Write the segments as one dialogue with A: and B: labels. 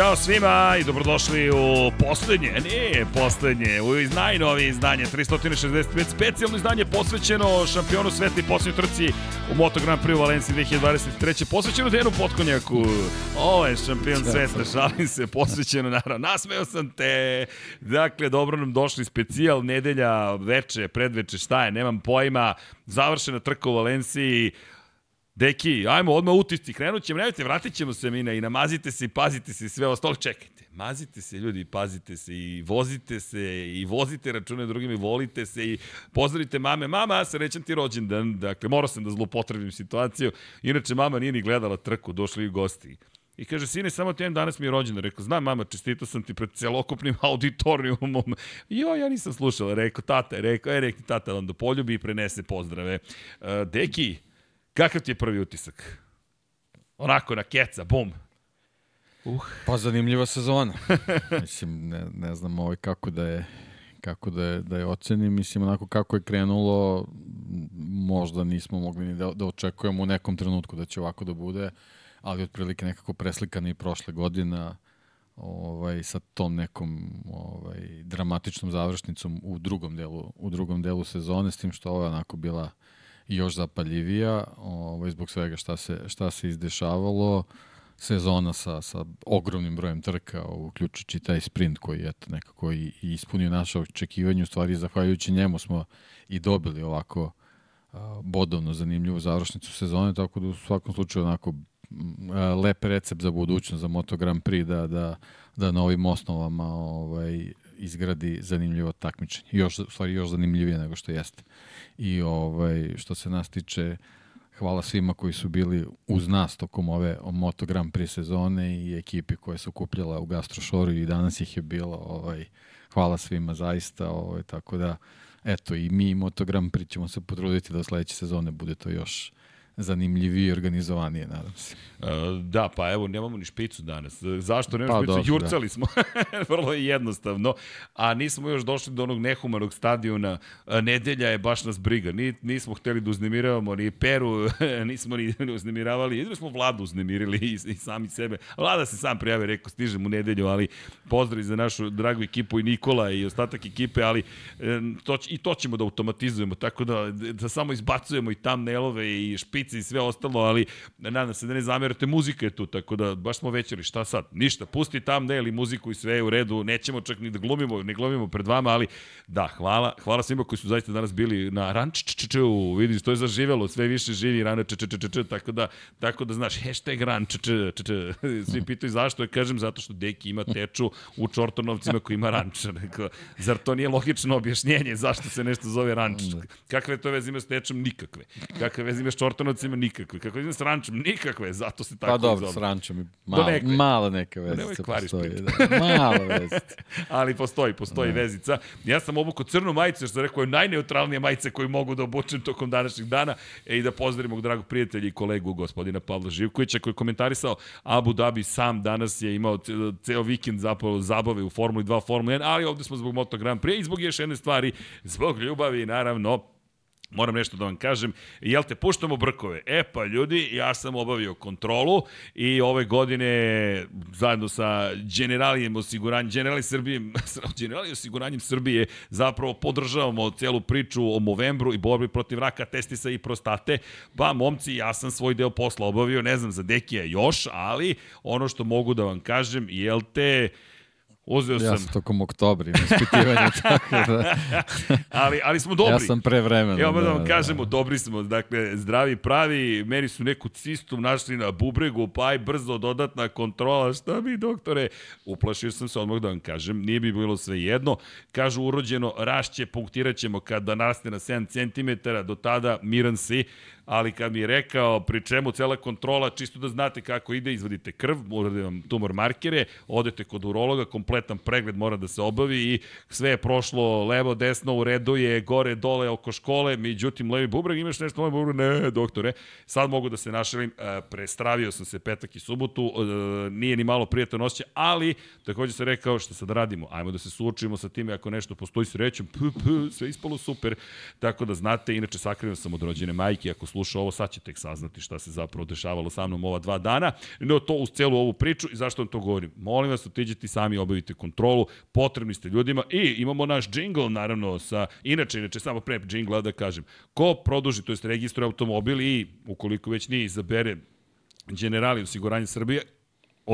A: Ćao svima i dobrodošli u poslednje, ne poslednje, u najnovije izdanje 365, specijalno izdanje posvećeno šampionu sveta i posljednjoj trci u Moto Grand Prix u Valenciji 2023. Posvećeno Denu Potkonjaku. Ovo je šampion sveta, šalim se, posvećeno naravno. Nasmeo sam te. Dakle, dobro nam došli specijal, nedelja, veče, predveče, šta je, nemam pojma. Završena trka u Valenciji. Deki, ajmo odmah utisci, krenut ćemo, nemojte, vratit ćemo se mi i namazite se i pazite se i sve ostalo. Čekajte, mazite se ljudi, pazite se i vozite se i vozite račune drugim i volite se i pozdravite mame. Mama, srećan ti rođendan. Dakle, morao sam da zlopotrebim situaciju. Inače, mama nije ni gledala trku, došli i gosti. I kaže, sine, samo ti danas mi je rođendan. Rekao, znam mama, čestito sam ti pred celokupnim auditorijumom. Jo, ja nisam slušala. Rekao, tata, rekao, e, rekao, tata vam da poljubi i prenese pozdrave. Uh, deki, Kakav ti je prvi utisak? Onako na keca, bum.
B: Uh. Pa zanimljiva sezona. Mislim, ne, ne znam ovaj kako da je kako da je, da je ocenim. Mislim, onako kako je krenulo, možda nismo mogli ni da, da očekujemo u nekom trenutku da će ovako da bude, ali otprilike nekako preslikana i prošle godina ovaj, sa tom nekom ovaj, dramatičnom završnicom u drugom delu, u drugom delu sezone, s tim što ovo je onako bila još zapaljivija ovaj, zbog svega šta se, šta se izdešavalo sezona sa, sa ogromnim brojem trka, uključujući taj sprint koji je nekako i, i ispunio naše očekivanje, u stvari zahvaljujući njemu smo i dobili ovako a, bodovno zanimljivu završnicu sezone, tako da u svakom slučaju onako lep recept za budućnost, za Moto Grand Prix, da, da, da na ovim osnovama ovaj, izgradi zanimljivo takmičenje. Još, u stvari još zanimljivije nego što jeste. I ovaj, što se nas tiče, hvala svima koji su bili uz nas tokom ove Moto Grand Prix sezone i ekipi koje su kupljala u Gastrošoru i danas ih je bilo. Ovaj, hvala svima zaista. Ovaj, tako da, eto, i mi Moto Grand Prix ćemo se potruditi da sledeće sezone bude to još zanimljivije i organizovanije, nadam se.
A: Uh, da, pa evo, nemamo ni špicu danas. Zašto nemamo pa, špicu? Dobro, Jurcali da. smo. Vrlo je jednostavno. A nismo još došli do onog nehumanog stadiona. Nedelja je baš nas briga. Ni, nismo hteli da uznemiravamo ni Peru, nismo ni uznemiravali. Jedino smo vladu uznemirili i, i sami sebe. Vlada se sam prijavio, rekao, stižem u nedelju, ali pozdrav za našu dragu ekipu i Nikola i ostatak ekipe, ali to, i to ćemo da automatizujemo, tako da, da samo izbacujemo i thumbnailove i špice i sve ostalo, ali nadam se da ne zamerate, muzika je tu, tako da baš smo večeri, šta sad? Ništa, pusti tam ne, ili muziku i sve je u redu, nećemo čak ni da glumimo, ne glumimo pred vama, ali da, hvala, hvala svima koji su zaista danas bili na rančččču, vidiš, to je zaživelo, sve više živi rana ččččč, tako da, tako da znaš, hashtag rančččč, svi pitaju zašto, ja kažem zato što Deki ima teču u Čortonovcima koji ima ranč, zar to nije logično objašnjenje zašto se nešto zove ranč? Da. Kakve to veze ima s tečom? Nikakve. Kakve veze ima s Čortonovcima? Ima nikakve. Kako ima s rančom? Nikakve. Zato se tako
B: Pa dobro, zove. s rančom. Malo, neke. mala neka vezica postoji. Da. Mala vezica.
A: Ali postoji, postoji da. vezica. Ja sam obukao crnu majicu, jer sam rekao je najneutralnija majica koju mogu da obučem tokom današnjeg dana e, i da pozdravim mog dragog prijatelja i kolegu gospodina Pavla Živkovića koji je komentarisao Abu Dhabi sam danas je imao ceo vikend zapravo zabave u Formuli 2, Formuli 1, ali ovde smo zbog Moto Grand Prix i zbog još jedne stvari, zbog ljubavi naravno moram nešto da vam kažem, jel te puštamo brkove? E pa ljudi, ja sam obavio kontrolu i ove godine zajedno sa Generalijem osiguranjem, Generali Srbije, Generali osiguranjem Srbije zapravo podržavamo celu priču o Movembru i borbi protiv raka, testisa i prostate. Pa momci, ja sam svoj deo posla obavio, ne znam za Dekija još, ali ono što mogu da vam kažem, jel te Uzeo sam...
B: Ja sam tokom oktobra na ispitivanje, tako da...
A: ali, ali smo dobri.
B: Ja sam pre vremena.
A: Evo da, da vam da, kažemo, da. dobri smo. Dakle, zdravi, pravi, meni su neku cistu našli na bubregu, pa aj brzo dodatna kontrola. Šta mi, doktore? Uplašio sam se odmah da vam kažem, nije bi bilo sve jedno. Kažu urođeno, rašće, punktirat ćemo kada naste na 7 cm, do tada miran si ali kad mi je rekao pri čemu cela kontrola, čisto da znate kako ide, izvadite krv, urade vam tumor markere, odete kod urologa, kompletan pregled mora da se obavi i sve je prošlo levo, desno, u redu je, gore, dole, oko škole, međutim, levi bubreg, imaš nešto levi bubreg? Ne, doktore, sad mogu da se našalim, e, prestravio sam se petak i subotu, e, nije ni malo prijatno osjećaj, ali takođe se rekao što sad radimo, ajmo da se suočimo sa time ako nešto postoji srećom, sve ispalo super, tako da znate, inače sakrivan sam od rođene majke, ako sluša ovo, sad će tek saznati šta se zapravo dešavalo sa mnom ova dva dana, no to uz celu ovu priču i zašto vam to govorim. Molim vas, otiđite sami, obavite kontrolu, potrebni ste ljudima i imamo naš džingl, naravno, sa, inače, inače, samo pre džingla da kažem, ko produži, to jest registruje automobil i ukoliko već nije izabere generali osiguranje Srbije,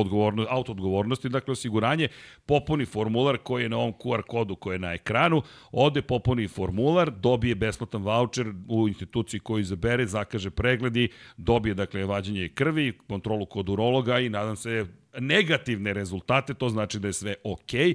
A: odgovorno, auto odgovornosti, dakle osiguranje, popuni formular koji je na ovom QR kodu koji je na ekranu, ode popuni formular, dobije besplatan voucher u instituciji koju izabere, zakaže pregledi, dobije dakle vađenje krvi, kontrolu kod urologa i nadam se negativne rezultate, to znači da je sve okej. Okay.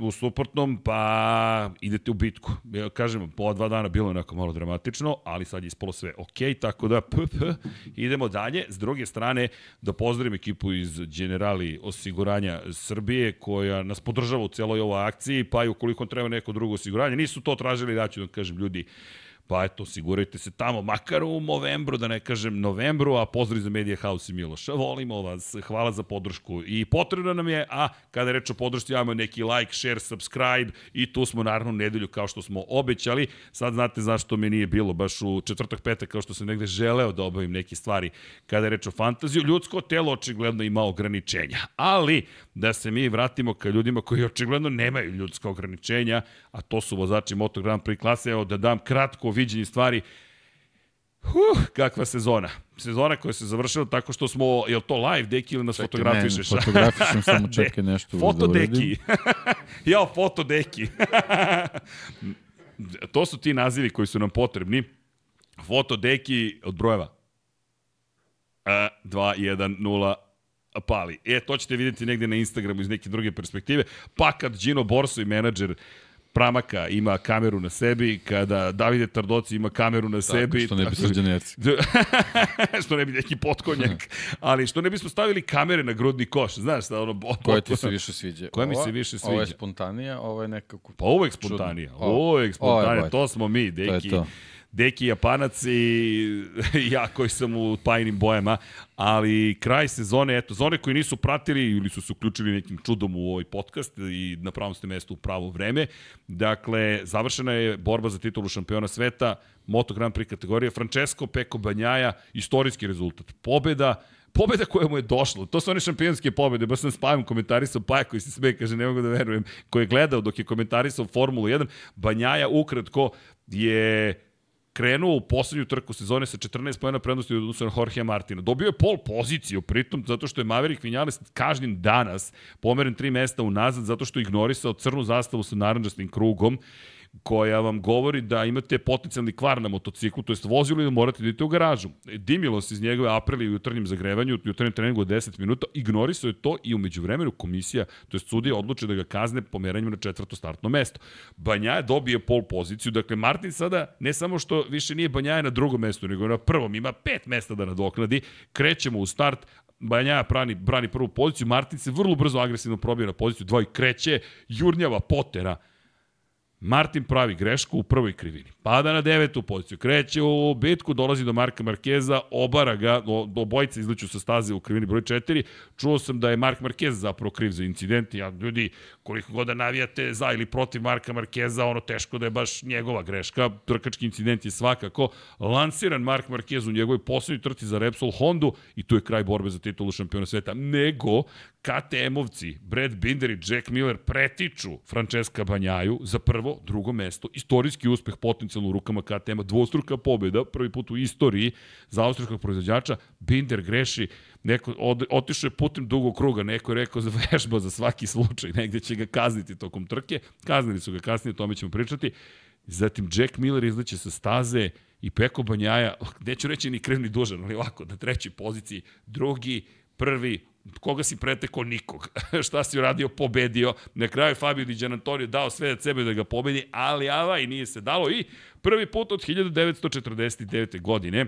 A: U suprotnom, pa idete u bitku. Ja kažem, po dva dana bilo onako malo dramatično, ali sad je ispalo sve okej, okay, tako da p, p, idemo dalje. S druge strane, da pozdravim ekipu iz Generali osiguranja Srbije, koja nas podržava u celoj ovoj akciji, pa i ukoliko treba neko drugo osiguranje. Nisu to tražili, da ću da kažem, ljudi, Pa eto, osigurajte se tamo, makar u novembru, da ne kažem novembru, a pozdrav za Media House i Miloša. Volimo vas, hvala za podršku. I potrebno nam je, a kada reč o podršci, imamo neki like, share, subscribe i tu smo naravno nedelju kao što smo obećali. Sad znate zašto me nije bilo baš u četvrtak, petak, kao što sam negde želeo da obavim neke stvari kada je reč o fantaziju. Ljudsko telo očigledno ima ograničenja, ali da se mi vratimo ka ljudima koji očigledno nemaju ljudska ograničenja, a to su vozači Moto Grand Prix klase, evo da dam kratko viđenje stvari. Huh, kakva sezona. Sezona koja se završila tako što smo, je to live, Deki, ili nas Čekaj, fotografišeš?
B: Ne, fotografišem, samo čekaj nešto
A: da Foto da Deki. Jao, foto Deki. to su ti nazivi koji su nam potrebni. Foto Deki od brojeva. 2, 1, 0, pali. E, to ćete vidjeti negde na Instagramu iz neke druge perspektive. Pa kad Gino Borso i menadžer Pramaka ima kameru na sebi, kada Davide Tardoci ima kameru na Tako, sebi.
B: što ne bi srđanerci.
A: što ne bi neki potkonjak. Ali što ne bismo stavili kamere na grudni koš, znaš šta ono...
B: Koja ti se više sviđa?
A: Koja mi se više sviđa?
B: Ovo je spontanija, ovo je nekako...
A: Pa uvek spontanija, uvek spontanija, to smo mi, deki. To je to. Deki Japanac i ja koji sam u tajnim bojama, ali kraj sezone, eto, za one koji nisu pratili ili su se uključili nekim čudom u ovaj podcast i na pravom ste mestu u pravo vreme, dakle, završena je borba za titulu šampiona sveta, Moto Grand Prix kategorija, Francesco Peko Banjaja, istorijski rezultat, pobeda, pobeda koja mu je došla. To su one šampionske pobede. Baš sam spavam komentarisao Paja koji se sme, kaže, ne mogu da verujem, koji je gledao dok je komentarisao Formulu 1. Banjaja ukratko je krenuo u poslednju trku sezone sa 14 pojena prednosti od odnosu na Jorge Martina. Dobio je pol poziciju, pritom zato što je Maverick Vinales kažnjen danas, pomeren tri mesta unazad, zato što je ignorisao crnu zastavu sa naranđastim krugom koja vam govori da imate potencijalni kvar na motociklu, to jest vozilo i da morate da idete u garažu. Dimilos iz njegove aprili u jutarnjem zagrevanju, u jutarnjem treningu od 10 minuta, ignorisao je to i umeđu vremenu komisija, to jest sudija, odluče da ga kazne pomeranjem na četvrto startno mesto. Banjaja dobije pol poziciju, dakle Martin sada ne samo što više nije Banjaja na drugom mestu, nego na prvom, ima pet mesta da nadoknadi, krećemo u start, Banjaja brani, brani prvu poziciju, Martin se vrlo brzo agresivno probija na poziciju 2 i kreće, jurnjava Potera, Martin pravi grešku u prvoj krivini. Pada na devetu poziciju, kreće u bitku, dolazi do Marka Markeza, obara ga, do bojice izliču sa staze u krivini broj 4. Čuo sam da je Mark Markez zapravo kriv za incident. Ja, ljudi, koliko god da navijate za ili protiv Marka Markeza, ono teško da je baš njegova greška. Trkački incident je svakako lansiran Mark Markez u njegovoj poslednjoj trci za Repsol Hondu i tu je kraj borbe za titulu šampiona sveta. Nego, KTM-ovci, Brad Binder i Jack Miller pretiču Francesca Banjaju za prvo, drugo mesto, istorijski uspeh potencijalno u rukama KTM-a, dvostruka pobjeda, prvi put u istoriji za austrijskog proizvođača, Binder greši, neko od, otišao je putem dugog kruga, neko je rekao za vežba za svaki slučaj, negde će ga kazniti tokom trke, kaznili su ga kasnije, o tome ćemo pričati. Zatim Jack Miller izleće sa staze i Peko Banjaja, neću reći ni krivni dužan, ali ovako, na trećoj poziciji, drugi, prvi, koga si pretekao nikog. Šta si uradio, pobedio. Na kraju Fabio Di Gianantonio dao sve od sebe da ga pobedi, ali ava i nije se dalo. I prvi put od 1949. godine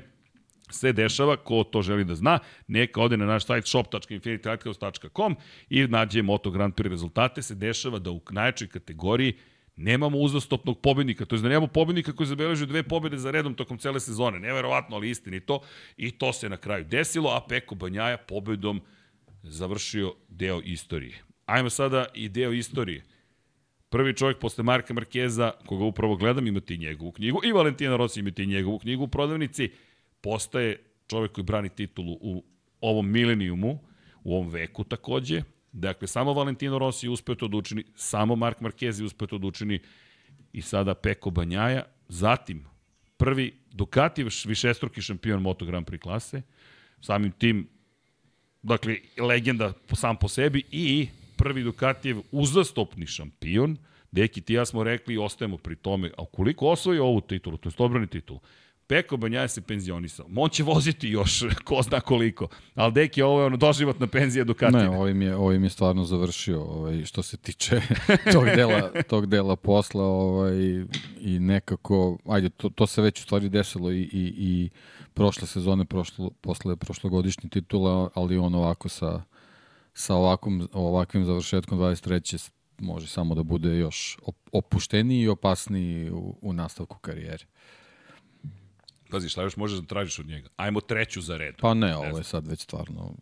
A: se dešava, ko to želi da zna, neka ode na naš sajt shop.infinitylighthouse.com i nađe Moto Grand Prix rezultate, se dešava da u najjačoj kategoriji nemamo uzastopnog pobednika, to je da nemamo pobednika koji zabeležio dve pobede za redom tokom cele sezone, neverovatno, ali istini to, i to se na kraju desilo, a Peko Banjaja pobedom završio deo istorije. Ajmo sada i deo istorije. Prvi čovjek posle Marka Markeza, koga upravo gledam, imate i njegovu knjigu, i Valentina Rossi imate i njegovu knjigu u prodavnici, postaje čovek koji brani titulu u ovom milenijumu, u ovom veku takođe. Dakle, samo Valentino Rossi uspeo to da učini, samo Mark Marquez je uspeo to da učini i sada Peko Banjaja. Zatim, prvi Ducati višestruki šampion Moto Grand Prix klase, samim tim, dakle, legenda sam po sebi i prvi Ducatijev uzastopni šampion, Deki, ti ja smo rekli i ostajemo pri tome, a ukoliko osvoji ovu titulu, to je obrani titulu, Peko Banjaja se penzionisao. On će voziti još, ko zna koliko. Ali deki, ovo je ono doživotna penzija Ducati.
B: Ne, ovim je, ovim je stvarno završio ovaj, što se tiče tog dela, tog dela posla ovaj, i nekako, ajde, to, to se već u stvari desilo i, i, i prošle sezone, prošlo, posle prošlogodišnje titula, ali on ovako sa, sa ovakvom, ovakvim završetkom 23 može samo da bude još opušteniji i opasniji u, u nastavku karijere.
A: Pazi, šta još možeš da tražiš od njega? Ajmo treću za red.
B: Pa ne, ovo je sad već stvarno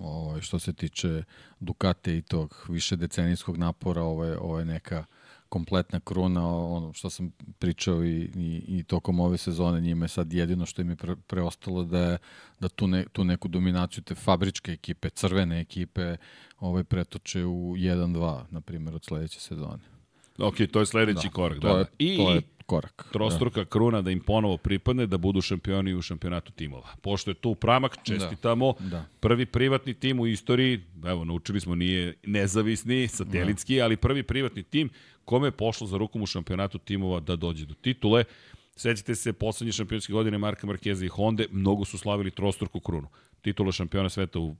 B: ovo je što se tiče Dukate i tog više decenijskog napora, ovo je, ovo je neka kompletna kruna, ono što sam pričao i, i, i tokom ove sezone, njima je sad jedino što im je pre, preostalo da, je, da tu, ne, tu neku dominaciju te fabričke ekipe, crvene ekipe, ovaj pretoče u 1-2, na primjer, od sledeće sezone.
A: Ok, to je sledeći da, korak.
B: To
A: da,
B: je, da. I, to je korak.
A: Trostruka da. kruna da im ponovo pripadne, da budu šampioni u šampionatu timova. Pošto je tu pramak, čestitamo. Da. Da. Prvi privatni tim u istoriji, evo, naučili smo, nije nezavisni, satelitski, da. ali prvi privatni tim kome je pošlo za rukom u šampionatu timova da dođe do titule. Sećate se, poslednje šampionske godine Marka Markeza i Honda, mnogo su slavili trostruku krunu. Titula šampiona sveta u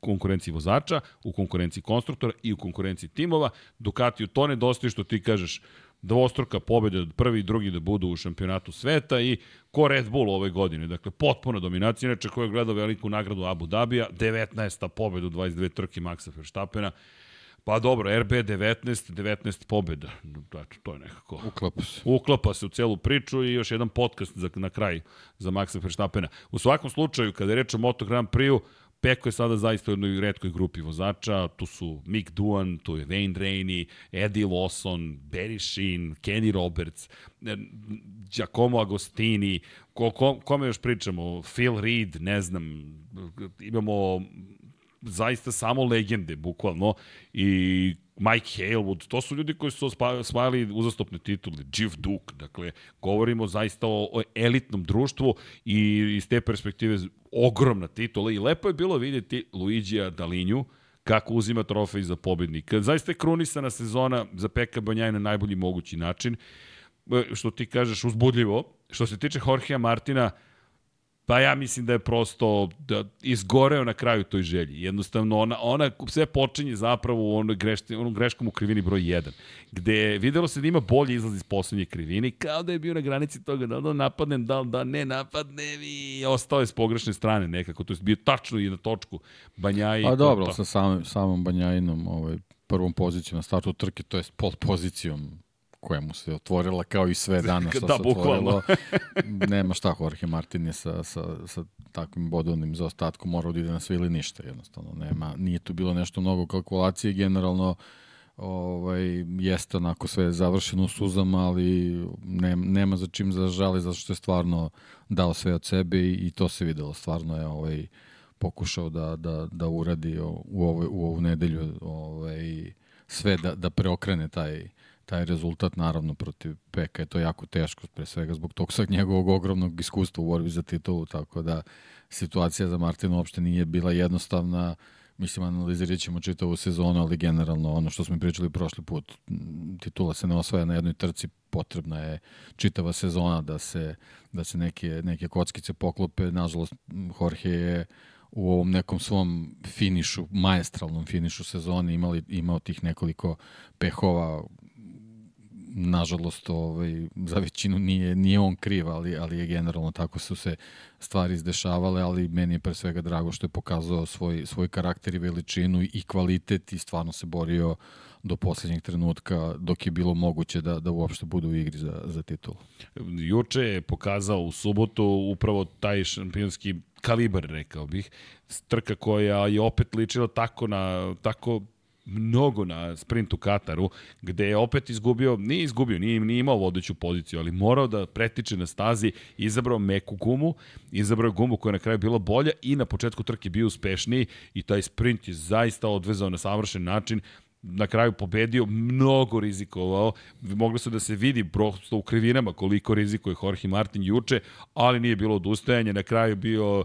A: konkurenciji vozača, u konkurenciji konstruktora i u konkurenciji timova. Ducati u to nedostaje što ti kažeš dvostruka pobjeda, prvi i drugi da budu u šampionatu sveta i ko Red Bull ove godine. Dakle, potpuna dominacija. Inače, ko je gledao veliku nagradu Abu Dhabija, 19. pobjeda u 22 trke Maxa Verstappena. Pa dobro, RB 19, 19 pobjeda. Znači, to je nekako...
B: Uklapa se.
A: Uklapa se u celu priču i još jedan podcast za, na kraj za Maxa Verstappena. U svakom slučaju, kada je reč o Moto Grand Prix-u, Peko je sada zaista u jednoj redkoj grupi vozača, tu su Mick Duan, tu je Wayne Rainey, Eddie Lawson, Barry Sheen, Kenny Roberts, eh, Giacomo Agostini, ko, ko, kome još pričamo, Phil Reed, ne znam, imamo zaista samo legende, bukvalno, i Mike Halewood, to su ljudi koji su osvajali uzastopne titule, Jeff Duke, dakle, govorimo zaista o, o elitnom društvu i iz te perspektive ogromna titula i lepo je bilo vidjeti Luigija Dalinju, kako uzima trofej za pobednika. Zaista je krunisana sezona za Peka Banjaj na najbolji mogući način. E, što ti kažeš, uzbudljivo. Što se tiče Jorgea Martina, Pa ja mislim da je prosto da izgoreo na kraju toj želji. Jednostavno, ona, ona sve počinje zapravo u onoj grešti, onom greškom u krivini broj 1, gde videlo se da ima bolji izlaz iz poslednje krivine kao da je bio na granici toga da da napadnem, da da ne napadnem i ostao je s pogrešne strane nekako. To je bio tačno i na točku Banjaji.
B: A dobro, sa samim, samom Banjajinom ovaj, prvom pozicijom na startu trke, to je pol pozicijom koja mu se otvorila kao i sve danas što da, se otvorilo. Nema šta, Jorge Martin je sa, sa, sa takvim bodovnim zaostatkom morao da ide na sve ili ništa jednostavno. Nema, nije tu bilo nešto mnogo kalkulacije, generalno ovaj, jeste onako sve završeno u suzama, ali nema, nema za čim za žali, zato što je stvarno dao sve od sebe i, i to se videlo. Stvarno je ovaj, pokušao da, da, da uradi u, ovoj, u ovu nedelju ovaj, sve da, da preokrene taj taj rezultat naravno protiv Peka je to jako teško, pre svega zbog tog sad njegovog ogromnog iskustva u borbi za titulu, tako da situacija za Martina uopšte nije bila jednostavna, mislim analizirat ćemo čitavu sezonu, ali generalno ono što smo pričali prošli put, titula se ne osvaja na jednoj trci, potrebna je čitava sezona da se, da se neke, neke kockice poklope, nažalost Jorge je u ovom nekom svom finišu, majestralnom finišu sezoni imali, imao tih nekoliko pehova nažalost ovaj, za većinu nije, nije on kriv, ali, ali je generalno tako su se stvari izdešavale, ali meni je pre svega drago što je pokazao svoj, svoj karakter i veličinu i kvalitet i stvarno se borio do poslednjeg trenutka dok je bilo moguće da, da uopšte bude u igri za, za titul.
A: Juče je pokazao u subotu upravo taj šampionski kalibar, rekao bih, trka koja je opet ličila tako na tako mnogo na sprintu Kataru, gde je opet izgubio, nije izgubio, nije, nije imao vodeću poziciju, ali morao da pretiče na stazi, izabrao meku gumu, izabrao gumu koja je na kraju bila bolja i na početku trke bio uspešniji i taj sprint je zaista odvezao na savršen način na kraju pobedio, mnogo rizikovao. Mogli su da se vidi prosto u krivinama koliko rizikuje Jorge Martin juče, ali nije bilo odustajanja. Na kraju bio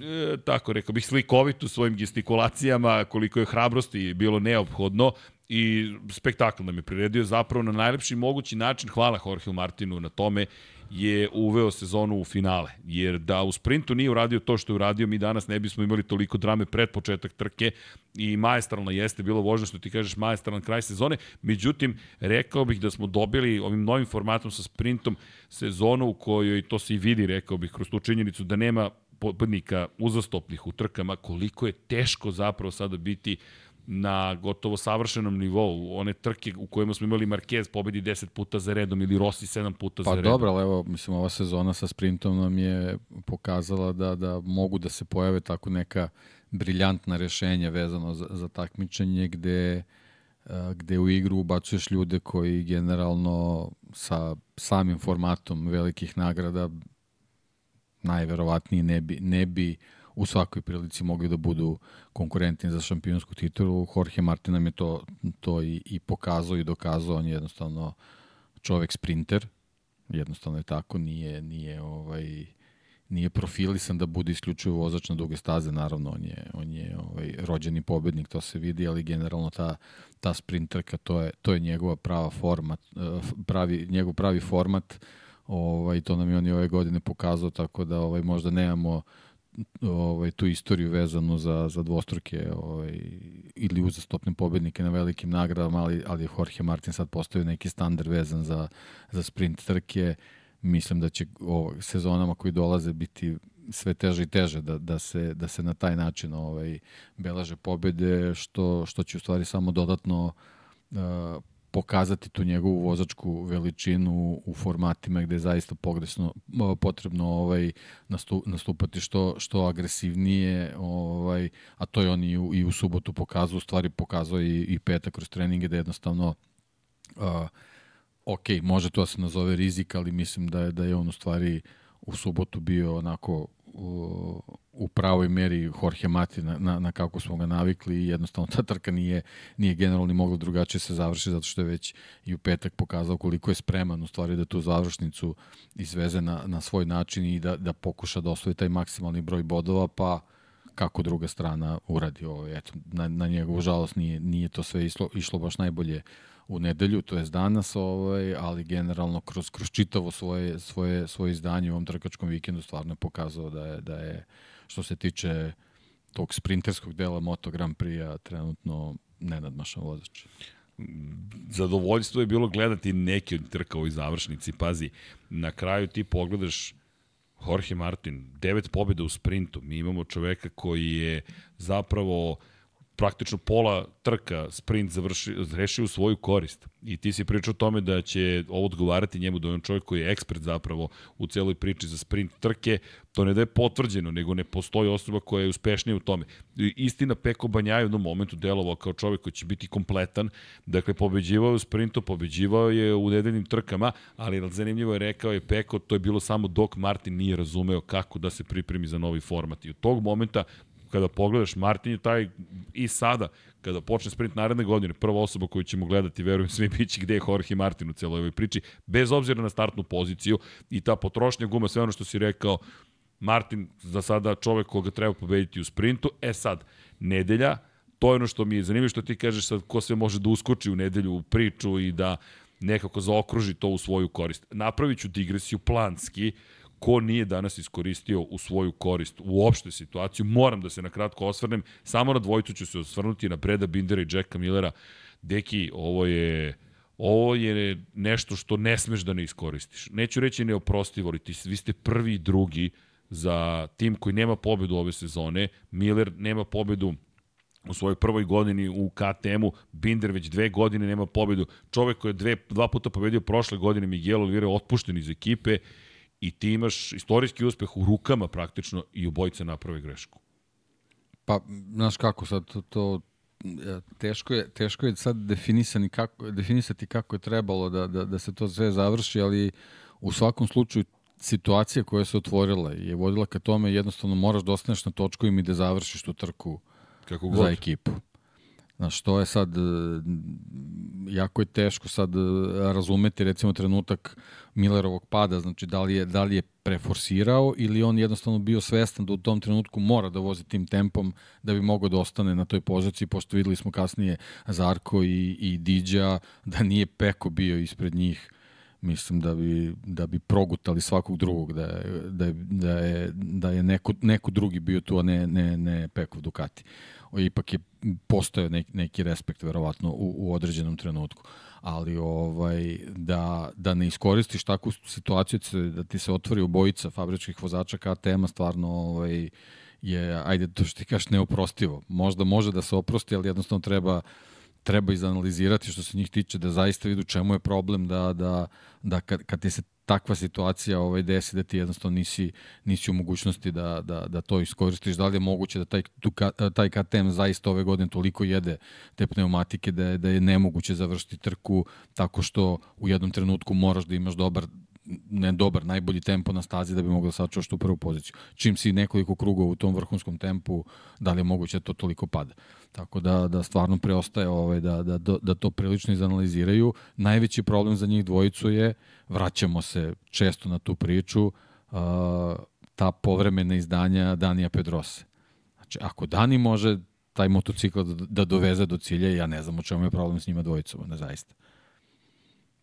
A: e, tako rekao bih slikovit u svojim gestikulacijama, koliko je hrabrosti bilo neophodno i spektakl nam je priredio zapravo na najlepši mogući način. Hvala Jorge Martinu na tome je uveo sezonu u finale. Jer da u sprintu nije uradio to što je uradio, mi danas ne bismo imali toliko drame pred početak trke i majestralna jeste bilo vožno što ti kažeš majestralan kraj sezone. Međutim, rekao bih da smo dobili ovim novim formatom sa sprintom sezonu u kojoj to se i vidi, rekao bih, kroz tu činjenicu da nema pobednika uzastopnih u trkama, koliko je teško zapravo sada biti na gotovo savršenom nivou. One trke u kojima smo imali Marquez pobedi 10 puta za redom ili Rossi 7 puta
B: pa
A: za redom.
B: Pa dobro, ali evo, mislim, ova sezona sa sprintom nam je pokazala da, da mogu da se pojave tako neka briljantna rešenja vezano za, za takmičenje gde gde u igru ubacuješ ljude koji generalno sa samim formatom velikih nagrada najverovatnije ne bi, ne bi u svakoj prilici mogli da budu konkurentni za šampionsku titulu. Jorge Martin nam je to, to i, i pokazao i dokazao. On je jednostavno čovek sprinter. Jednostavno je tako. Nije, nije ovaj, nije profilisan da bude isključivo vozač na duge staze, naravno on je, on je ovaj, rođeni pobednik, to se vidi, ali generalno ta, ta sprinterka, to je, to je njegova prava format, eh, pravi, njegov pravi format, ovaj, to nam je on i ove godine pokazao, tako da ovaj, možda nemamo ovaj, tu istoriju vezanu za, za dvostruke ovaj, ili uzastopne pobednike na velikim nagradama, ali, ali je Jorge Martin sad postavio neki standard vezan za, za sprint trke. Mislim da će o, sezonama koji dolaze biti sve teže i teže da, da, se, da se na taj način ovaj, belaže pobede, što, što će u stvari samo dodatno uh, pokazati tu njegovu vozačku veličinu u formatima gde je zaista pogrešno potrebno ovaj nastupati što što agresivnije ovaj a to je on i u, i u subotu pokazao u stvari pokazao i, i petak kroz treninge da jednostavno uh, ok, može to da se nazove rizik, ali mislim da je da je on u stvari u subotu bio onako u, u pravoj meri Jorge Mati na, na, na kako smo ga navikli i jednostavno ta trka nije, nije generalno ni mogla drugačije se završi zato što je već i u petak pokazao koliko je spreman u stvari da tu završnicu izveze na, na svoj način i da, da pokuša da osvoji taj maksimalni broj bodova pa kako druga strana uradi ovo. Eto, na, na njegovu žalost nije, nije to sve išlo, išlo baš najbolje u nedelju, to je danas, ovaj, ali generalno kroz, kroz čitavo svoje, svoje, svoje izdanje u ovom trkačkom vikendu stvarno je pokazao da je, da je što se tiče tog sprinterskog dela Moto Grand Prix-a trenutno nenadmašan vozač.
A: Zadovoljstvo je bilo gledati neki od trka ovoj završnici. Pazi, na kraju ti pogledaš Jorge Martin, devet pobjeda u sprintu. Mi imamo čoveka koji je zapravo uh, praktično pola trka sprint završi, reši u svoju korist. I ti si pričao o tome da će ovo odgovarati njemu, da je on čovjek koji je ekspert zapravo u celoj priči za sprint trke. To ne da je potvrđeno, nego ne postoji osoba koja je uspešnija u tome. Istina, Peko Banja je u jednom momentu delovao kao čovjek koji će biti kompletan. Dakle, pobeđivao je u sprintu, pobeđivao je u nedeljnim trkama, ali zanimljivo je rekao je Peko, to je bilo samo dok Martin nije razumeo kako da se pripremi za novi format. I od tog momenta kada pogledaš, Martin je taj i sada, kada počne sprint naredne godine, prva osoba koju ćemo gledati, verujem svi bići gde je Jorge Martin u celoj ovoj priči, bez obzira na startnu poziciju i ta potrošnja guma, sve ono što si rekao, Martin za sada čovek koga treba pobediti u sprintu, e sad, nedelja, to je ono što mi je zanimljivo što ti kažeš sad ko sve može da uskoči u nedelju u priču i da nekako zaokruži to u svoju korist. Napravit ću digresiju planski, ko nije danas iskoristio u svoju korist u opšte situaciju. Moram da se na kratko osvrnem, samo na dvojicu ću se osvrnuti na Breda Bindera i Jacka Millera. Deki, ovo je ovo je nešto što ne smeš da ne iskoristiš. Neću reći neoprostivo, ali ti, vi ste prvi i drugi za tim koji nema pobedu ove sezone. Miller nema pobedu u svojoj prvoj godini u KTM-u, Binder već dve godine nema pobedu. Čovek koji je dve, dva puta pobedio prošle godine, Miguel Oliveira otpušten iz ekipe i ti imaš istorijski uspeh u rukama praktično i obojice naprave grešku.
B: Pa, znaš kako sad, to, to teško je, teško je sad definisani kako, definisati kako je trebalo da, da, da se to sve završi, ali u svakom slučaju situacija koja se otvorila je vodila ka tome jednostavno moraš da ostaneš na točkovima i da završiš tu trku Kako god. za ekipu. Znaš, to je sad, e, jako je teško sad e, razumeti recimo trenutak Millerovog pada, znači da li je, da li je preforsirao ili on jednostavno bio svestan da u tom trenutku mora da vozi tim tempom da bi mogao da ostane na toj poziciji, pošto videli smo kasnije Zarko i, i Diđa da nije Peko bio ispred njih mislim da bi, da bi progutali svakog drugog, da je, da je, da je, da je neko, neko drugi bio tu, a ne, ne, ne Pekov Ducati. Ipak je postojao neki, neki respekt, verovatno, u, u određenom trenutku. Ali ovaj, da, da ne iskoristiš takvu situaciju, da ti se otvori ubojica fabričkih vozača KTM-a, stvarno ovaj, je, ajde, to što ti kažeš, neoprostivo. Možda može da se oprosti, ali jednostavno treba treba izanalizirati što se njih tiče, da zaista vidu čemu je problem, da, da, da kad, kad ti se takva situacija ovaj, desi da ti jednostavno nisi, nisi u mogućnosti da, da, da to iskoristiš, da li je moguće da taj, tu, taj KTM zaista ove godine toliko jede te pneumatike da je, da je nemoguće završiti trku tako što u jednom trenutku moraš da imaš dobar ne dobar, najbolji tempo na stazi da bi mogao da sačuvaš tu prvu poziciju. Čim si nekoliko krugova u tom vrhunskom tempu, da li je moguće da to toliko pada. Tako da, da stvarno preostaje ovaj, da, da, da to prilično izanaliziraju. Najveći problem za njih dvojicu je, vraćamo se često na tu priču, uh, ta povremena izdanja Danija Pedrose. Znači, ako Dani može taj motocikl da, da doveze do cilja, ja ne znam o čemu je problem s njima dvojicom, ne zaista.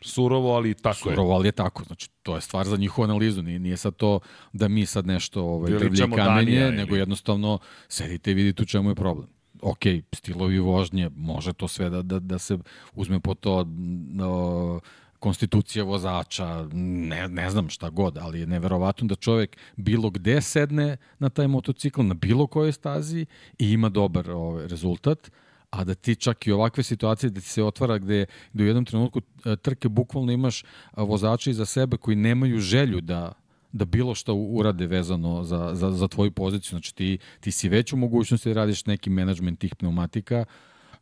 A: Surovo, ali tako
B: Surovo, je. Surovo, ali je tako. Znači, to je stvar za njihovu analizu. Nije, nije sad to da mi sad nešto ovaj, drvlje kamenje, Danija, nego jednostavno sedite i vidite u čemu je problem ok, stilovi vožnje, može to sve da, da, da se uzme po to no, konstitucija vozača, ne, ne znam šta god, ali je neverovatno da čovek bilo gde sedne na taj motocikl, na bilo kojoj stazi i ima dobar ovaj, rezultat, a da ti čak i ovakve situacije da ti se otvara gde, gde u jednom trenutku e, trke bukvalno imaš vozača iza sebe koji nemaju želju da da bilo šta urade vezano za, za, za tvoju poziciju. Znači ti, ti si već u mogućnosti da radiš neki menadžment tih pneumatika,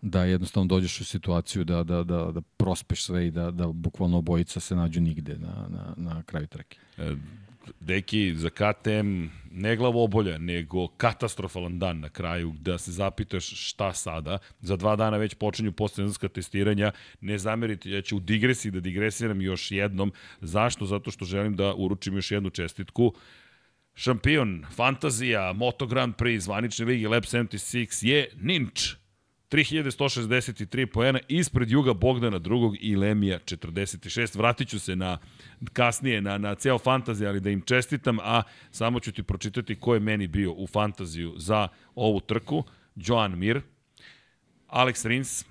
B: da jednostavno dođeš u situaciju da, da, da, da prospeš sve i da, da bukvalno obojica se nađu nigde na, na, na kraju trke. E,
A: deki, za KTM ne glavobolja, nego katastrofalan dan na kraju, da se zapitaš šta sada. Za dva dana već počinju postsezonska testiranja. Ne zamerite, ja ću u digresiji da digresiram još jednom. Zašto? Zato što želim da uručim još jednu čestitku. Šampion, fantazija, Moto Grand Prix, zvanične ligi Lab 76 je Ninč 3163 poena ispred Juga Bogdana drugog i Lemija 46. Vratit ću se na kasnije na, na ceo fantazij, ali da im čestitam, a samo ću ti pročitati ko je meni bio u fantaziju za ovu trku. Joan Mir, Alex Rins,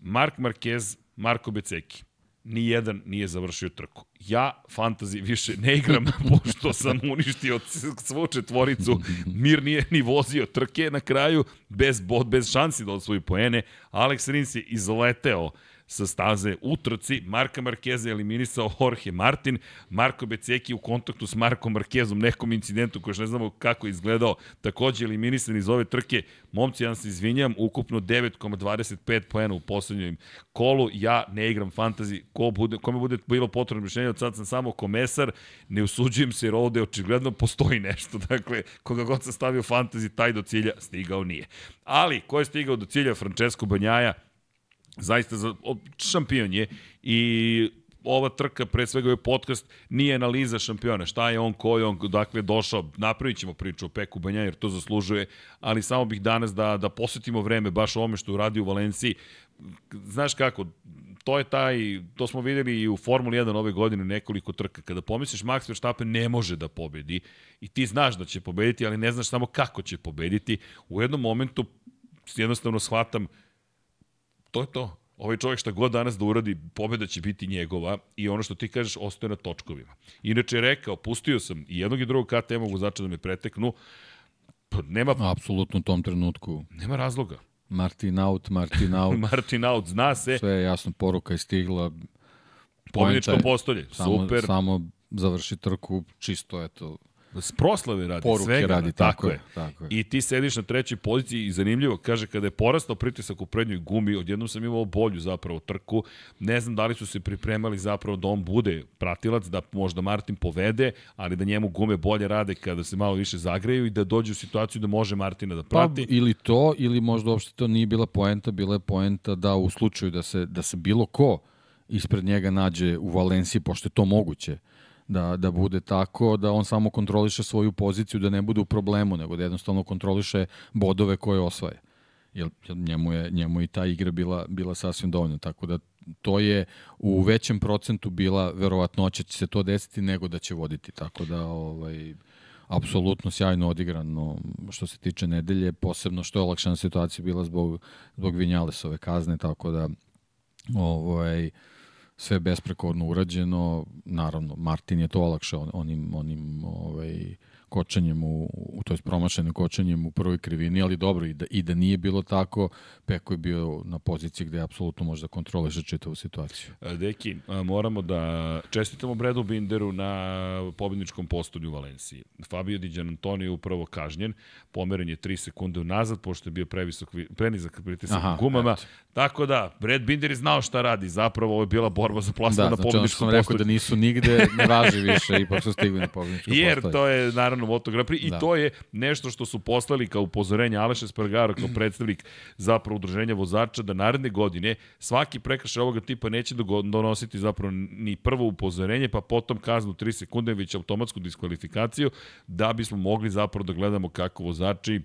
A: Mark Marquez, Marko Beceki ni jedan nije završio trku. Ja fantazi više ne igram, pošto sam uništio svu četvoricu. Mir nije ni vozio trke na kraju, bez bod, bez šansi da osvoji poene. Alex Rins je izleteo sa staze u trci. Marka Markeza je eliminisao Jorge Martin. Marko Beceki u kontaktu s Markom Markezom, nekom incidentu koji još ne znamo kako je izgledao, takođe eliminisan iz ove trke. Momci, ja se izvinjam, ukupno 9,25 poena u poslednjem kolu. Ja ne igram fantazi. Ko bude, kome bude bilo potrebno mišljenje, od sad sam samo komesar. Ne usuđujem se jer ovde očigledno postoji nešto. Dakle, koga god sam stavio fantazi, taj do cilja stigao nije. Ali, ko je stigao do cilja? Francesco Banjaja, zaista za, šampion je i ova trka, pre svega ovaj podcast, nije analiza šampiona. Šta je on, ko je on, dakle, došao. Napravit ćemo priču o Peku Banja, jer to zaslužuje, ali samo bih danas da, da posvetimo vreme baš ovome što uradi u Valenciji. Znaš kako, to je taj, to smo videli i u Formuli 1 ove godine nekoliko trka. Kada pomisliš Max Verstappen ne može da pobedi i ti znaš da će pobediti, ali ne znaš samo kako će pobediti, u jednom momentu jednostavno shvatam to je to. Ovaj čovjek šta god danas da uradi, pobeda će biti njegova i ono što ti kažeš ostaje na točkovima. Inače je rekao, pustio sam i jednog i drugog KTM vozača da me preteknu, pa nema...
B: Apsolutno u tom trenutku.
A: Nema razloga.
B: Martin out, Martin out.
A: Martin out, zna se.
B: Sve je jasno, poruka je stigla.
A: Pobjedičko postolje,
B: samo,
A: super.
B: Samo završi trku, čisto, eto,
A: proslave radi,
B: Poruke
A: svega.
B: radi, tako, tako, je, tako je.
A: I ti sediš na trećoj poziciji i zanimljivo, kaže, kada je porastao pritisak u prednjoj gumi, odjednom sam imao bolju zapravo trku, ne znam da li su se pripremali zapravo da on bude pratilac, da možda Martin povede, ali da njemu gume bolje rade kada se malo više zagreju i da dođe u situaciju da može Martina da prati.
B: Pa, ili to, ili možda uopšte to nije bila poenta, bila je poenta da u slučaju da se, da se bilo ko ispred njega nađe u Valenciji, pošto je to moguće, da, da bude tako, da on samo kontroliše svoju poziciju, da ne bude u problemu, nego da jednostavno kontroliše bodove koje osvaje. Jer, njemu je, njemu i ta igra bila, bila sasvim dovoljna, tako da to je u većem procentu bila verovatnoća će se to desiti nego da će voditi, tako da ovaj, apsolutno sjajno odigrano što se tiče nedelje, posebno što je olakšana situacija bila zbog, zbog Vinjalesove kazne, tako da ovaj, sve besprekorno urađeno, naravno Martin je to olakšao onim, onim ovaj, kočenjem u, u to je promašenim kočenjem u prvoj krivini, ali dobro i da, i da nije bilo tako, Peko je bio na poziciji gde apsolutno može da kontroliše čitavu situaciju.
A: E, Deki, moramo da čestitamo Bredu Binderu na pobedničkom postolju u Valenciji. Fabio Di Antonio upravo kažnjen, pomeren je 3 sekunde unazad, pošto je bio previsok, prenizak pritisak Aha, gumama. Eto. Tako da, Brad Binder je znao šta radi, zapravo ovo je bila borba za plasman da, na znači pobedničkom postolju. Da, znači
B: rekao da nisu nigde, ne važi više, ipak su stigli na pobedničkom postolju.
A: Jer to je naravno Moto Grand Prix da. i to je nešto što su poslali kao upozorenje Aleša Spargaro kao predstavnik zapravo udruženja vozača da naredne godine svaki prekršaj ovoga tipa neće donositi zapravo ni prvo upozorenje pa potom kaznu 3 sekunde već automatsku diskvalifikaciju da bismo mogli zapravo da gledamo kako vozači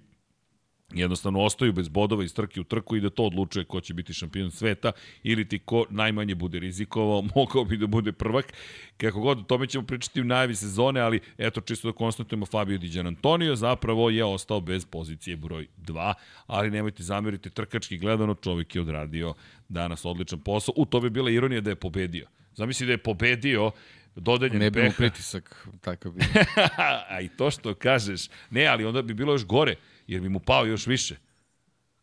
A: jednostavno ostaju bez bodova iz trke u trku i da to odlučuje ko će biti šampion sveta ili ti ko najmanje bude rizikovao, mogao bi da bude prvak. Kako god, o tome ćemo pričati u najavi sezone, ali eto čisto da konstatujemo Fabio Di Antonio zapravo je ostao bez pozicije broj 2, ali nemojte zameriti trkački gledano, čovjek je odradio danas odličan posao. U to bi bila ironija da je pobedio. Zamisli da je pobedio dodeljen
B: ne bi pritisak takav bi.
A: A i to što kažeš, ne, ali onda bi bilo još gore jer bi mu pao još više.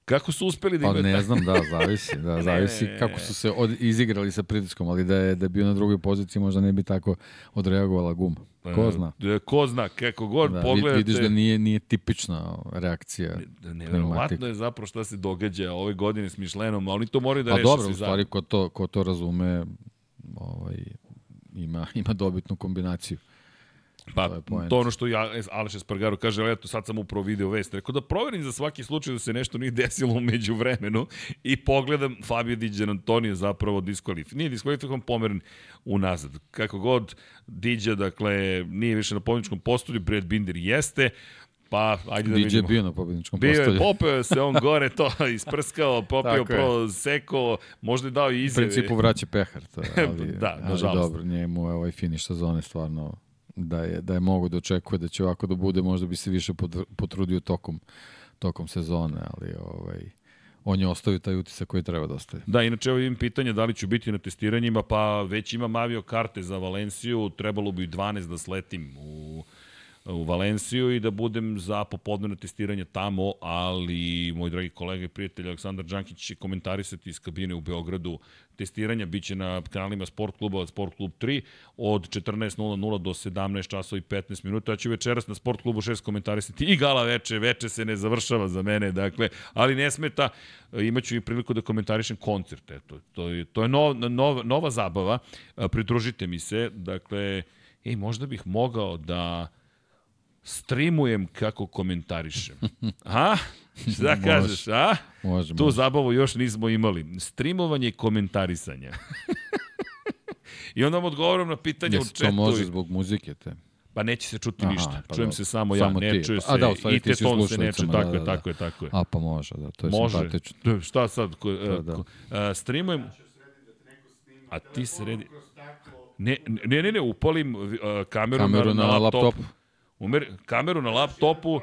A: Kako su uspeli da
B: imaju... Pa ne znam, da, zavisi, da, zavisi ne, kako su se od, izigrali sa pritiskom, ali da je, da je bio na drugoj poziciji možda ne bi tako odreagovala guma. Ko e, zna?
A: Da, ko zna, kako god da, pogledate...
B: Vidiš da nije, nije tipična reakcija
A: ne, Nevjerovatno je zapravo šta se događa ove godine s Mišlenom, ali oni to moraju da
B: pa
A: reše
B: dobro, u stvari, ko to, ko to razume, ovaj, ima, ima dobitnu kombinaciju.
A: Pa, to, to ono što ja, Aleš Espargaro kaže, ali eto, sad sam upravo video vest. Rekao da proverim za svaki slučaj da se nešto nije desilo umeđu vremenu i pogledam Fabio Diđan Antonio zapravo diskvalif. Nije diskvalifikovan pomeren unazad. Kako god, Diđa, dakle, nije više na pobjedničkom postolju, Brad Binder jeste, Pa, ajde da vidimo.
B: DJ bio na pobedničkom postolju.
A: Bio je, popeo se on gore to, isprskao, popio pro, seko, možda je dao i izjave.
B: U principu vraća pehar. To, ali, da, nažalost. Ali dobro, njemu je ovaj finiš sezone stvarno da je, da je mogu da očekuje da će ovako da bude, možda bi se više potrudio tokom, tokom sezone, ali ovaj, on je ostavio taj utisak koji treba da ostavi.
A: Da, inače evo imam pitanje da li ću biti na testiranjima, pa već imam avio karte za Valenciju, trebalo bi 12 da sletim u u Valenciju i da budem za popodnevno testiranje tamo, ali moj dragi kolega i prijatelj Aleksandar Đankić će komentarisati iz kabine u Beogradu testiranja, bit će na kanalima Sport kluba od Sport klub 3 od 14.00 do 17 časova i 15 minuta. Ja ću večeras na Sport klubu 6 komentarisati i gala veče, veče se ne završava za mene, dakle, ali ne smeta, imaću i priliku da komentarišem koncert, eto, to je, to je nov, nov, nova zabava, pridružite mi se, dakle, ej, možda bih mogao da streamujem kako komentarišem. A? Šta kažeš, a?
B: Može,
A: tu
B: može.
A: zabavu još nismo imali. Streamovanje i komentarisanje. I onda vam odgovoram na pitanje Jesi u četu.
B: to može zbog muzike te?
A: Pa neće se čuti Aha, ništa. Pa Čujem da, se samo ja, samo ne čuje se. A da, u stvari I te ton se ne čuje, da, tako da, je, da. tako je, tako je.
B: A pa može, da, to je
A: može.
B: simpatično.
A: Da, šta sad? Ko, da, da. Uh, streamujem... A ti sredi... Ne, ne, ne, ne, upalim uh, kameru, kameru na, na, na laptop. laptop Umer, kameru na laptopu,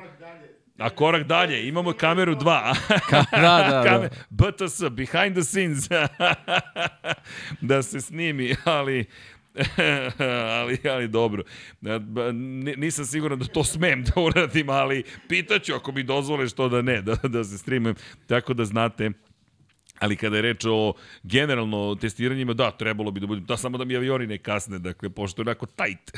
A: a korak dalje, imamo kameru 2.
B: da, da, da.
A: BTS, behind the scenes. da se snimi, ali ali, ali dobro. Nisam siguran da to smem da uradim, ali pitaću ako mi dozvoleš to da ne, da, da se streamujem. Tako da znate Ali kada je reč o generalno testiranjima, da, trebalo bi da bude, da samo da mi avioni ne kasne, dakle, pošto je onako tajt,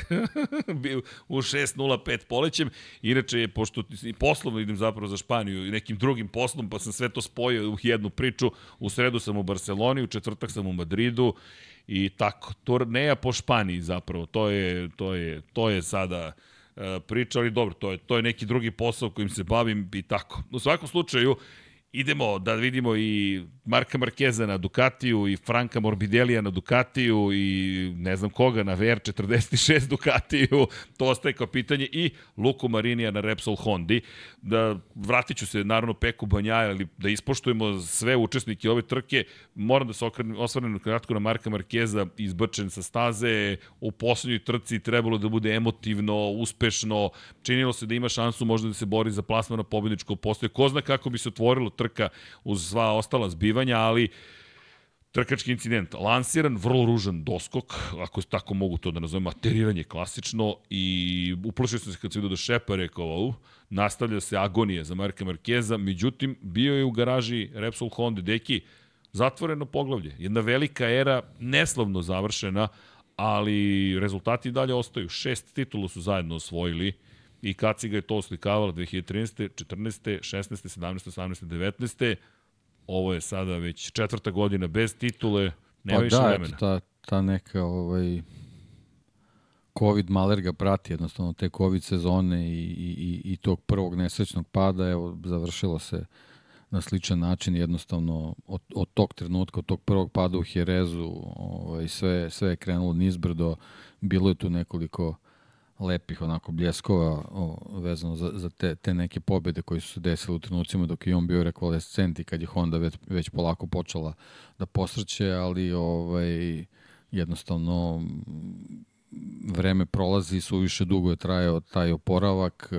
A: u 6.05 polećem, inače pošto poslovno idem zapravo za Španiju i nekim drugim poslom, pa sam sve to spojio u jednu priču, u sredu sam u Barceloni, u četvrtak sam u Madridu i tako, turneja po Španiji zapravo, to je, to je, to je sada uh, priča, ali dobro, to je, to je neki drugi posao kojim se bavim i tako. U svakom slučaju, idemo da vidimo i Marka Markeza na Ducatiju i Franka Morbidelija na Ducatiju i ne znam koga na VR46 Ducatiju, to ostaje kao pitanje i Luku Marinija na Repsol Hondi. Da vratit ću se naravno Peku Banjaja, ali da ispoštujemo sve učesnike ove trke, moram da se osvrnem kratko na Marka Markeza, izbrčen sa staze, u poslednjoj trci trebalo da bude emotivno, uspešno, činilo se da ima šansu možda da se bori za plasma na postoje. Ko zna kako bi se otvorilo trka uz sva ostala zbivanja, ali trkački incident. Lansiran, vrlo ružan doskok, ako tako mogu to da nazovem, ateriranje klasično i uplašio sam se kad se vidio do šepa, rekao, nastavlja se agonija za Marka Markeza, međutim, bio je u garaži Repsol Honda, deki, zatvoreno poglavlje, jedna velika era, neslavno završena, ali rezultati dalje ostaju. Šest titula su zajedno osvojili, i Kaciga je to oslikavala 2013. 14. 16. 17. 18. 19. Ovo je sada već četvrta godina bez titule, nema pa više da, vremena.
B: Pa da, ta, ta neka ovaj, COVID maler ga prati, jednostavno te COVID sezone i, i, i tog prvog nesrećnog pada, evo, završilo se na sličan način, jednostavno od, od tog trenutka, od tog prvog pada u Jerezu, ovaj, sve, sve je krenulo nizbrdo, bilo je tu nekoliko uh, lepih onako bljeskova o, vezano za, za te, te neke pobede koje su se desile u trenucima dok je on bio rekvalescent i kad je Honda već, već polako počela da posrće, ali ovaj, jednostavno vreme prolazi, su više dugo je trajao taj oporavak, e,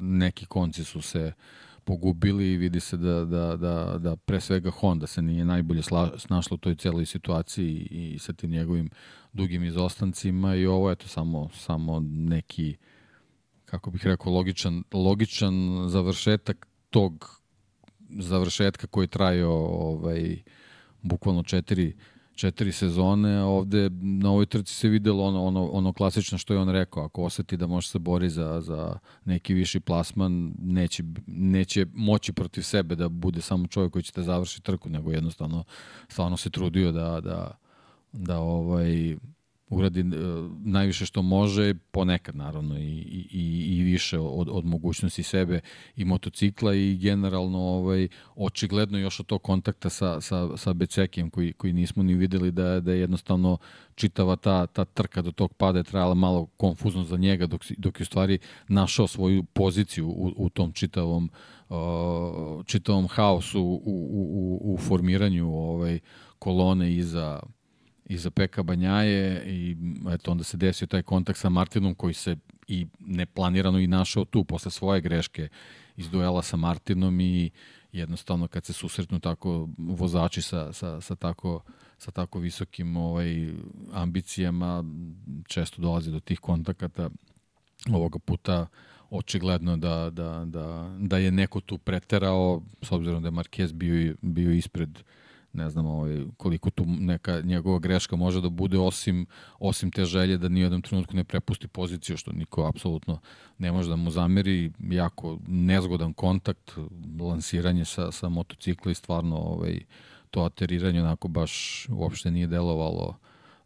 B: neki konci su se pogubili i vidi se da, da, da, da pre svega Honda se nije najbolje snašla u toj celoj situaciji i sa tim njegovim dugim izostancima i ovo je to samo, samo neki kako bih rekao logičan, logičan završetak tog završetka koji trajao ovaj, bukvalno četiri, četiri sezone, ovde na ovoj trci se videlo ono, ono, ono klasično što je on rekao, ako oseti da može se bori za, za neki viši plasman, neće, neće moći protiv sebe da bude samo čovjek koji će da završi trku, nego jednostavno stvarno se trudio da, da, da ovaj uradi uh, najviše što može, ponekad naravno i, i, i više od, od mogućnosti sebe i motocikla i generalno ovaj, očigledno još od tog kontakta sa, sa, sa Becekijem koji, koji nismo ni videli da, da je jednostavno čitava ta, ta trka do tog pada je trajala malo konfuzno za njega dok, dok je u stvari našao svoju poziciju u, u tom čitavom uh, čitavom haosu u, u, u, u formiranju ovaj kolone iza i za Peka Banjaje i eto onda se desio taj kontakt sa Martinom koji se i neplanirano i našao tu posle svoje greške iz duela sa Martinom i jednostavno kad se susretnu tako vozači sa, sa, sa tako sa tako visokim ovaj ambicijama često dolazi do tih kontakata. Ovoga puta očigledno da, da, da, da je neko tu preterao s obzirom da je Marquez bio, bio ispred uh, ne znam ovaj, koliko tu neka njegova greška može da bude osim, osim te želje da nijednom trenutku ne prepusti poziciju, što niko apsolutno ne može da mu zameri. Jako nezgodan kontakt, lansiranje sa, sa motocikla i stvarno ovaj, to ateriranje onako baš uopšte nije delovalo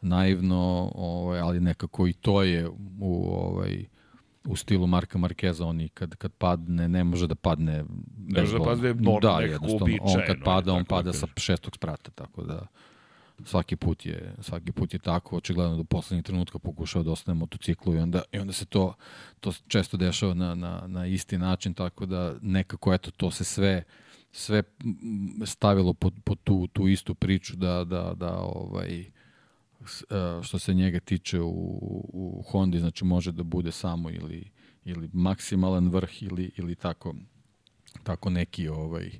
B: naivno, ovaj, ali nekako i to je u ovaj, u stilu Marka Markeza, oni kad, kad padne, ne može da padne
A: ne može da padne nor, da, jednostavno,
B: on kad pada, on pada da sa šestog sprata, tako da svaki put je svaki put je tako očigledno do poslednjeg trenutka pokušao da ostane motociklu i onda i onda se to to često dešava na na na isti način tako da nekako eto to se sve sve stavilo pod, pod tu tu istu priču da da da ovaj što se njega tiče u, u Hondi, znači može da bude samo ili, ili maksimalan vrh ili, ili tako, tako neki ovaj,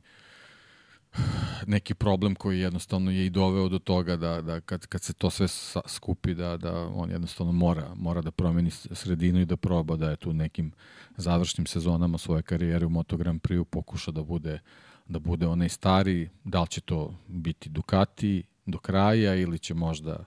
B: neki problem koji jednostavno je i doveo do toga da, da kad, kad se to sve skupi da, da on jednostavno mora, mora da promeni sredinu i da proba da je tu nekim završnim sezonama svoje karijere u Moto Grand Prix pokuša da bude da bude onaj stari, da li će to biti Ducati do kraja ili će možda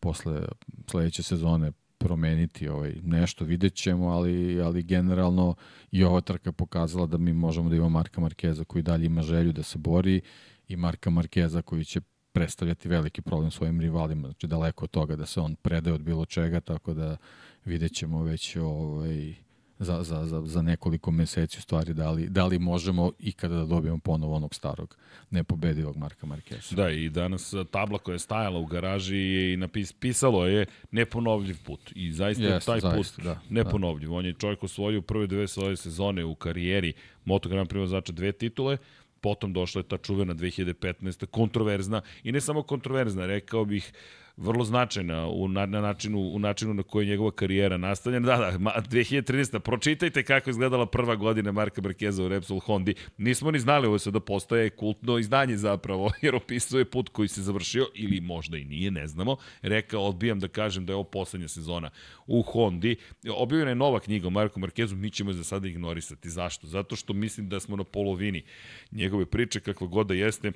B: posle sledeće sezone promeniti ovaj nešto vidjet ćemo, ali, ali generalno i ova trka pokazala da mi možemo da imamo Marka Markeza koji dalje ima želju da se bori i Marka Markeza koji će predstavljati veliki problem svojim rivalima, znači daleko od toga da se on predaje od bilo čega, tako da vidjet ćemo već ovaj, za, za, za, za nekoliko meseci u stvari da li, da li možemo ikada da dobijemo ponovo onog starog nepobedivog Marka Markesa.
A: Da, i danas tabla koja je stajala u garaži i napis, pisalo je neponovljiv put. I zaista yes, taj zaista, put da, neponovljiv. Da. On je čovjek osvojio prve dve svoje sezone u karijeri Moto Grand Prix vozača dve titule, potom došla je ta čuvena 2015. kontroverzna i ne samo kontroverzna, rekao bih vrlo značajna u, na, na, načinu, u načinu na koji je njegova karijera nastavljena. Da, da, 2013. Pročitajte kako je izgledala prva godina Marka Markeza u Repsol Hondi. Nismo ni znali ovo se da postaje kultno izdanje zapravo, jer opisuje put koji se završio, ili možda i nije, ne znamo. Rekao, odbijam da kažem da je ovo poslednja sezona u Hondi. Objavljena je nova knjiga o Marku Markezu, mi ćemo je za sada ignorisati. Zašto? Zato što mislim da smo na polovini njegove priče, kakva god da jeste,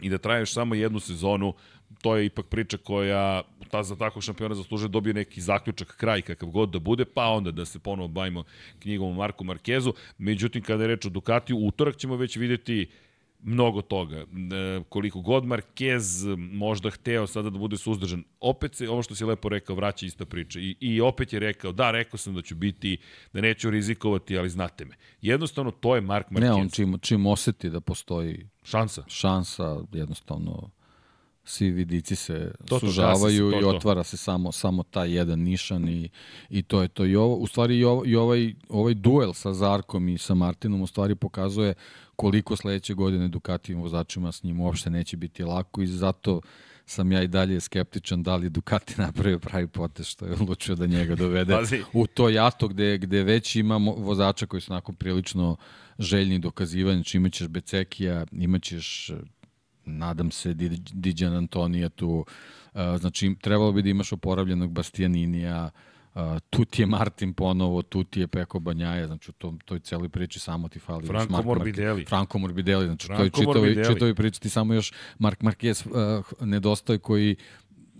A: i da traješ samo jednu sezonu, to je ipak priča koja ta za takvog šampiona zaslužuje da dobije neki zaključak, kraj kakav god da bude, pa onda da se ponovo bavimo knjigom o Marku Markezu. Međutim, kada je reč o Ducatiju, utorak ćemo već videti mnogo toga. E, koliko god Marquez možda hteo sada da bude suzdržan, opet se, ovo što si lepo rekao, vraća ista priča. I, I opet je rekao, da, rekao sam da ću biti, da neću rizikovati, ali znate me. Jednostavno, to je Mark Marquez.
B: Ne, on čim, čim oseti da postoji
A: šansa,
B: šansa jednostavno svi vidici se to, sužavaju to, to, i otvara se samo samo taj jedan nišan i, i to je to. I ovo, u stvari i, ovo, i ovaj, ovaj duel sa Zarkom i sa Martinom u stvari pokazuje koliko sledeće godine Dukativim vozačima s njim uopšte neće biti lako i zato sam ja i dalje skeptičan da li Ducati napravio pravi potez što je odlučio da njega dovede u to jato gde, gde već ima vozača koji su onako prilično željni dokazivanja, znači imaćeš Becekija, imaćeš nadam se Diđan Antonija tu, znači trebalo bi da imaš oporavljenog Bastianinija, Uh, tu ti je Martin ponovo, tu ti je Peko Banjaja, znači u tom, toj celoj priči samo ti fali
A: Franco Mark Morbidelli.
B: Franco Morbidelli, znači Franco toj čitovi, čitovi priči ti samo još Mark Marquez uh, nedostaje koji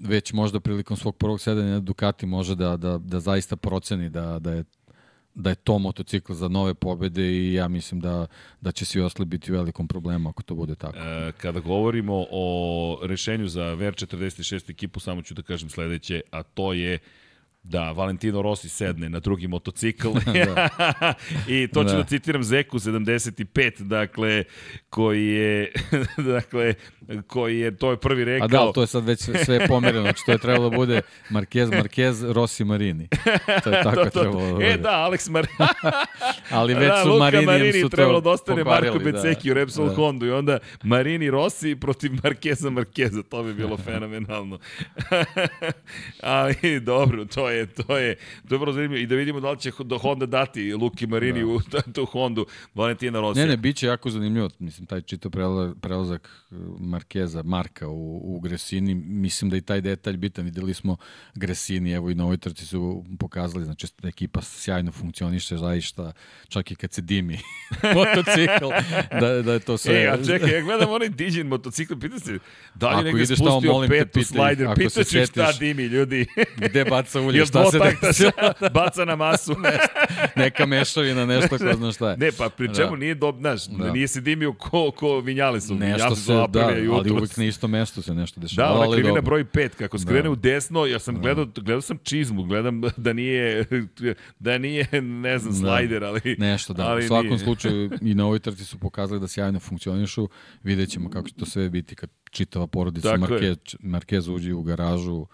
B: već možda prilikom svog prvog sedanja na Ducati može da, da, da zaista proceni da, da je da je to motocikl za nove pobede i ja mislim da, da će svi ostali biti u velikom problemu ako to bude tako.
A: E, kada govorimo o rešenju za VR46 ekipu, samo ću da kažem sledeće, a to je Da, Valentino Rossi sedne na drugi motocikl. da. I to ću da. da citiram Zeku 75, dakle, koji je, dakle, koji je, to je prvi rekao.
B: A da, to je sad već sve pomereno, znači to je trebalo da bude Marquez, Marquez, Rossi, Marini. To je tako to, to, trebalo da
A: bude. E da, Alex Marini.
B: Ali već da, su Marini, Marini su
A: trebalo da ostane Marko Beceki da. u Repsol da. Hondu i onda Marini Rossi protiv Markeza Markeza, to bi bilo fenomenalno. Ali dobro, to je, to je, to je vrlo zanimljivo i da vidimo da li će do Honda dati Luki Marini da. u tu Hondu Valentina Rossi.
B: Ne, ne, bit će jako zanimljivo, mislim, taj čito prelazak Markeza, Marka u, u Gresini, mislim da i taj detalj bitan, videli smo Gresini, evo i na ovoj trci su pokazali, znači ekipa sjajno funkcioniše, zaista, čak i kad se dimi motocikl, da, da je to sve...
A: E, a čekaj, ja gledam onaj diđen motocikl, pitan se, da li negde spustio tamo, petu pita, slider, pitaću šta dimi, ljudi.
B: gde baca ulje, šta se desilo?
A: baca na masu.
B: neka mešavina, nešto ko zna šta je.
A: Ne, pa pri čemu da. nije dob, znaš, da. nije se dimio ko, ko vinjali su. Nešto se,
B: da, ali uvijek na isto mesto se nešto dešava.
A: Da, ona krivina broj 5, kako skrene da. u desno, ja sam da. gledao, gledao sam čizmu, gledam da nije, da nije, ne znam, da. slajder, ali...
B: Nešto, da. Ali u svakom nije. slučaju i na ovoj trci su pokazali da sjajno funkcionišu, vidjet ćemo kako će to sve biti kad čitava porodica Marquez, Marquez uđe u garažu,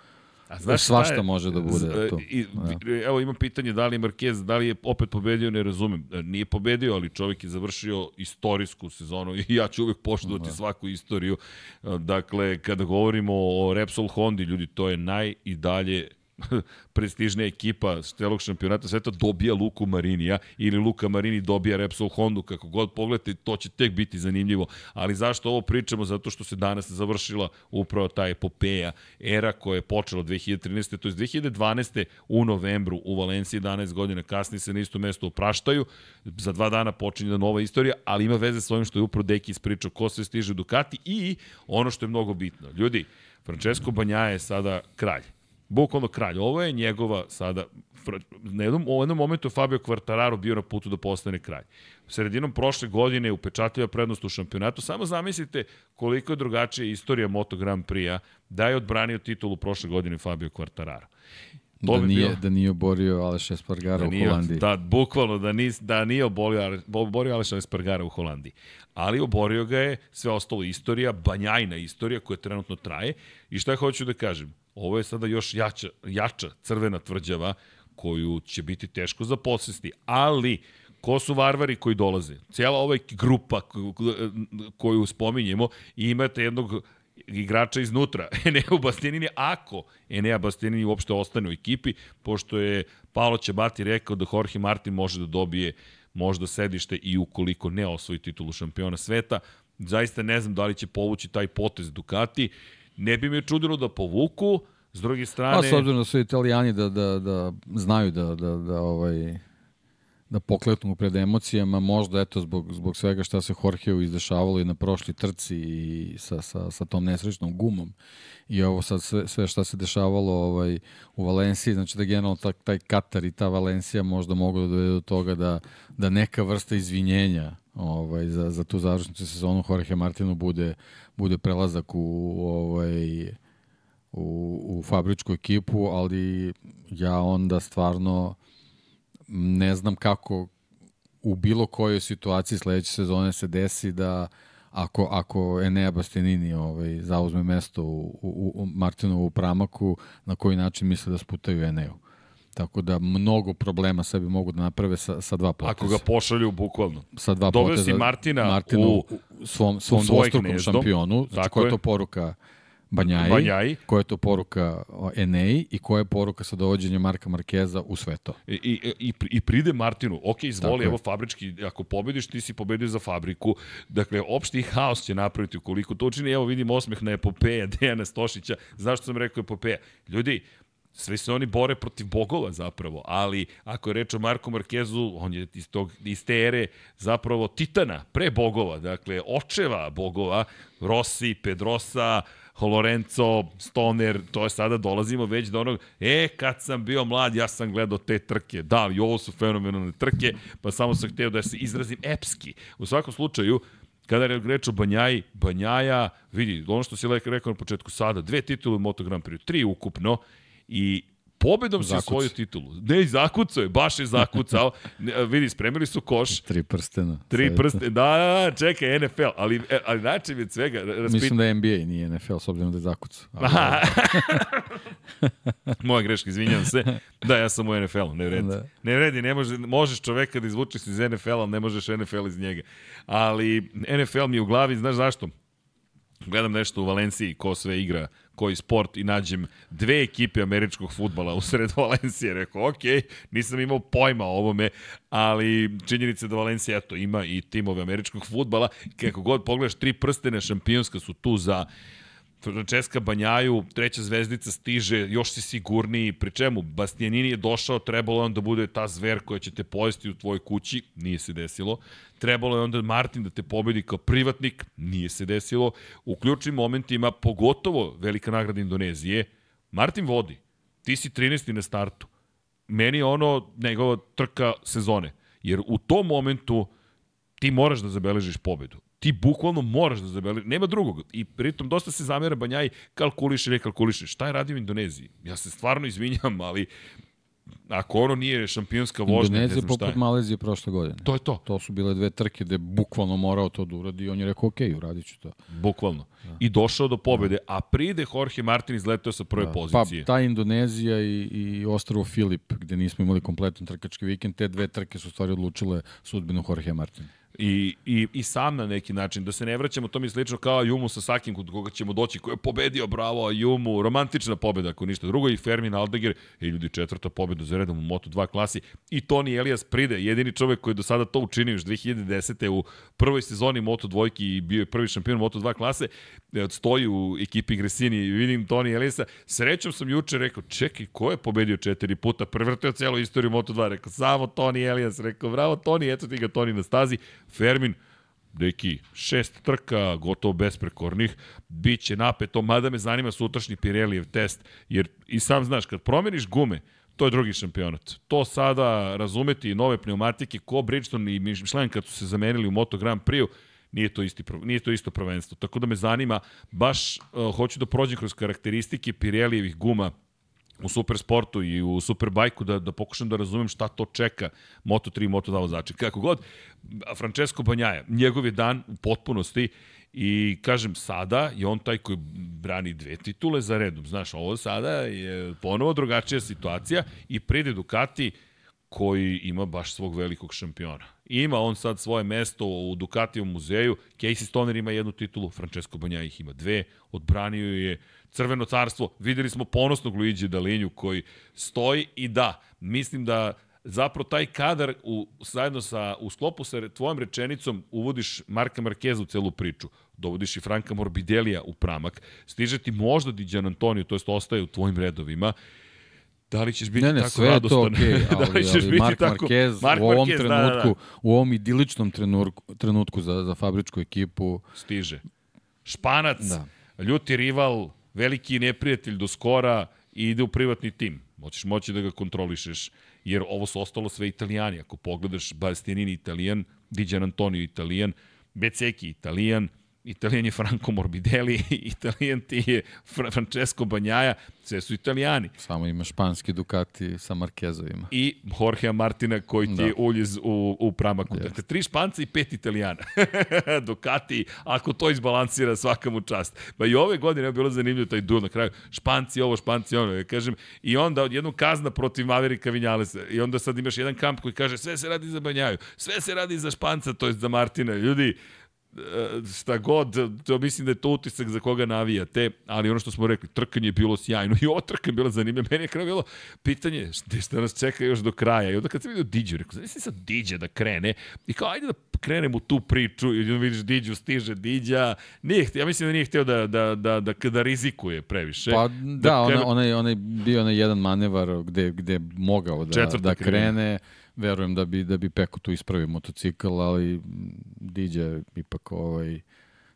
B: A znaš svašta je, može da bude to. I,
A: ja. Evo ima pitanje da li Marquez, da li je opet pobedio, ne razumem. E, nije pobedio, ali čovjek je završio istorijsku sezonu i ja ću uvek poštovati da. svaku istoriju. E, dakle, kada govorimo o Repsol Hondi, ljudi, to je naj i dalje prestižna ekipa celog šampionata sveta dobija Luku Marinija ili Luka Marini dobija Repsol Hondu, kako god pogledate, to će tek biti zanimljivo. Ali zašto ovo pričamo? Zato što se danas završila upravo ta epopeja, era koja je počela 2013. to je 2012. u novembru u Valenciji, 11 godina kasnije se na isto mesto opraštaju, za dva dana počinje da nova istorija, ali ima veze s ovim što je upravo Deki ispričao ko sve stiže Ducati i ono što je mnogo bitno. Ljudi, Francesco Banja je sada kralj. Bukvalno kralj. Ovo je njegova sada na jednom, u jednom momentu Fabio Quartararo bio na putu da postane kralj. U sredinom prošle godine upečatljiva prednost u šampionatu. Samo zamislite koliko je drugačija istorija Moto Grand Prix-a da je odbranio titulu prošle godine Fabio Quartararo.
B: To da, bi nije, bio, da nije oborio Aleša Espargara da nije, u Holandiji.
A: Da, bukvalno, da, nis, da nije oborio, oborio Aleša Espargara u Holandiji. Ali oborio ga je sve ostalo istorija, banjajna istorija koja trenutno traje. I šta hoću da kažem? Ovo je sada još jača, jača crvena tvrđava koju će biti teško za posesti. Ali, ko su varvari koji dolaze? Cijela ova grupa koju spominjemo, imate jednog igrača iznutra, Enea Bastianini, ako Enea Bastianini uopšte ostane u ekipi, pošto je Paolo Ćabati rekao da Jorge Martin može da dobije možda sedište i ukoliko ne osvoji titulu šampiona sveta, zaista ne znam da li će povući taj potez Ducati, ne bi me čudilo da povuku, s druge strane... A
B: s obzirom da su italijani da, da, da znaju da, da, da ovaj, da pokletnu pred emocijama, možda eto zbog, zbog svega šta se Jorgeu izdešavalo i na prošli trci i sa, sa, sa tom nesrećnom gumom i ovo sad sve, sve šta se dešavalo ovaj, u Valenciji, znači da generalno taj, taj Katar i ta Valencija možda mogu da dovede do toga da, da neka vrsta izvinjenja ovaj, za, za tu završnicu sezonu Jorge Martinu bude, bude prelazak u, ovaj, u, u fabričku ekipu, ali ja onda stvarno ne znam kako u bilo kojoj situaciji sledeće sezone se desi da ako, ako Enea Bastianini ovaj, zauzme mesto u, u, u Martinovu pramaku, na koji način misle da sputaju Eneu. Tako da mnogo problema sebi mogu da naprave sa, sa dva poteza.
A: Ako ga pošalju bukvalno.
B: Sa dva Dove poteza.
A: si Martina
B: Martinu u, u svom, svom dvostrukom šampionu. Znači, koja je to poruka Banjaji, Banjaji. koja je to poruka Enei i koja je poruka sa dovođenjem Marka Markeza u sve to.
A: I, i, i, i pride Martinu, ok, izvoli, evo fabrički, ako pobediš, ti si pobedio za fabriku. Dakle, opšti haos će napraviti ukoliko to učini. Evo vidim osmeh na epopeja Dejana Stošića. Zašto sam rekao epopeja? Ljudi, Svi se oni bore protiv bogova zapravo, ali ako je reč o Marku Markezu, on je iz, tog, iz te ere zapravo titana, pre bogova, dakle očeva bogova, Rossi, Pedrosa, Lorenzo, Stoner, to je sada dolazimo već do onog, e, kad sam bio mlad, ja sam gledao te trke. Da, i ovo su fenomenalne trke, pa samo sam hteo da se izrazim epski. U svakom slučaju, kada je reč o Banjaji, Banjaja, vidi, ono što si rekao na početku sada, dve titule u Moto Grand Prix, tri ukupno, i pobedom si osvojio titulu. Ne, zakucao je, baš je zakucao. Vidi, spremili su koš.
B: Tri prstena.
A: Tri prstena, da, da, da, čekaj, NFL, ali, e, ali znači mi svega...
B: Raspit... Mislim da je NBA, nije NFL, s obzirom da je zakucao. Ali...
A: Moja greška, izvinjam se. Da, ja sam u NFL-u, ne vredi. Da. Ne vredi, ne može, možeš čoveka da izvučeš iz NFL-a, ne možeš NFL iz njega. Ali NFL mi je u glavi, znaš zašto? Gledam nešto u Valenciji, ko sve igra koji sport i nađem dve ekipe američkog futbala u sred Valencije. Rekao, ok, nisam imao pojma o ovome, ali činjenica da Valencija eto, ima i timove američkog futbala. Kako god pogledaš, tri prstene šampionska su tu za Francesca Banjaju, treća zvezdica stiže, još si sigurniji, pri čemu Bastianini je došao, trebalo je on da bude ta zver koja će te pojesti u tvojoj kući, nije se desilo. Trebalo je onda Martin da te pobedi kao privatnik, nije se desilo. U ključnim momentima, pogotovo velika nagrada Indonezije, Martin vodi, ti si 13. na startu. Meni je ono njegova trka sezone, jer u tom momentu ti moraš da zabeležiš pobedu ti bukvalno moraš da zabeli, nema drugog. I pritom dosta se zamera Banjaj kalkuliše ili kalkuliše. Šta je radio u Indoneziji? Ja se stvarno izvinjam, ali ako ono nije šampionska vožnja,
B: ne znam šta je. poput Malezije prošle godine.
A: To je to.
B: To su bile dve trke gde bukvalno morao to da uradi i on je rekao, ok, uradit ću to.
A: Bukvalno. Da. I došao do pobede, da. a pride Jorge Martin izletao sa prve da. pozicije.
B: Pa ta Indonezija i, i Ostrovo Filip, gde nismo imali kompletan trkački vikend, te dve trke su stvari odlučile sudbinu Jorge Martina.
A: I, i, i sam na neki način, da se ne vraćamo, to mi slično kao Jumu sa Sakim, kod koga ćemo doći, ko je pobedio, bravo, Jumu, romantična pobeda, ako ništa drugo, i Fermin Aldeger, i ljudi četvrta pobeda za redom u Moto2 klasi, i Toni Elias Pride, jedini čovek koji je do sada to učinio još 2010. u prvoj sezoni Moto2 i bio je prvi šampion Moto2 klase, stoji u ekipi Gresini. I vidim Toni Eliasa. Srećom sam juče rekao, čekaj, ko je pobedio četiri puta, prevrtio celu istoriju Moto2, rekao, samo Toni Elias, rekao, bravo Toni, eto ti ga Toni na stazi, Fermin, deki, šest trka, gotovo besprekornih, bit će napeto, mada me zanima sutrašnji Pirellijev test, jer i sam znaš, kad promeniš gume, to je drugi šampionat. To sada razumeti nove pneumatike, ko Bridgestone i Michelin kad su se zamenili u Moto Grand Prix, nije to, isti, nije to isto prvenstvo. Tako da me zanima, baš uh, hoću da prođem kroz karakteristike Pirelijevih guma u supersportu i u superbajku da, da pokušam da razumem šta to čeka Moto3 i Moto2 vozače. Kako god, Francesco Banjaja, njegov je dan u potpunosti i kažem sada je on taj koji brani dve titule za redom. Znaš, ovo sada je ponovo drugačija situacija i pride Ducati koji ima baš svog velikog šampiona. Ima on sad svoje mesto u Ducatijevom muzeju, Casey Stoner ima jednu titulu, Francesco Banja ih ima dve, odbranio je Crveno carstvo, videli smo ponosnog Luigi Dalinju koji stoji i da, mislim da zapravo taj kadar u, zajedno sa, u sklopu sa tvojom rečenicom uvodiš Marka Markeza u celu priču. Dovodiš i Franka Morbidelija u pramak. Stiže ti možda Diđan Antonio, to jest ostaje u tvojim redovima. Da li ćeš biti
B: ne, ne,
A: tako
B: sve
A: radostan?
B: to okay, ali,
A: da li ćeš
B: ali Mark
A: tako...
B: Marquez
A: Mark
B: u ovom
A: Marquez,
B: trenutku,
A: da, da, da.
B: u ovom idiličnom trenutku, trenutku za, za fabričku ekipu,
A: Stiže. Španac,
B: Da.
A: ljuti rival, veliki neprijatelj do skora i ide u privatni tim. Moćeš moći da ga kontrolišeš, jer ovo su ostalo sve italijani. Ako pogledaš, Bastianini italijan, Diđan Antonio italijan, Beceki italijan, Italijan je Franco Morbidelli, Italijan ti je Fra Francesco Banjaja, sve su italijani.
B: samo ima španski Ducati sa Markezovima.
A: I Jorgea Martina koji ti
B: Da.
A: je uljez u, u pramaku. Dakle, tri španca i pet italijana. Ducati, ako to izbalansira svaka mu čast. Pa i ove godine je bilo zanimljivo taj duel na kraju. Španci ovo, španci ono. Ja kažem, I onda odjednom kazna protiv Maverika Vinjalesa. I onda sad imaš jedan kamp koji kaže sve se radi za Banjaju, sve se radi za Španca, to je za Martina. Ljudi, šta god, to mislim da je to utisak za koga navijate, ali ono što smo rekli, trkanje je bilo sjajno i ovo trkanje je bilo zanimljivo. Meni je kraj bilo pitanje šta, šta nas čeka još do kraja. I onda kad sam vidio Diđu, rekao, znači sad Diđa da krene i kao, ajde da krenem u tu priču i onda vidiš Diđu, stiže Diđa. Nije, ja mislim da nije htio da, da, da, da, da rizikuje previše.
B: Pa da, ona,
A: krene-
B: onaj, onaj bio onaj jedan manevar gde, gde mogao da,
A: Četvrta
B: da
A: krivina.
B: krene. Verujem da bi, da bi Peko tu ispravio motocikl, ali Diđa ipak ovaj,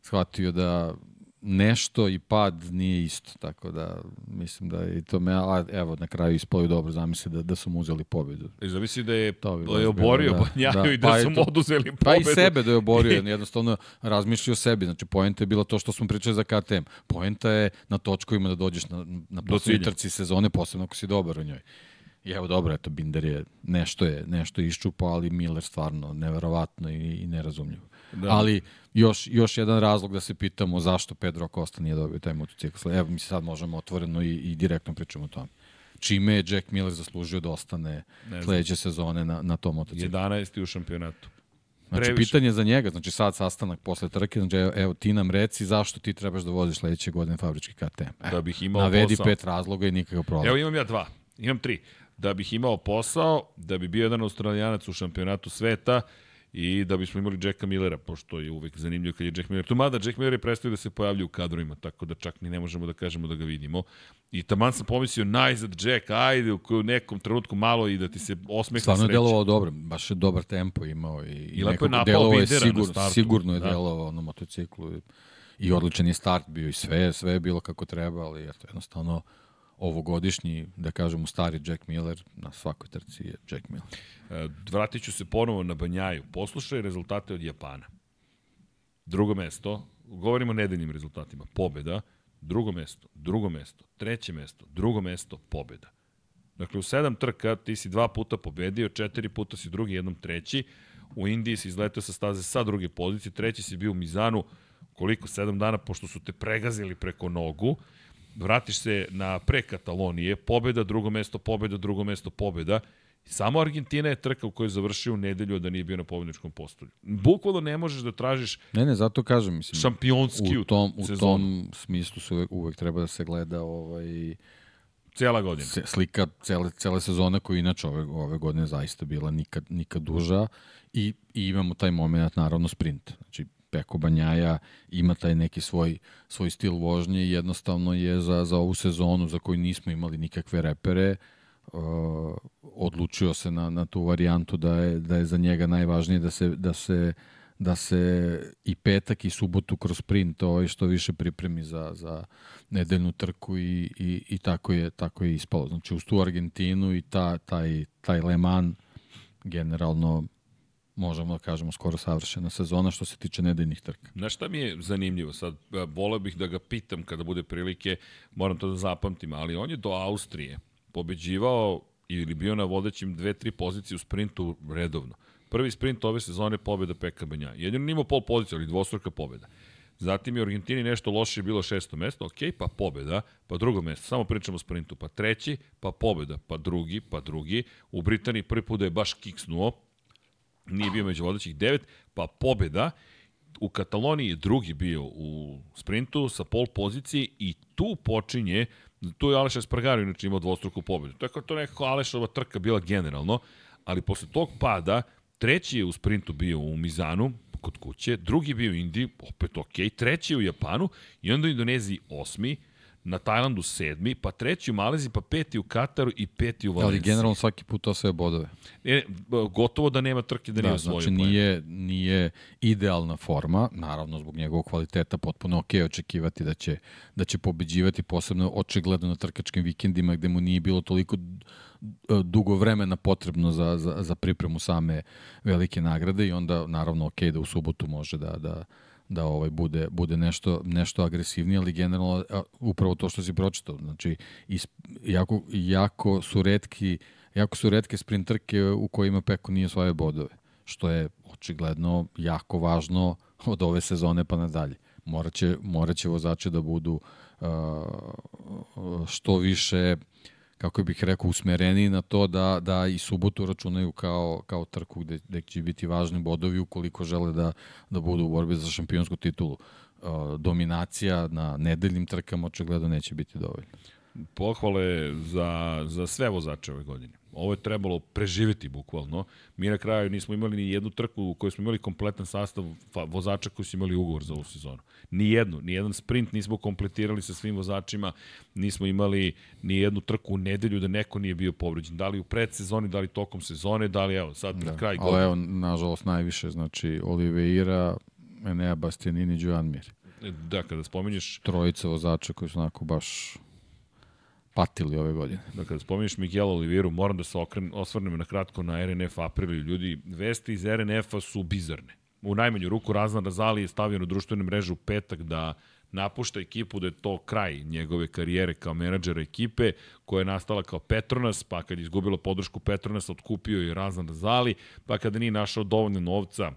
B: shvatio da nešto i pad nije isto, tako da mislim da je i to me, a evo na kraju ispalo je dobro, zamisli da, da su mu uzeli pobedu.
A: I zavisi da je,
B: To bi
A: da je oborio
B: da.
A: Banjaju
B: Da.
A: i da
B: Pa
A: su mu oduzeli pobedu.
B: Pa i sebe da je oborio, jednostavno razmišlja o sebi. Znači, poenta je bila to što smo pričali za KTM. Poenta je na točkovima da dođeš na, na poslednji
A: cilja.
B: trci sezone, posebno ako si dobar u njoj. I evo dobro, eto, Binder je nešto je, nešto je iščupao, ali Miller stvarno neverovatno i, i nerazumljivo.
A: Da.
B: Da. Ali još, još jedan razlog da se pitamo zašto Pedro Acosta nije dobio taj motocikl. Evo, mi sad možemo otvoreno i, i direktno pričamo o tome. Čime je Jack Miller zaslužio da ostane sledeće sezone na, na tom motociklu?
A: 11. u šampionatu.
B: Znači,
A: Previše.
B: pitanje za njega, znači sad sastanak posle trke, znači evo, evo ti nam reci zašto ti trebaš da voziš sledeće godine fabrički KTM. E,
A: Da bih imao
B: navedi
A: posao.
B: pet razloga i nikakav problem.
A: Evo imam ja dva, imam tri. Da bih imao posao, da bi bio jedan australijanac u šampionatu sveta i da bismo imali Jacka Millera, pošto je uvek zanimljivo kad je Jack Miller tu. Mada Jack Miller je prestao da se pojavlja u kadrovima, tako da čak ni ne možemo da kažemo da ga vidimo. I taman sam pomislio, najzad Jack, ajde u nekom trenutku malo i da ti se osmehne
B: Stvarno je delovao dobro, baš je dobar tempo imao i, i,
A: I lepo je
B: nekako
A: napao
B: delovao je
A: Bindera na
B: sigurno je
A: Da.
B: delovao na motociklu i, i odličan je start bio i sve, sve je bilo kako treba, ali eto, jednostavno ovogodišnji, da kažemo stari Jack Miller, na svakoj trci je Jack Miller.
A: E, Vratit ću se ponovo na Banjaju. Poslušaj rezultate od Japana. Drugo mesto, govorimo o nedeljnim rezultatima, pobeda, drugo mesto, drugo mesto, treće mesto, drugo mesto, pobeda. Dakle, u sedam trka ti si dva puta pobedio, četiri puta si drugi, jednom treći. U Indiji si izletao sa staze sa druge pozicije, treći si bio u Mizanu, koliko, sedam dana, pošto su te pregazili preko nogu. Vratiš se na pre Katalonije, pobeda, drugo mesto, pobeda, drugo mesto, pobeda. Samo Argentina je trka u kojoj je završio u nedelju da nije bio na pobedničkom postolju. Bukvalno ne možeš da tražiš
B: Ne, ne, zato kažem, mislim.
A: Šampionski
B: u tom, u tom smislu se uvek, uvek treba da se gleda ovaj
A: Cela godina.
B: Slika cele, cele sezone koja inače ove, ove godine zaista bila nikad, nikad duža i, i imamo taj moment, naravno, sprint. Znači, Peko Banjaja ima taj neki svoj, svoj stil vožnje i jednostavno je za, za ovu sezonu za koju nismo imali nikakve repere uh, odlučio se na, na tu varijantu da je, da je za njega najvažnije da se, da se da se i petak i subotu kroz sprint ovaj što više pripremi za, za nedeljnu trku i, i, i tako, je, tako je ispalo. Znači uz tu Argentinu i ta, taj, taj Le Mans generalno možemo da kažemo skoro savršena sezona što se tiče nedeljnih trka.
A: Znaš šta mi je zanimljivo sad? Voleo bih da ga pitam kada bude prilike, moram to da zapamtim, ali on je do Austrije pobeđivao ili bio na vodećim dve, tri pozicije u sprintu redovno. Prvi sprint ove sezone pobeda Peka Banja. Jedino nima pol pozicija, ali dvostruka pobeda. Zatim je u Argentini nešto loše bilo šesto mesto, ok, pa pobeda, pa drugo mesto, samo pričamo o sprintu, pa treći, pa pobeda, pa drugi, pa drugi. U Britaniji prvi put da je baš kiksnuo, nije bio među vodećih devet, pa pobeda. U Kataloniji je drugi bio u sprintu sa pol pozicije i tu počinje, tu je Aleš Espargaro inače imao dvostruku pobedu. To je kao to nekako Alešova trka bila generalno, ali posle tog pada treći je u sprintu bio u Mizanu, kod kuće, drugi bio u Indiji, opet ok, treći je u Japanu i onda u Indoneziji osmi, na Tajlandu sedmi, pa treći u Maleziji, pa peti u Kataru i peti u Valenciji.
B: Ali generalno svaki put osvaja bodove.
A: E, gotovo da nema trke da, da nije osvojio.
B: Znači nije, nije idealna forma, naravno zbog njegovog kvaliteta potpuno ok očekivati da će, da će pobeđivati, posebno očigledno na trkačkim vikendima gde mu nije bilo toliko dugo vremena potrebno za, za, za pripremu same velike nagrade i onda naravno ok da u subotu može da, da, da ovaj bude bude nešto nešto agresivnije, ali generalno upravo to što si pročitao, znači is, jako jako su retki jako su retke sprinterke u kojima Peko nije svoje bodove, što je očigledno jako važno od ove sezone pa nadalje. Moraće moraće vozači da budu uh, što više kako bih rekao, usmereni na to da, da i subotu računaju kao, kao trku gde, gde će biti važni bodovi ukoliko žele da, da budu u borbi za šampionsku titulu. Uh, dominacija na nedeljnim trkama očigledno neće biti dovoljno.
A: Pohvale za, za sve vozače ove godine. Ovo je trebalo preživeti bukvalno. Mi na kraju nismo imali ni jednu trku u kojoj smo imali kompletan sastav vozača koji su imali ugovor za ovu sezonu. Ni jednu, ni jedan sprint nismo kompletirali sa svim vozačima, nismo imali ni jednu trku u nedelju da neko nije bio povređen. Da li u predsezoni, da li tokom sezone, da li evo sad pred da. kraj
B: godine. Ali evo, nažalost, najviše, znači Oliveira, Enea Bastianini, Joan Mir.
A: Da, kada spominješ...
B: Trojica vozača koji su onako baš patili ove godine.
A: Da, kada spominješ Miguel Oliviru, moram da se okren, osvrnem na kratko na RNF Aprili. Ljudi, vesti iz RNF-a su bizarne. U najmanju ruku Razna Razali je stavio na društvenu mrežu petak da napušta ekipu, da je to kraj njegove karijere kao menadžera ekipe, koja je nastala kao Petronas, pa kad je izgubilo podršku Petronas, otkupio je Razna Razali, pa kada nije našao dovoljno novca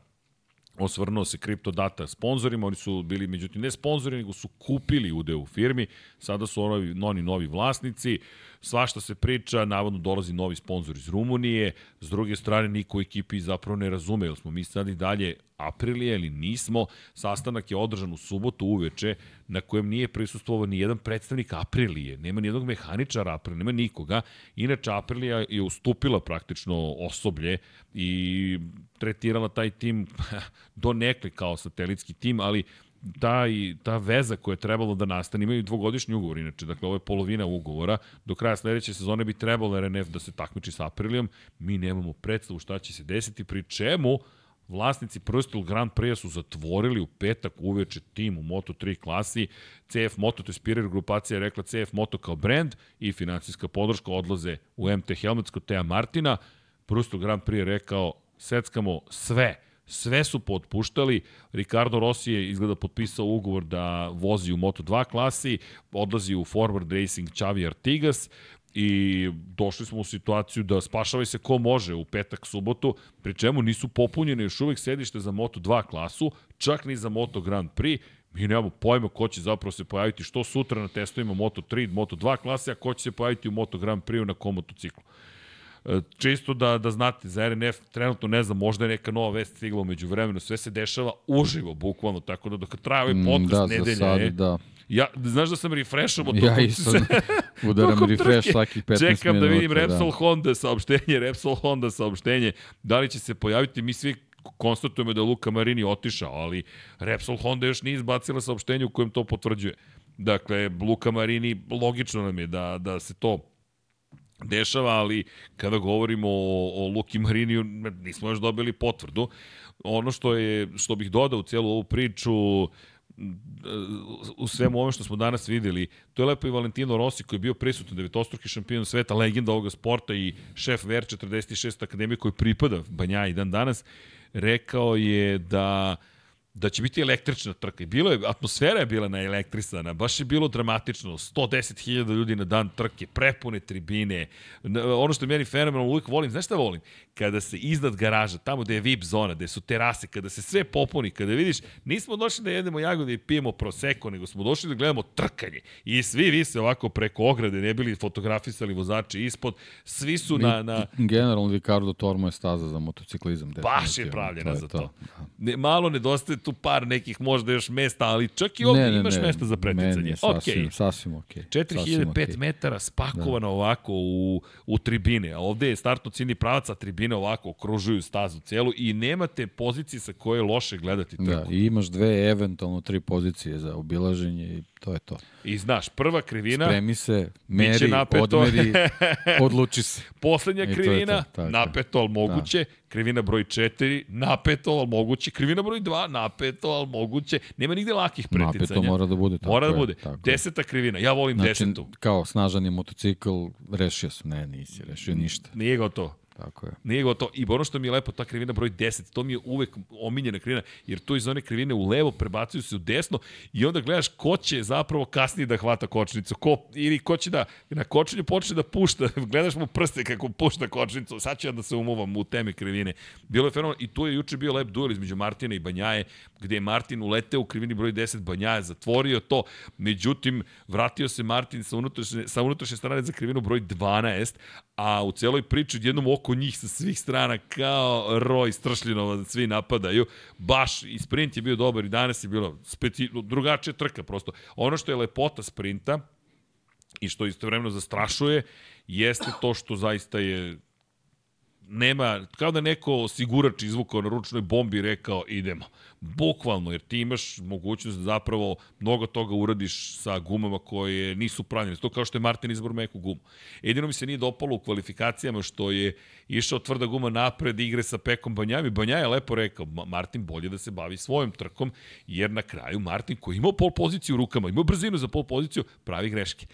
A: osvrnuo se Data sponsorima, oni su bili međutim ne sponzori, nego su kupili udeo u firmi, sada su oni, oni novi vlasnici, svašta se priča, navodno dolazi novi sponsor iz Rumunije, s druge strane niko u ekipi zapravo ne razume, jer smo mi sad i dalje aprilije ili nismo, sastanak je održan u subotu uveče, na kojem nije prisustvovao ni jedan predstavnik Aprilije, nema ni jednog mehaničara Aprilije, nema nikoga. Inače, Aprilija je ustupila praktično osoblje i tretirala taj tim do nekli kao satelitski tim, ali ta, i, ta veza koja je trebalo da nastane, imaju dvogodišnji ugovor, inače, dakle, ovo je polovina ugovora, do kraja sledeće sezone bi trebalo RNF da se takmiči sa Aprilijom, mi nemamo predstavu šta će se desiti, pri čemu Vlasnici Bristol Grand Prix su zatvorili u petak uveče tim u Moto3 klasi. CF Moto, to je Spirer grupacija, je rekla CF Moto kao brand i financijska podrška odlaze u MT Helmets kod Teja Martina. Bristol Grand Prix je rekao, seckamo sve. Sve su potpuštali. Ricardo Rossi je izgleda potpisao ugovor da vozi u Moto2 klasi, odlazi u Forward Racing Xavi Artigas i došli smo u situaciju da spašavaj se ko može u petak, subotu, pri čemu nisu popunjene još uvek sedište za Moto2 klasu, čak ni za Moto Grand Prix, mi nemamo pojma ko će zapravo se pojaviti što sutra na testovima Moto3, Moto2 klase, a ko će se pojaviti u Moto Grand Prix na kom motociklu. E, čisto da, da znate, za RNF trenutno ne znam, možda je neka nova vest stigla umeđu vremenu, sve se dešava uživo, bukvalno, tako da dok traje ovaj mm, podcast da, nedelja sad, je, da. Ja, znaš da sam refreshom od
B: Ja isto udaram refresh svakih 15 minuta.
A: Čekam da vidim da. Repsol da. Honda saopštenje, Repsol Honda saopštenje, da li će se pojaviti, mi svi konstatujemo da je Luka Marini otišao, ali Repsol Honda još nije izbacila saopštenje u kojem to potvrđuje. Dakle, Luka Marini, logično nam je da, da se to dešava, ali kada govorimo o, o Luki Mariniju, nismo još dobili potvrdu. Ono što je što bih dodao u cijelu ovu priču u svemu ovome što smo danas videli, to je lepo i Valentino Rossi koji je bio prisutan devetostruki šampion sveta, legenda ovoga sporta i šef VR46 akademije koji pripada Banja i dan danas, rekao je da da će biti električna trka. I bilo je, atmosfera je bila elektrisana, baš je bilo dramatično. 110.000 ljudi na dan trke, prepune tribine. Ono što je meni fenomenalno uvijek volim, znaš šta volim? Kada se iznad garaža, tamo gde je VIP zona, gde su terase, kada se sve popuni, kada vidiš, nismo došli da jedemo jagode i pijemo proseko, nego smo došli da gledamo trkanje. I svi vi se ovako preko ograde, ne bili fotografisali vozači ispod, svi su na... na...
B: Generalno Ricardo Tormo je staza za motociklizam.
A: Baš je pravljena to je za to. to. Ne, malo nedostaje tu par nekih možda još mesta, ali čak i ovdje ne, ne, imaš ne, mesta za preticanje. Meni je
B: sasvim, okay. sasvim ok.
A: 4005 okay. metara spakovano da. ovako u, u tribine, a ovde je startno ciljni pravac, a tribine ovako okružuju stazu celu i nemate pozicije sa koje je loše gledati
B: trku. Da, i imaš dve, eventualno tri pozicije za obilaženje i to je to.
A: I znaš, prva krivina...
B: Spremi se, meri, odmeri, odluči se.
A: Poslednja I krivina, to to, napeto, ali moguće. Da. Krivina broj 4, napeto, ali moguće. Krivina broj 2, napeto, ali moguće. Nema nigde lakih preticanja.
B: Napeto mora da bude.
A: Tako mora da bude. Tako Deseta krivina, ja volim znači, desetu.
B: Kao snažan je motocikl, rešio sam. Ne, nisi rešio ništa.
A: Nije gotovo.
B: Tako je.
A: Nije gotovo. I ono što mi je lepo, ta krivina broj 10, to mi je uvek omiljena krivina, jer to iz one krivine u levo prebacuju se u desno i onda gledaš ko će zapravo kasnije da hvata kočnicu, ko, ili ko će da na kočenju počne da pušta, gledaš mu prste kako pušta kočnicu, sad ću ja da se umovam u teme krivine. Bilo je fenomenalno i tu je juče bio lep duel između Martina i Banjaje, gde je Martin uleteo u krivini broj 10, Banjaje zatvorio to, međutim, vratio se Martin sa unutrašnje, sa unutrašnje strane za krivinu broj 12, a u celoj priči jednom oko njih sa svih strana kao roj stršljenova da svi napadaju. Baš i sprint je bio dobar i danas je bilo speci... drugačija trka prosto. Ono što je lepota sprinta i što istovremeno zastrašuje jeste to što zaista je nema, kao da neko osigurač izvukao na ručnoj bombi rekao idemo. Bukvalno, jer ti imaš mogućnost da zapravo mnogo toga uradiš sa gumama koje nisu pravljene. To kao što je Martin izbor meku gumu. Jedino mi se nije dopalo u kvalifikacijama što je išao tvrda guma napred igre sa Pekom Banjami. Banja je lepo rekao, Martin bolje da se bavi svojom trkom, jer na kraju Martin koji imao pol poziciju u rukama, imao brzinu za pol poziciju, pravi greške.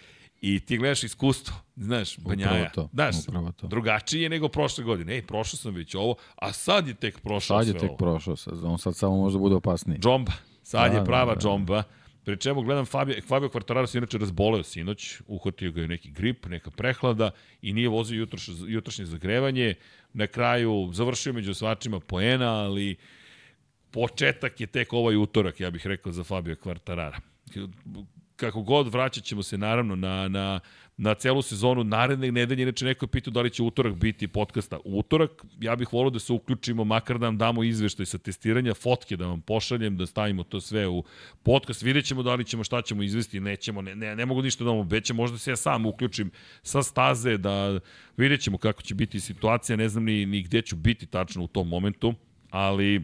A: I ti gledaš iskustvo, znaš, Banjaja, to, znaš, to. drugačije je nego prošle godine. Ej, prošao sam već ovo, a sad je tek prošao
B: sad sve ovo. Sad je tek prošao, sad, on sad samo može da bude opasniji.
A: Džomba, sad da, je prava da, da. džomba. Pri čemu gledam Fabio, Fabio Quartararo se inače razboleo sinoć, uhvatio ga je neki grip, neka prehlada i nije vozio jutroš, jutrošnje zagrevanje. Na kraju završio među svačima poena, ali početak je tek ovaj utorak, ja bih rekao, za Fabio Quartarara kako god vraćat ćemo se naravno na, na, na celu sezonu naredne nedelje, inače neko je pitao da li će utorak biti podcasta. Utorak ja bih volio da se uključimo, makar da vam damo izveštaj sa testiranja, fotke da vam pošaljem, da stavimo to sve u podcast, vidjet ćemo da li ćemo šta ćemo izvesti, nećemo, ne, ne, ne mogu ništa da vam obećam, možda se ja sam uključim sa staze, da vidjet ćemo kako će biti situacija, ne znam ni, ni gde ću biti tačno u tom momentu, ali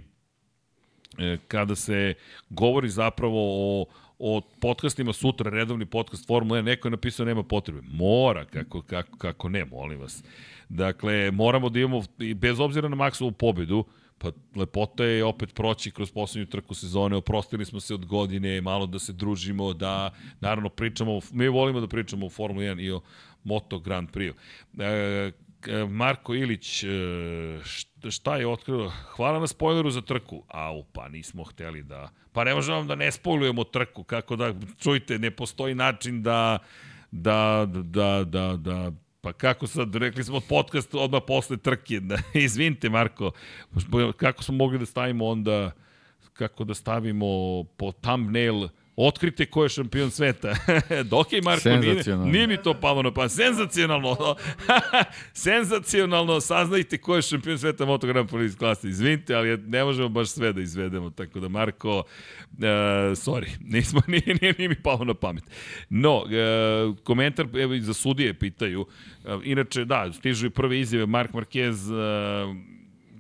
A: e, kada se govori zapravo o o podcastima sutra, redovni podcast Formula 1, neko je napisao nema potrebe. Mora, kako, kako, kako ne, molim vas. Dakle, moramo da imamo, bez obzira na maksovu pobedu, pa lepota je opet proći kroz poslednju trku sezone, oprostili smo se od godine, malo da se družimo, da naravno pričamo, mi volimo da pričamo o Formula 1 i o Moto Grand Prix. E, Marko Ilić, e, šta je otkrio? Hvala na spojleru za trku. Au, pa nismo hteli da... Pa ne možemo da ne spojlujemo trku, kako da, čujte, ne postoji način da, da, da, da, da, pa kako sad, rekli smo podcast odmah posle trke, izvinite Marko, kako smo mogli da stavimo onda, kako da stavimo po thumbnail Otkrite ko je šampion sveta. Dok je Marko, nije, nije mi to palo na pa. Senzacionalno. Senzacionalno saznajte ko je šampion sveta Moto Grand Prix klase. Izvinite, ali ne možemo baš sve da izvedemo. Tako da, Marko, uh, sorry, nismo, nije, nije, nije mi palo na pamet. No, uh, komentar, evo i za sudije pitaju. Uh, inače, da, stižu i prve izjave. Mark Marquez uh,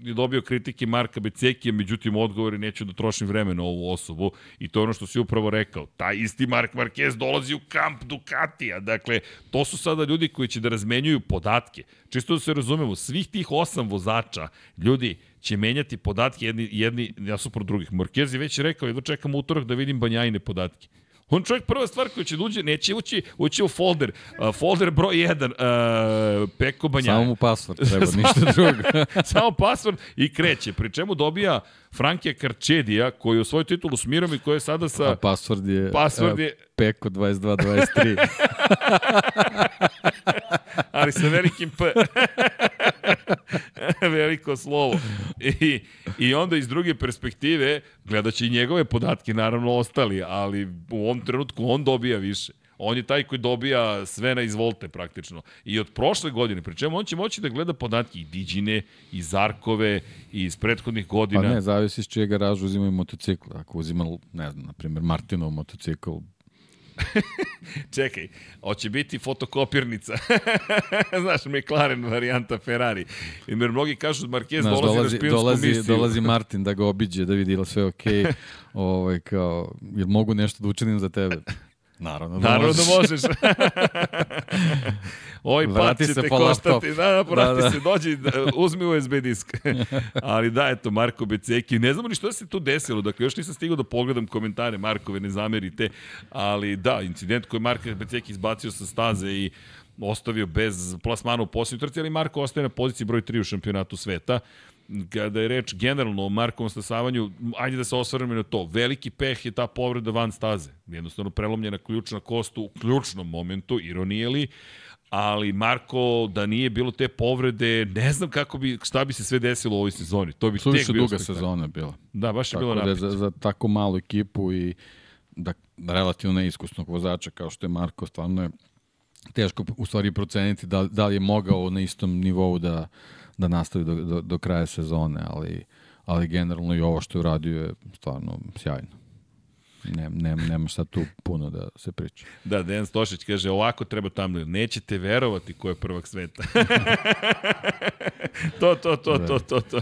A: je dobio kritike Marka Becekija, međutim odgovori neću da trošim vreme na ovu osobu i to je ono što si upravo rekao. Taj isti Mark Marquez dolazi u kamp Ducatija, dakle, to su sada ljudi koji će da razmenjuju podatke. Čisto da se razumemo, svih tih osam vozača, ljudi, će menjati podatke jedni, jedni ja su pro drugih. Marquez je već rekao, jedno čekam utorak da vidim banjajne podatke. On čovjek prva stvar koja će da uđe, neće ući, ući u folder. Uh, folder broj 1, uh, Peko Banja.
B: Samo mu password treba, ništa drugo.
A: Samo password i kreće. Pri čemu dobija Frankija Karčedija, koji je u svoju titulu s Mirom i koji je sada sa...
B: A password je, password je... Peko 2223.
A: Ali sa velikim P. Veliko slovo. I, I onda iz druge perspektive, gledaće i njegove podatke, naravno ostali, ali u ovom trenutku on dobija više. On je taj koji dobija sve na izvolte praktično. I od prošle godine, pri čemu on će moći da gleda podatke i Diđine, i Zarkove, i iz prethodnih godina.
B: Pa ne, zavisi s čije garažu uzimaju motocikl. Ako uzima, ne znam, na primjer, Martinov motocikl,
A: Čekaj, hoće biti fotokopirnica. Znaš, McLaren varijanta Ferrari. I jer mnogi kažu da Marquez Znaš, dolazi, dolazi na špionsku
B: dolazi,
A: misiju.
B: Dolazi Martin da ga obiđe, da vidi da sve okej. Okay. ovaj, kao, jel mogu nešto da učinim za tebe? Naravno da
A: Naravno
B: možeš.
A: da možeš. Ovaj pad će te koštati. Da, da, vrati da, da. se, dođi, da, uzmi USB disk. Ali da, eto, Marko Beceki. Ne znamo ni što se tu desilo. Dakle, još nisam stigao da pogledam komentare Markove, ne zamerite. Ali da, incident koji je Marko Beceki izbacio sa staze i ostavio bez plasmana u posljednju trci, ali Marko ostaje na poziciji broj 3 u šampionatu sveta kada je reč generalno o Markovom stasavanju, ajde da se osvrnemo na to. Veliki peh je ta povreda van staze. Jednostavno prelomljena ključna kost u ključnom momentu, ironije li, ali Marko, da nije bilo te povrede, ne znam kako bi, šta bi se sve desilo u ovoj sezoni. To bi
B: Suviše tek duga sezona bila.
A: Da, baš
B: je
A: bilo
B: napet. Da za, za tako malu ekipu i da, relativno neiskusnog vozača kao što je Marko, stvarno je teško u stvari proceniti da, da li je mogao na istom nivou da, da nastavi do, do, do kraja sezone, ali, ali generalno i ovo što je uradio je stvarno sjajno. Ne, ne, nema šta tu puno da se priča.
A: Da, Dejan Stošić kaže, ovako treba tamo, nećete verovati ko je prvak sveta. to, to, to, da. to, to, to.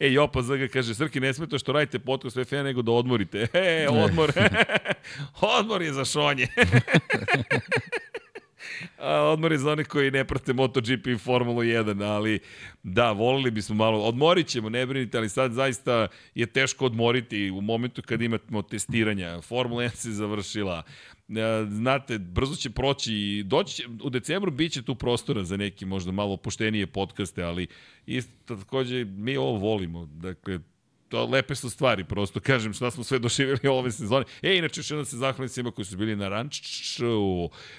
A: e, Jopa Zaga kaže, Srki, ne smete što radite podcast FF, nego da odmorite. E, odmor. odmor je za šonje. odmor je za one koji ne prate MotoGP i Formulu 1, ali da, volili bismo malo, odmorit ćemo, ne brinite, ali sad zaista je teško odmoriti u momentu kad imamo testiranja. Formula 1 se završila, e, znate, brzo će proći i doći u decembru bit će tu prostora za neki možda malo opuštenije podcaste, ali isto takođe mi ovo volimo. Dakle, to lepe su stvari, prosto kažem šta smo sve doživjeli ove sezone. E, inače, još jednom se zahvalim svima koji su bili na ranču.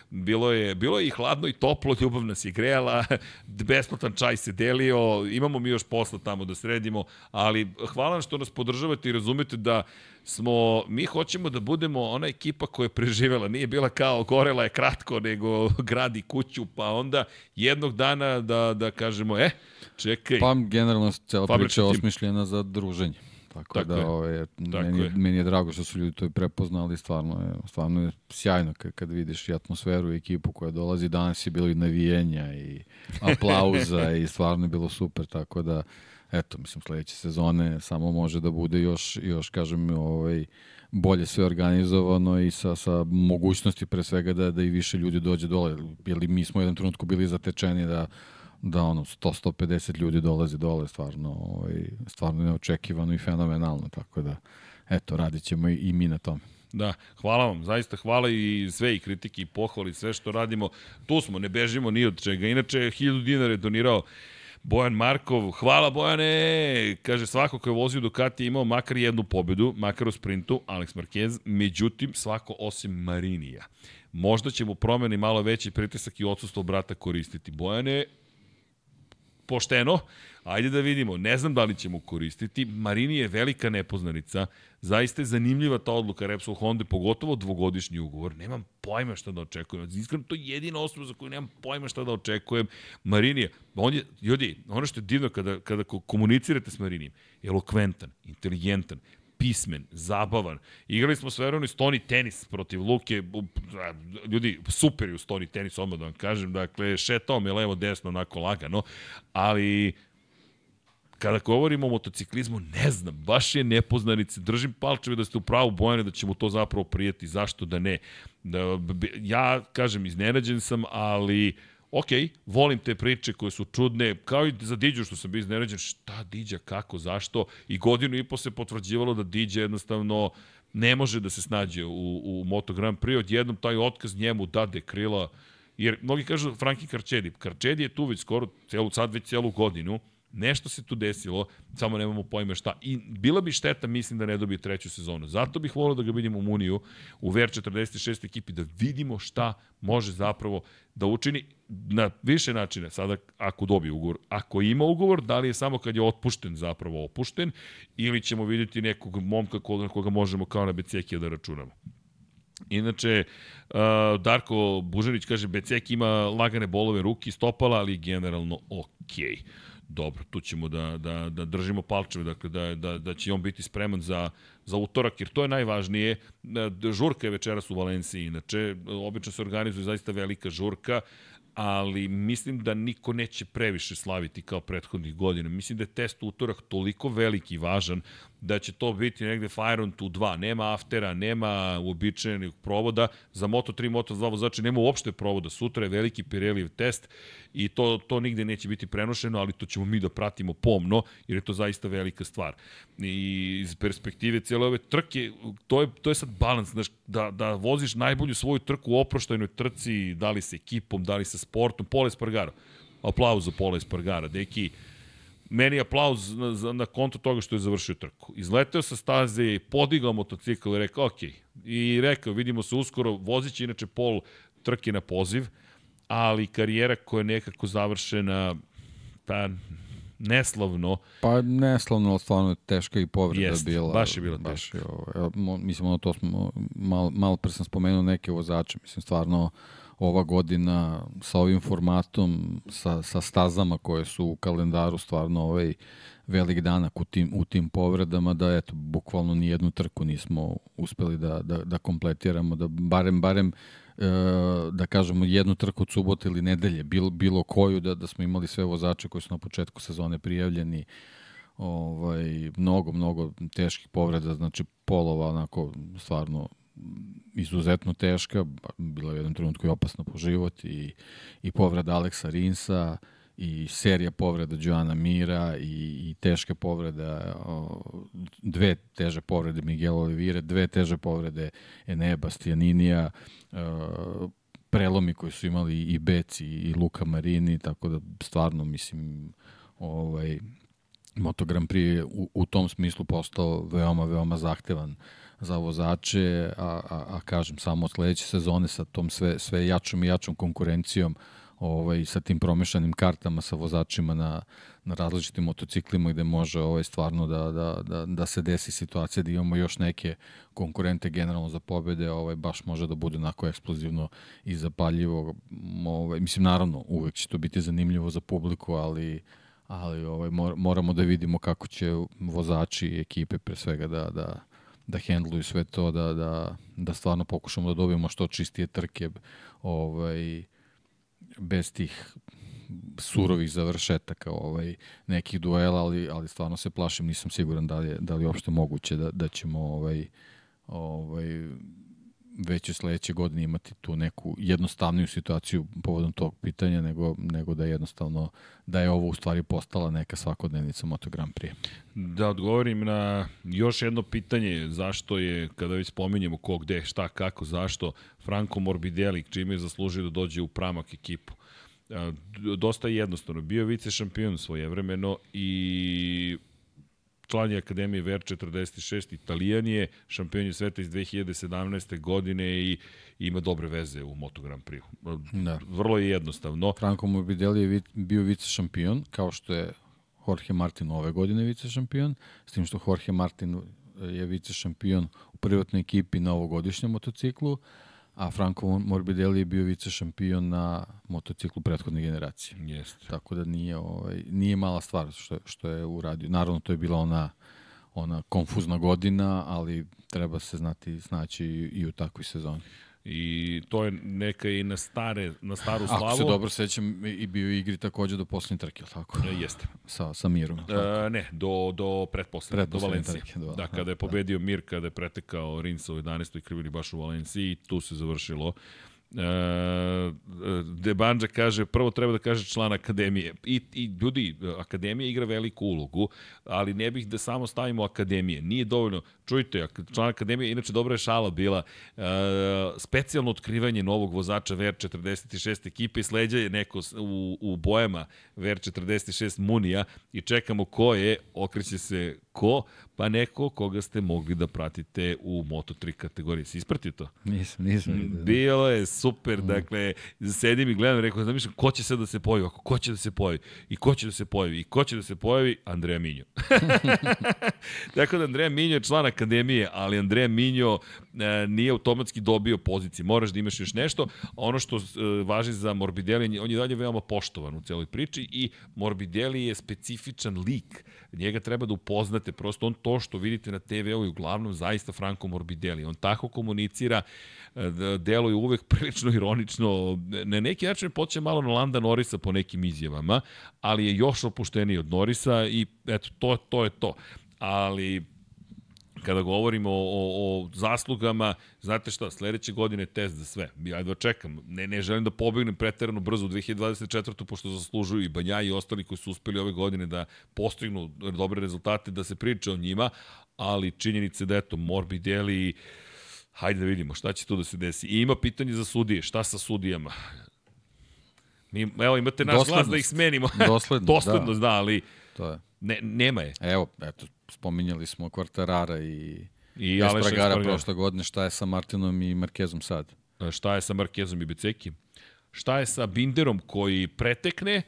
A: Bilo je, bilo je i hladno i toplo, ljubav nas je grejala, besplatan čaj se delio, imamo mi još posla tamo da sredimo, ali hvala što nas podržavate i razumete da smo, mi hoćemo da budemo ona ekipa koja je preživela, nije bila kao gorela je kratko, nego gradi kuću, pa onda jednog dana da, da kažemo, e, čekaj.
B: Pa generalno cela priča je osmišljena za druženje. Tako, Tako da, je. Ove, Tako meni, je. meni je drago što su ljudi to i prepoznali, stvarno je, stvarno je sjajno kad, kad vidiš i atmosferu i ekipu koja dolazi. Danas je bilo i navijenja i aplauza i stvarno je bilo super, tako da eto, mislim, sledeće sezone samo može da bude još, još kažem, ovaj, bolje sve organizovano i sa, sa mogućnosti pre svega da, da i više ljudi dođe dole. Jer mi smo u jednom trenutku bili zatečeni da da ono 100 150 ljudi dolazi dole stvarno ovaj stvarno neočekivano i fenomenalno tako da eto radićemo i, i mi na tome
A: Da, hvala vam, zaista hvala i sve i kritike i pohvali, sve što radimo. Tu smo, ne bežimo ni od čega. Inače, 1000 dinara je donirao Bojan Markov, hvala Bojane, kaže svako ko je vozio Ducati imao makar jednu pobedu, makar u sprintu, Alex Marquez, međutim svako osim Marinija. Možda će mu promeni malo veći pritisak i odsustvo brata koristiti. Bojane, pošteno, ajde da vidimo, ne znam da li ćemo koristiti, Marini je velika nepoznanica, zaista je zanimljiva ta odluka Repsol Honda, pogotovo dvogodišnji ugovor, nemam pojma šta da očekujem, iskreno to je jedina osnova za koju nemam pojma šta da očekujem, Marini je, on je, ljudi, ono što je divno kada, kada komunicirate s Marinijem, elokventan, inteligentan, pismen, zabavan. Igrali smo s Veronom i stoni tenis protiv Luke. Ljudi, super je u stoni tenis, odmah da vam kažem. Dakle, šetao me levo, desno, onako lagano. Ali kada govorimo o motociklizmu, ne znam, baš je nepoznanice. Držim palčeve da ste u pravu Bojane, da će mu to zapravo prijeti. Zašto da ne? Da, ja, kažem, iznenađen sam, ali ok, volim te priče koje su čudne, kao i za Diđu što sam bio iznenađen, šta Diđa, kako, zašto, i godinu i po se potvrđivalo da Diđa jednostavno ne može da se snađe u, u Moto Grand Prix, odjednom taj otkaz njemu dade krila, jer mnogi kažu Franki Karčedi, Karčedi je tu već skoro, celu, sad već celu godinu, Nešto se tu desilo, samo nemamo pojma šta. I bila bi šteta, mislim, da ne dobije treću sezonu. Zato bih volio da ga vidimo u Muniju, u VR46 ekipi, da vidimo šta može zapravo da učini na više načine. Sada, ako dobije ugovor, ako ima ugovor, da li je samo kad je otpušten zapravo opušten, ili ćemo vidjeti nekog momka koga, koga možemo kao na Becekija da računamo. Inače, uh, Darko Bužanić kaže, Becek ima lagane bolove ruki, stopala, ali generalno okej. Okay dobro, tu ćemo da, da, da držimo palčeve, dakle da, da, da će on biti spreman za, za utorak, jer to je najvažnije. Žurka je večeras u Valenciji, inače, obično se organizuje zaista velika žurka, ali mislim da niko neće previše slaviti kao prethodnih godina. Mislim da je test utorak toliko veliki i važan da će to biti negde Fire on 2. Nema aftera, nema uobičajenih provoda. Za Moto3, Moto2 vozače nema uopšte provoda. Sutra je veliki Pirellijev test i to, to nigde neće biti prenošeno, ali to ćemo mi da pratimo pomno, jer je to zaista velika stvar. I iz perspektive cijele ove trke, to je, to je sad balans, znaš, da, da voziš najbolju svoju trku u oproštajnoj trci, da li sa ekipom, da li sa sportom, Pole Spargaro. Aplauz za Pole Spargara, deki, meni aplauz na, na konto toga što je završio trku. Izleteo sa staze, podigao motocikl i rekao, ok, i rekao, vidimo se uskoro, vozit će inače pol trke na poziv, ali karijera koja je nekako završena, pa neslavno.
B: Pa neslavno, stvarno je teška i povreda
A: Jest,
B: bila.
A: baš je bila baš teška. Je,
B: ovo, mislim, ono to smo, malo, malo pre sam spomenuo neke vozače, mislim, stvarno, ova godina sa ovim formatom, sa, sa stazama koje su u kalendaru stvarno ovaj velik danak u tim, u tim povredama, da eto, bukvalno ni jednu trku nismo uspeli da, da, da kompletiramo, da barem, barem e, da kažemo jednu trku od subote ili nedelje, bilo, bilo koju, da, da smo imali sve vozače koji su na početku sezone prijavljeni, ovaj, mnogo, mnogo teških povreda, znači polova onako stvarno izuzetno teška, bila je u jednom trenutku i opasna po život i, i povreda Aleksa Rinsa i serija povreda Joana Mira i, i teške povrede, dve teže povrede Miguel Olivire, dve teže povrede Enea Bastianinija, prelomi koji su imali i Beci i Luka Marini, tako da stvarno mislim ovaj Moto Grand Prix u, u tom smislu postao veoma, veoma zahtevan za vozače, a, a, a kažem samo od sledeće sezone sa tom sve, sve jačom i jačom konkurencijom ovaj, sa tim promešanim kartama sa vozačima na, na različitim motociklima gde može ovaj, stvarno da, da, da, da se desi situacija da imamo još neke konkurente generalno za pobede, ovaj, baš može da bude onako eksplozivno i zapaljivo. Ovaj, mislim, naravno, uvek će to biti zanimljivo za publiku, ali ali ovaj, moramo da vidimo kako će vozači i ekipe pre svega da, da, da hendluju sve to, da, da, da stvarno pokušamo da dobijemo što čistije trke ovaj, bez tih surovih završetaka ovaj, nekih duela, ali, ali stvarno se plašim, nisam siguran da li je, da li je uopšte moguće da, da ćemo ovaj, ovaj, već u sledeće godine imati tu neku jednostavniju situaciju povodom tog pitanja, nego, nego da je jednostavno, da je ovo u stvari postala neka svakodnevnica Moto Grand Prix.
A: Da odgovorim na još jedno pitanje, zašto je, kada već spominjemo ko, gde, šta, kako, zašto, Franco Morbidelli, čime je zaslužio da dođe u pramak ekipu. Dosta jednostavno, bio vice šampion svoje vremeno i član je Akademije VR46, italijan je, šampion je sveta iz 2017. godine i ima dobre veze u Moto Grand Prix. Da. Vrlo je jednostavno.
B: Franco Morbidelli je bio vice šampion, kao što je Jorge Martin ove godine vice šampion, s tim što Jorge Martin je vice šampion u privatnoj ekipi na ovogodišnjem motociklu, a Franco Morbidelli je bio vice šampion na motociklu prethodne generacije.
A: Jeste.
B: Tako da nije, ovaj, nije mala stvar što, što je uradio. Naravno, to je bila ona ona konfuzna godina, ali treba se znati snaći i, i u takvoj sezoni.
A: I to je neka i na stare, na staru slavu.
B: Ako se dobro sećam, i bio igri takođe do poslednje trke, tako?
A: E, jeste.
B: Sa, sa Mirom.
A: E, ne, do, do pretposlednje, do Valencije. Trke, do, da, kada je da. pobedio da. Mir, kada je pretekao Rinsa u 11. i krivili baš u Valenciji, tu se završilo. Uh, Debanja kaže, prvo treba da kaže član akademije. I, I ljudi, akademija igra veliku ulogu, ali ne bih da samo stavimo akademije. Nije dovoljno, čujte, član akademije, inače dobra je šala bila, uh, specijalno otkrivanje novog vozača VR46 ekipe i sleđa je neko u, u bojama VR46 Munija i čekamo ko je, okreće se ko, pa neko koga ste mogli da pratite u Moto3 kategoriji. Si ispratio to?
B: Nisam, nisam.
A: Mm, bilo je super, mm. dakle, sedim i gledam, rekao, zamišljam, ko će sad da se pojavi, ako ko će da se pojavi, i ko će da se pojavi, i ko će da se pojavi, Andreja Minjo. dakle, da Andreja Minjo je član akademije, ali Andreja Minjo e, nije automatski dobio pozicije. Moraš da imaš još nešto. Ono što e, važi za Morbidelli, on je dalje veoma poštovan u celoj priči i Morbidelli je specifičan lik. Njega treba da upoznate, prosto on to što vidite na TV-u i uglavnom zaista Franco Morbidelli. On tako komunicira, e, deluje uvek prilično ironično, na neki način poče malo na Landa Norisa po nekim izjavama, ali je još opušteniji od Norisa i eto, to, to je to. Ali kada govorimo o, o, o zaslugama, znate šta, sledeće godine test za sve. Ja jedva čekam. Ne, ne želim da pobegnem preterano brzo u 2024. pošto zaslužuju i Banja i ostali koji su uspeli ove godine da postignu dobre rezultate, da se priča o njima, ali činjenice da eto, Morbidelli hajde da vidimo šta će tu da se desi. I ima pitanje za sudije, šta sa sudijama? Mi, evo, imate naš glas da ih smenimo.
B: Doslednost,
A: Doslednost da. da, ali to je. Ne, nema je.
B: Evo, eto, spominjali smo Kvartarara i, I Espragara prošle godine, šta je sa Martinom i Markezom sad?
A: Šta je sa Markezom i Becekim? Šta je sa Binderom koji pretekne,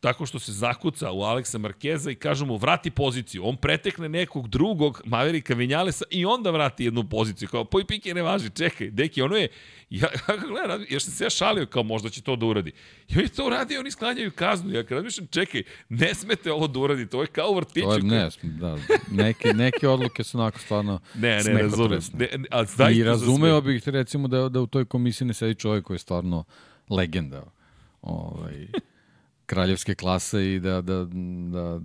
A: tako što se zakuca u Aleksa Markeza i kažu mu vrati poziciju. On pretekne nekog drugog Maverika Vinjalesa i onda vrati jednu poziciju. Kao, poj pike ne važi, čekaj, deki, ono je, ja, ja gledam, još sam se ja šalio kao možda će to da uradi. I on je to uradio, oni sklanjaju kaznu. Ja kad razmišljam, čekaj, ne smete ovo da uradite, ovo je kao vrtiću. To je,
B: ne, da, neke, neke odluke su onako stvarno
A: ne, ne, razumem. Ne,
B: a I razumeo bih recimo da, da u toj komisiji ne sedi čovjek koji je stvarno legenda. Ovaj, kraljevske klase i da, da, da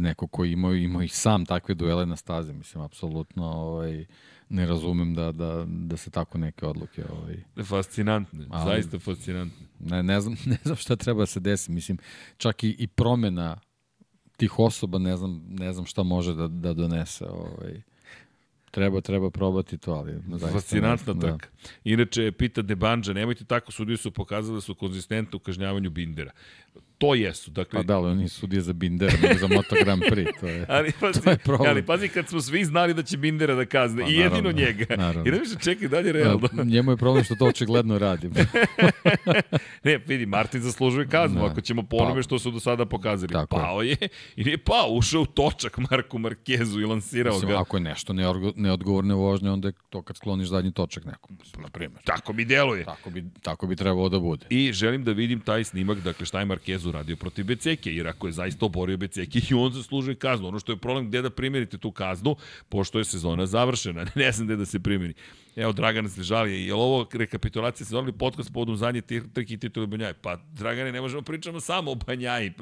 B: neko ko ima, ima i sam takve duele na stazi, mislim, apsolutno ovaj, ne razumem da, da, da se tako neke odluke... Ovaj,
A: fascinantne, ali, zaista fascinantne.
B: Ne, ne, znam, ne znam šta treba da se desi, mislim, čak i, i promena tih osoba ne znam, ne znam šta može da, da donese. Ovaj. Treba, treba probati to, ali...
A: Fascinantna trka. Da. Inače, pita Debanđa, nemojte tako, sudiju su pokazali da su konzistentni u kažnjavanju Bindera to jesu. Dakle,
B: pa da, ali oni sudije za Bindera, nego za Moto Grand Prix. To je,
A: ali, pazi, to je problem. Ali pazi, kad smo svi znali da će Bindera da kazne, pa, i jedino naravno, njega. Naravno. I da više čekaj dalje realno.
B: Ja, njemu je problem što to očigledno radim.
A: ne, vidi, Martin zaslužuje kaznu, ne, ako ćemo po onome pa, što su do sada pokazali. Tako pao je i nije pao, ušao u točak Marku Markezu i lansirao Mislim, ga.
B: Ako je nešto neodgovorne vožnje, onda je to kad skloniš zadnji točak nekom, na primjer.
A: Tako mi deluje.
B: Tako bi, tako bi trebalo da bude.
A: I želim da vidim taj snimak, dakle šta je Markezu uradio protiv Beceke, jer ako je zaista oborio Beceke i on zaslužuje kaznu. Ono što je problem gde da primerite tu kaznu, pošto je sezona završena, ne znam gde da se primeri. Evo, Dragana se žali, je li ovo rekapitulacija sezona ili podcast povodom zadnje trke i titule Banjaje? Pa, Dragane, ne možemo pričamo samo o Banjaji.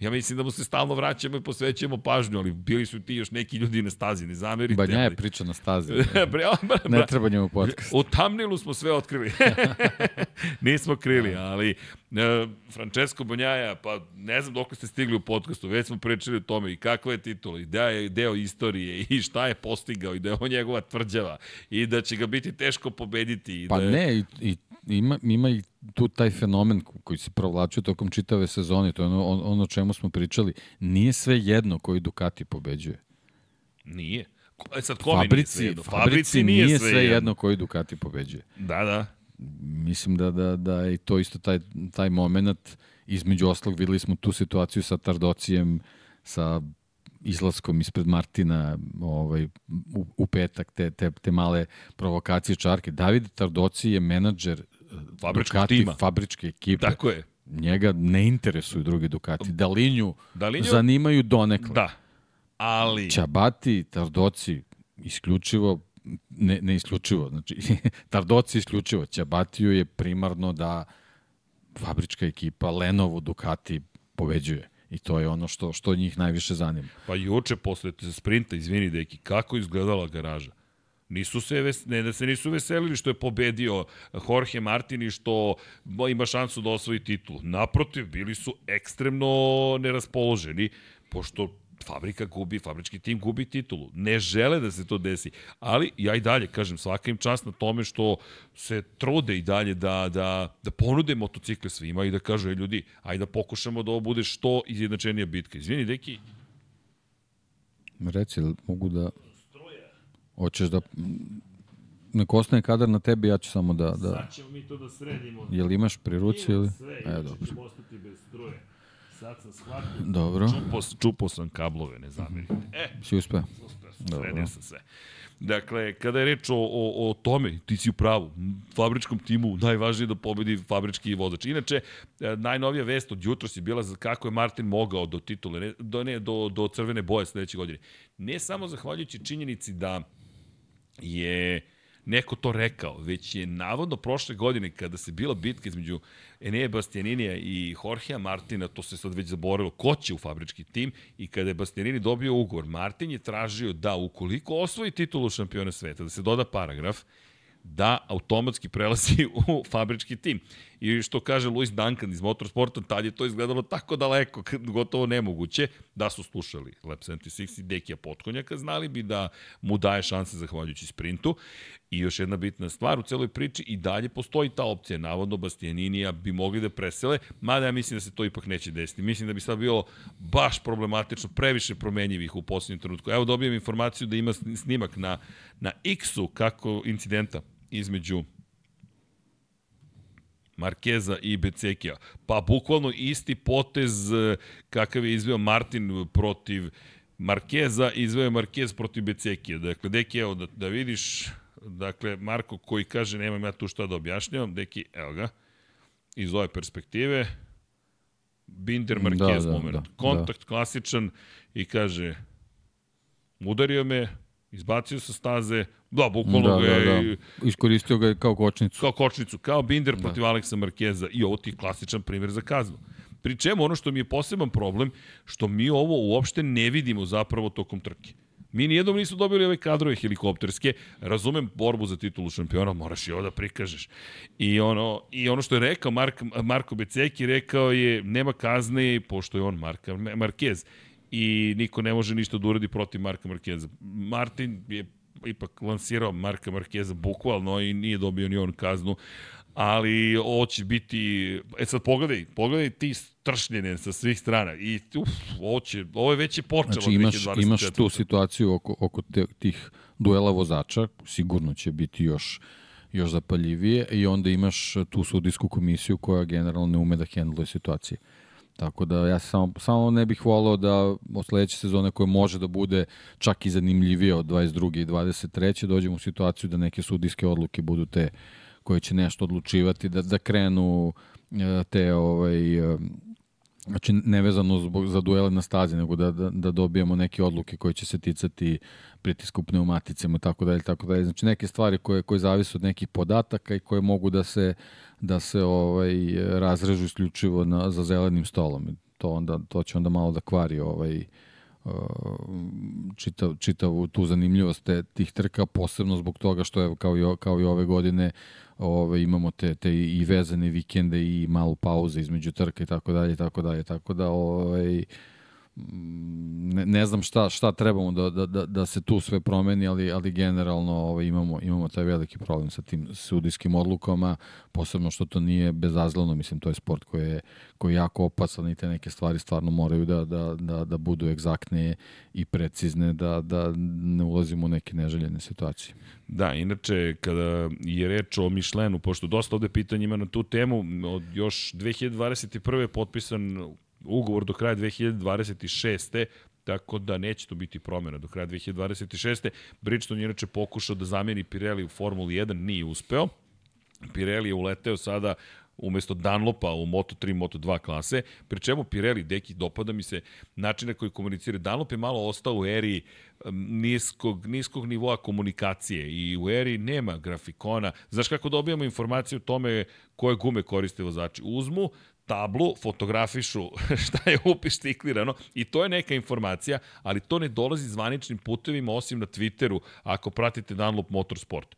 A: Ja mislim da mu se stalno vraćamo i posvećujemo pažnju, ali bili su ti još neki ljudi na stazi, ne zamerite.
B: Banjaje priča na stazi. Ne, ne treba njemu podcast.
A: U tamnilu smo sve otkrili. Nismo krili, ali E, Francesco Bonjaja, pa ne znam dok ste stigli u podcastu, već smo pričali o tome i kakva je titula, i da je deo istorije, i šta je postigao, i da je on njegova tvrđava, i da će ga biti teško pobediti. I
B: pa
A: da je...
B: ne, i, i ima, ima i tu taj fenomen koji se provlačio tokom čitave sezone, to je ono, ono o čemu smo pričali, nije sve jedno koji Ducati pobeđuje.
A: Nije. E sad, kome
B: fabrici,
A: nije
B: sve Fabrici, fabrici nije, nije sve, sve jedno. jedno koji Ducati pobeđuje.
A: Da, da.
B: Mislim da, da, da je to isto taj, taj moment, između oslog videli smo tu situaciju sa Tardocijem, sa izlaskom ispred Martina ovaj, u, u petak, te, te, te male provokacije čarke. David Tardoci je menadžer eh,
A: fabričkog Ducati, tima.
B: fabričke ekipe.
A: Tako je.
B: Njega ne interesuju drugi Ducati. Dalinju, Dalinju zanimaju donekle.
A: Da, ali...
B: Čabati, Tardoci, isključivo ne, ne isključivo, znači Tardoci isključivo, Ćabatiju je primarno da fabrička ekipa Lenovo Ducati pobeđuje. I to je ono što što njih najviše zanima.
A: Pa juče posle sprinta, izvini deki, kako izgledala garaža? Nisu se ves, ne da se nisu veselili što je pobedio Jorge Martin i što ima šansu da osvoji titul. Naprotiv, bili su ekstremno neraspoloženi, pošto fabrika gubi, fabrički tim gubi titulu. Ne žele da se to desi. Ali ja i dalje kažem, svaka im čast na tome što se trude i dalje da, da, da ponude motocikle svima i da kažu, e, ljudi, ajde da pokušamo da ovo bude što izjednačenija bitka. Izvini, deki.
B: Reci, mogu da... Hoćeš da... Nek ostane kadar na tebi, ja ću samo da... da...
A: Sad ćemo mi to da sredimo.
B: Jel imaš pri ruci ili?
A: Sve, e, dobro. ćemo ostati bez struje. Sad sam shvatio.
B: Dobro.
A: Čupo, čupo sam kablove, ne zamerite. E,
B: si uspeo?
A: Sredio sam sve. Dakle, kada je reč o, o, o tome, ti si u pravu, fabričkom timu najvažnije da pobedi fabrički vozač. Inače, e, najnovija vest od jutra si bila za kako je Martin mogao do titule, ne, do, ne, do, do crvene boje sledeće godine. Ne samo zahvaljujući činjenici da je neko to rekao, već je navodno prošle godine kada se bila bitka između Enea Bastianinija i Jorgea Martina, to se sad već zaboravilo, ko će u fabrički tim i kada je Bastianini dobio ugovor, Martin je tražio da ukoliko osvoji titulu šampiona sveta, da se doda paragraf, da automatski prelazi u fabrički tim. I što kaže Luis Duncan iz motorsporta, tad je to izgledalo tako daleko, gotovo nemoguće, da su slušali Lab 76 i Dekija Potkonjaka, znali bi da mu daje šanse zahvaljujući sprintu. I još jedna bitna stvar u celoj priči, i dalje postoji ta opcija, navodno Bastianinija bi mogli da presele, mada ja mislim da se to ipak neće desiti. Mislim da bi sad bilo baš problematično, previše promenjivih u poslednjem trenutku. Evo dobijem informaciju da ima snimak na, na X-u kako incidenta između Markeza i Becekija. Pa bukvalno isti potez eh, kakav je izveo Martin protiv Markeza, izveo je Markez protiv Becekija. Dakle, deki, evo da, da vidiš, dakle, Marko koji kaže nemam ja tu šta da objašnjavam, deki, evo ga, iz ove perspektive, Binder da, Marquez da, da, moment. Da, Kontakt da. klasičan i kaže, udario me, izbacio sa staze, da, bukvalno da, ga je... Da,
B: da. Iskoristio ga kao kočnicu.
A: Kao kočnicu, kao Binder da. protiv Aleksa Markeza i ovo ti je klasičan primjer za kaznu. Pri čemu ono što mi je poseban problem, što mi ovo uopšte ne vidimo zapravo tokom trke. Mi nijednom nisu dobili ove kadrove helikopterske, razumem borbu za titulu šampiona, moraš i ovo da prikažeš. I ono, i ono što je rekao Mark, Marko Beceki, rekao je nema kazne, pošto je on Marka, Marquez i niko ne može ništa da uradi protiv Marka Markeza. Martin je ipak lansirao Marka Markeza bukvalno i nije dobio ni on kaznu, ali ovo će biti, e sad pogledaj, pogledaj ti stršnjene sa svih strana i uf, ovo, će, ovo je već je počelo
B: znači, imaš, imaš tu situaciju oko, oko te, tih duela vozača, sigurno će biti još još zapaljivije i onda imaš tu sudijsku komisiju koja generalno ne ume da hendluje situacije. Tako da ja samo, samo ne bih volao da od sledeće sezone koje može da bude čak i zanimljivije od 22. i 23. dođemo u situaciju da neke sudijske odluke budu te koje će nešto odlučivati, da, da krenu e, te ovaj, znači nevezano zbog, za duele na stazi, nego da, da, da dobijemo neke odluke koje će se ticati pritiska u pneumaticama i tako dalje, tako dalje. Znači neke stvari koje, koje zavise od nekih podataka i koje mogu da se da se ovaj razrežu isključivo na, za zelenim stolom. To, onda, to će onda malo da kvari ovaj, uh, čitav, čitavu tu zanimljivost te, tih trka, posebno zbog toga što je kao i, kao i ove godine ovaj, imamo te, te i vezane vikende i malu pauze između trka i tako dalje, tako dalje, tako da ovaj, ne, ne znam šta šta trebamo da, da, da, da se tu sve promeni, ali, ali generalno ovaj, imamo, imamo taj veliki problem sa tim sudijskim odlukama, posebno što to nije bezazleno, mislim, to je sport koji je, koji je jako opasan i te neke stvari stvarno moraju da, da, da, da budu egzaktne i precizne, da, da ne ulazimo u neke neželjene situacije.
A: Da, inače, kada je reč o Mišlenu, pošto dosta ovde pitanja ima na tu temu, od još 2021. je potpisan ugovor do kraja 2026. Tako da neće to biti promjena do kraja 2026. Bridgestone je inače pokušao da zameni Pirelli u Formuli 1, nije uspeo. Pirelli je uleteo sada umesto Dunlopa u Moto3, Moto2 klase, pri čemu Pirelli, deki, dopada mi se način na koji komunicira. Dunlop je malo ostao u eri niskog, niskog nivoa komunikacije i u eri nema grafikona. Znaš kako dobijamo informaciju o tome koje gume koriste vozači? Uzmu, tablu, fotografišu šta je upištiklirano i to je neka informacija, ali to ne dolazi zvaničnim putevima osim na Twitteru ako pratite Dunlop Motorsport.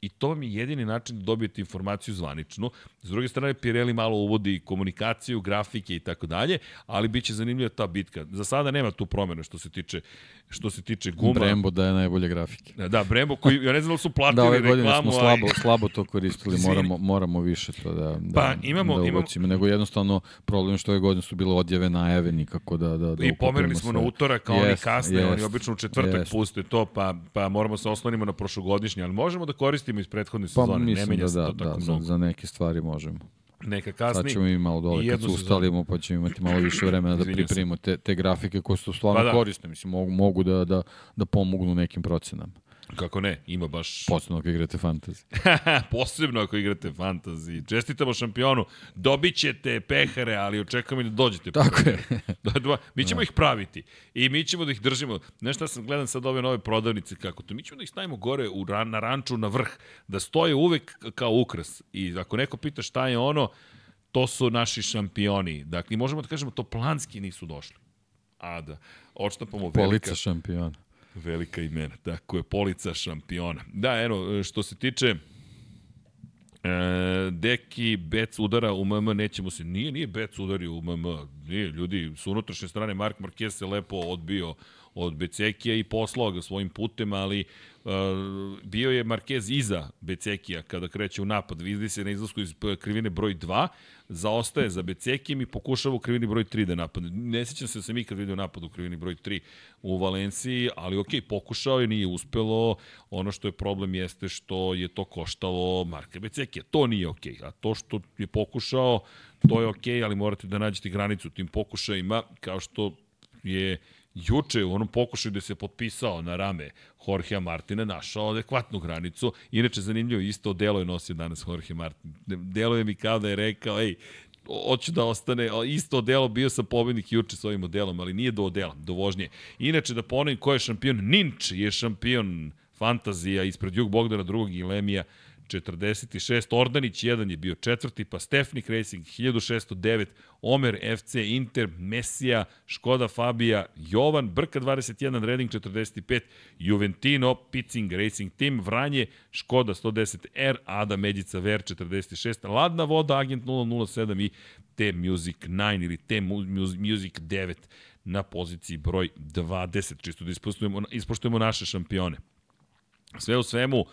A: I to vam je jedini način da dobijete informaciju zvaničnu. S druge strane, Pirelli malo uvodi komunikaciju, grafike i tako dalje, ali biće zanimljiva ta bitka. Za sada nema tu promene što se tiče što se tiče guma.
B: Brembo daje najbolje grafike.
A: Da, da Brembo koji, ja ne znam da su platili
B: da,
A: ove godine
B: smo slabo, slabo to koristili, moramo, moramo više to da, da,
A: pa, imamo,
B: da
A: imamo,
B: nego jednostavno problem što ove godine su bile odjeve najave nikako da, da, da
A: I pomerili smo sve. na utorak, kao yes, oni kasne, yes, oni obično u četvrtak yes. puste to, pa, pa moramo se oslonimo na prošlogodišnje, ali možemo da koristimo iz prethodne pa, sezone,
B: ne da, se to da, tako da, mnogo. Za, za neke stvari možemo
A: neka kasni.
B: Sad ćemo mi malo dole kad se ustalimo, pa ćemo imati malo više vremena da pripremimo te, te grafike koje su stvarno pa da. korisne. Mislim, mogu, mogu da, da, da pomognu nekim procenama.
A: Kako ne, ima baš...
B: Posebno ako igrate fantasy.
A: Posebno ako igrate fantasy. Čestitamo šampionu, dobit ćete pehare, ali očekujemo da dođete.
B: Tako je.
A: mi ćemo da. ih praviti i mi ćemo da ih držimo. Znaš šta sam gledam sad ove nove prodavnice kako to? Mi ćemo da ih stavimo gore u, na ranču na vrh, da stoje uvek kao ukras. I ako neko pita šta je ono, to su naši šampioni. Dakle, možemo da kažemo, to planski nisu došli. A da, odštapamo velika...
B: Polica šampiona.
A: Velika imena, tako je, polica šampiona. Da, eno, što se tiče E, deki, Bec udara u MM, nećemo se, nije, nije Bec udario u MM, nije, ljudi, su unutrašnje strane, Mark Marquez se lepo odbio od Becekija i poslao ga svojim putem, ali uh, bio je Marquez iza Becekija kada kreće u napad, vidi se na izlasku iz krivine broj 2, zaostaje za Becekijem i pokušava u krivini broj 3 da napadne. Ne sećam se da sam ikad vidio napad u krivini broj 3 u Valenciji, ali ok, pokušao je, nije uspelo. Ono što je problem jeste što je to koštalo Marka Becekija. To nije ok, a to što je pokušao, to je ok, ali morate da nađete granicu tim pokušajima, kao što je juče u onom pokušaju da se potpisao na rame Jorgea Martina našao adekvatnu granicu. Inače, zanimljivo, isto delo je nosio danas Jorge Martin. Delo je mi kao da je rekao, ej, hoću da ostane, isto delo, bio sam pobednik juče s ovim ali nije do odela, do vožnje. Inače, da ponovim ko je šampion, Ninč je šampion fantazija ispred Jug Bogdana drugog i Lemija, 46, Ordanić 1 je bio četvrti, pa Stefnik Racing 1609, Omer FC, Inter, Mesija, Škoda Fabija, Jovan, Brka 21, Reding 45, Juventino, Picing Racing Team, Vranje, Škoda 110R, Ada Medica Ver 46, Ladna voda, Agent 007 i T-Music 9 ili T-Music 9 na poziciji broj 20, čisto da ispoštujemo, ispoštujemo naše šampione. Sve u svemu,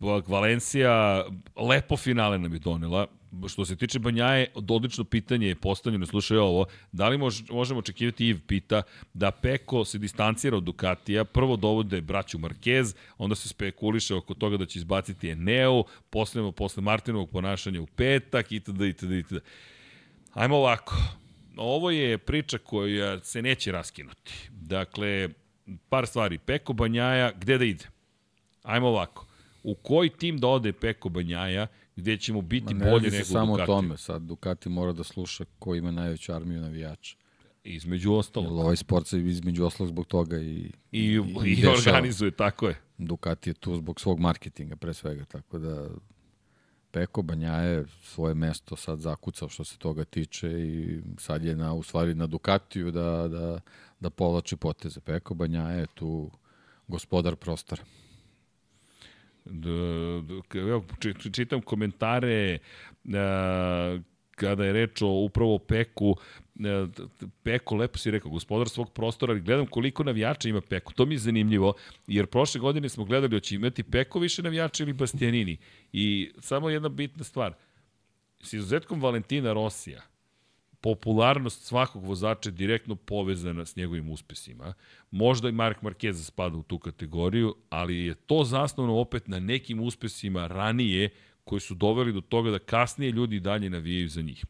A: Valencija lepo finale nam je donela. Što se tiče Banjaje, odlično pitanje je postavljeno, slušaj ovo, da li mož, možemo očekivati, Iv pita, da Peko se distancira od Ducatija, prvo dovode braću Marquez, onda se spekuliše oko toga da će izbaciti Eneo, posle, posle Martinovog ponašanja u petak, itd. itd. itd. Ajmo ovako, ovo je priča koja se neće raskinuti. Dakle, par stvari, Peko Banjaja, gde da ide? Ajmo ovako u koji tim da ode Peko Banjaja, gde ćemo biti bolje nego
B: samo o tome, sad Ducati mora da sluša ko ima najveću armiju navijača.
A: Između ostalog.
B: Jer ovaj sport se između ostalog zbog toga i,
A: i, i, i, organizuje, tako je.
B: Ducati je tu zbog svog marketinga pre svega, tako da Peko Banjaje svoje mesto sad zakucao što se toga tiče i sad je na, u stvari na Ducatiju da, da, da povlači poteze. Peko Banjaje je tu gospodar prostora
A: evo, čitam komentare kada je reč o upravo Peku, Peko, lepo si rekao, gospodar svog prostora, ali gledam koliko navijača ima Peko. To mi je zanimljivo, jer prošle godine smo gledali hoće imati Peko više navijača ili Bastianini. I samo jedna bitna stvar, s izuzetkom Valentina Rosija, popularnost svakog vozača je direktno povezana s njegovim uspesima. Možda i Mark Marquez spada u tu kategoriju, ali je to zasnovno opet na nekim uspesima ranije koji su doveli do toga da kasnije ljudi dalje navijaju za njih.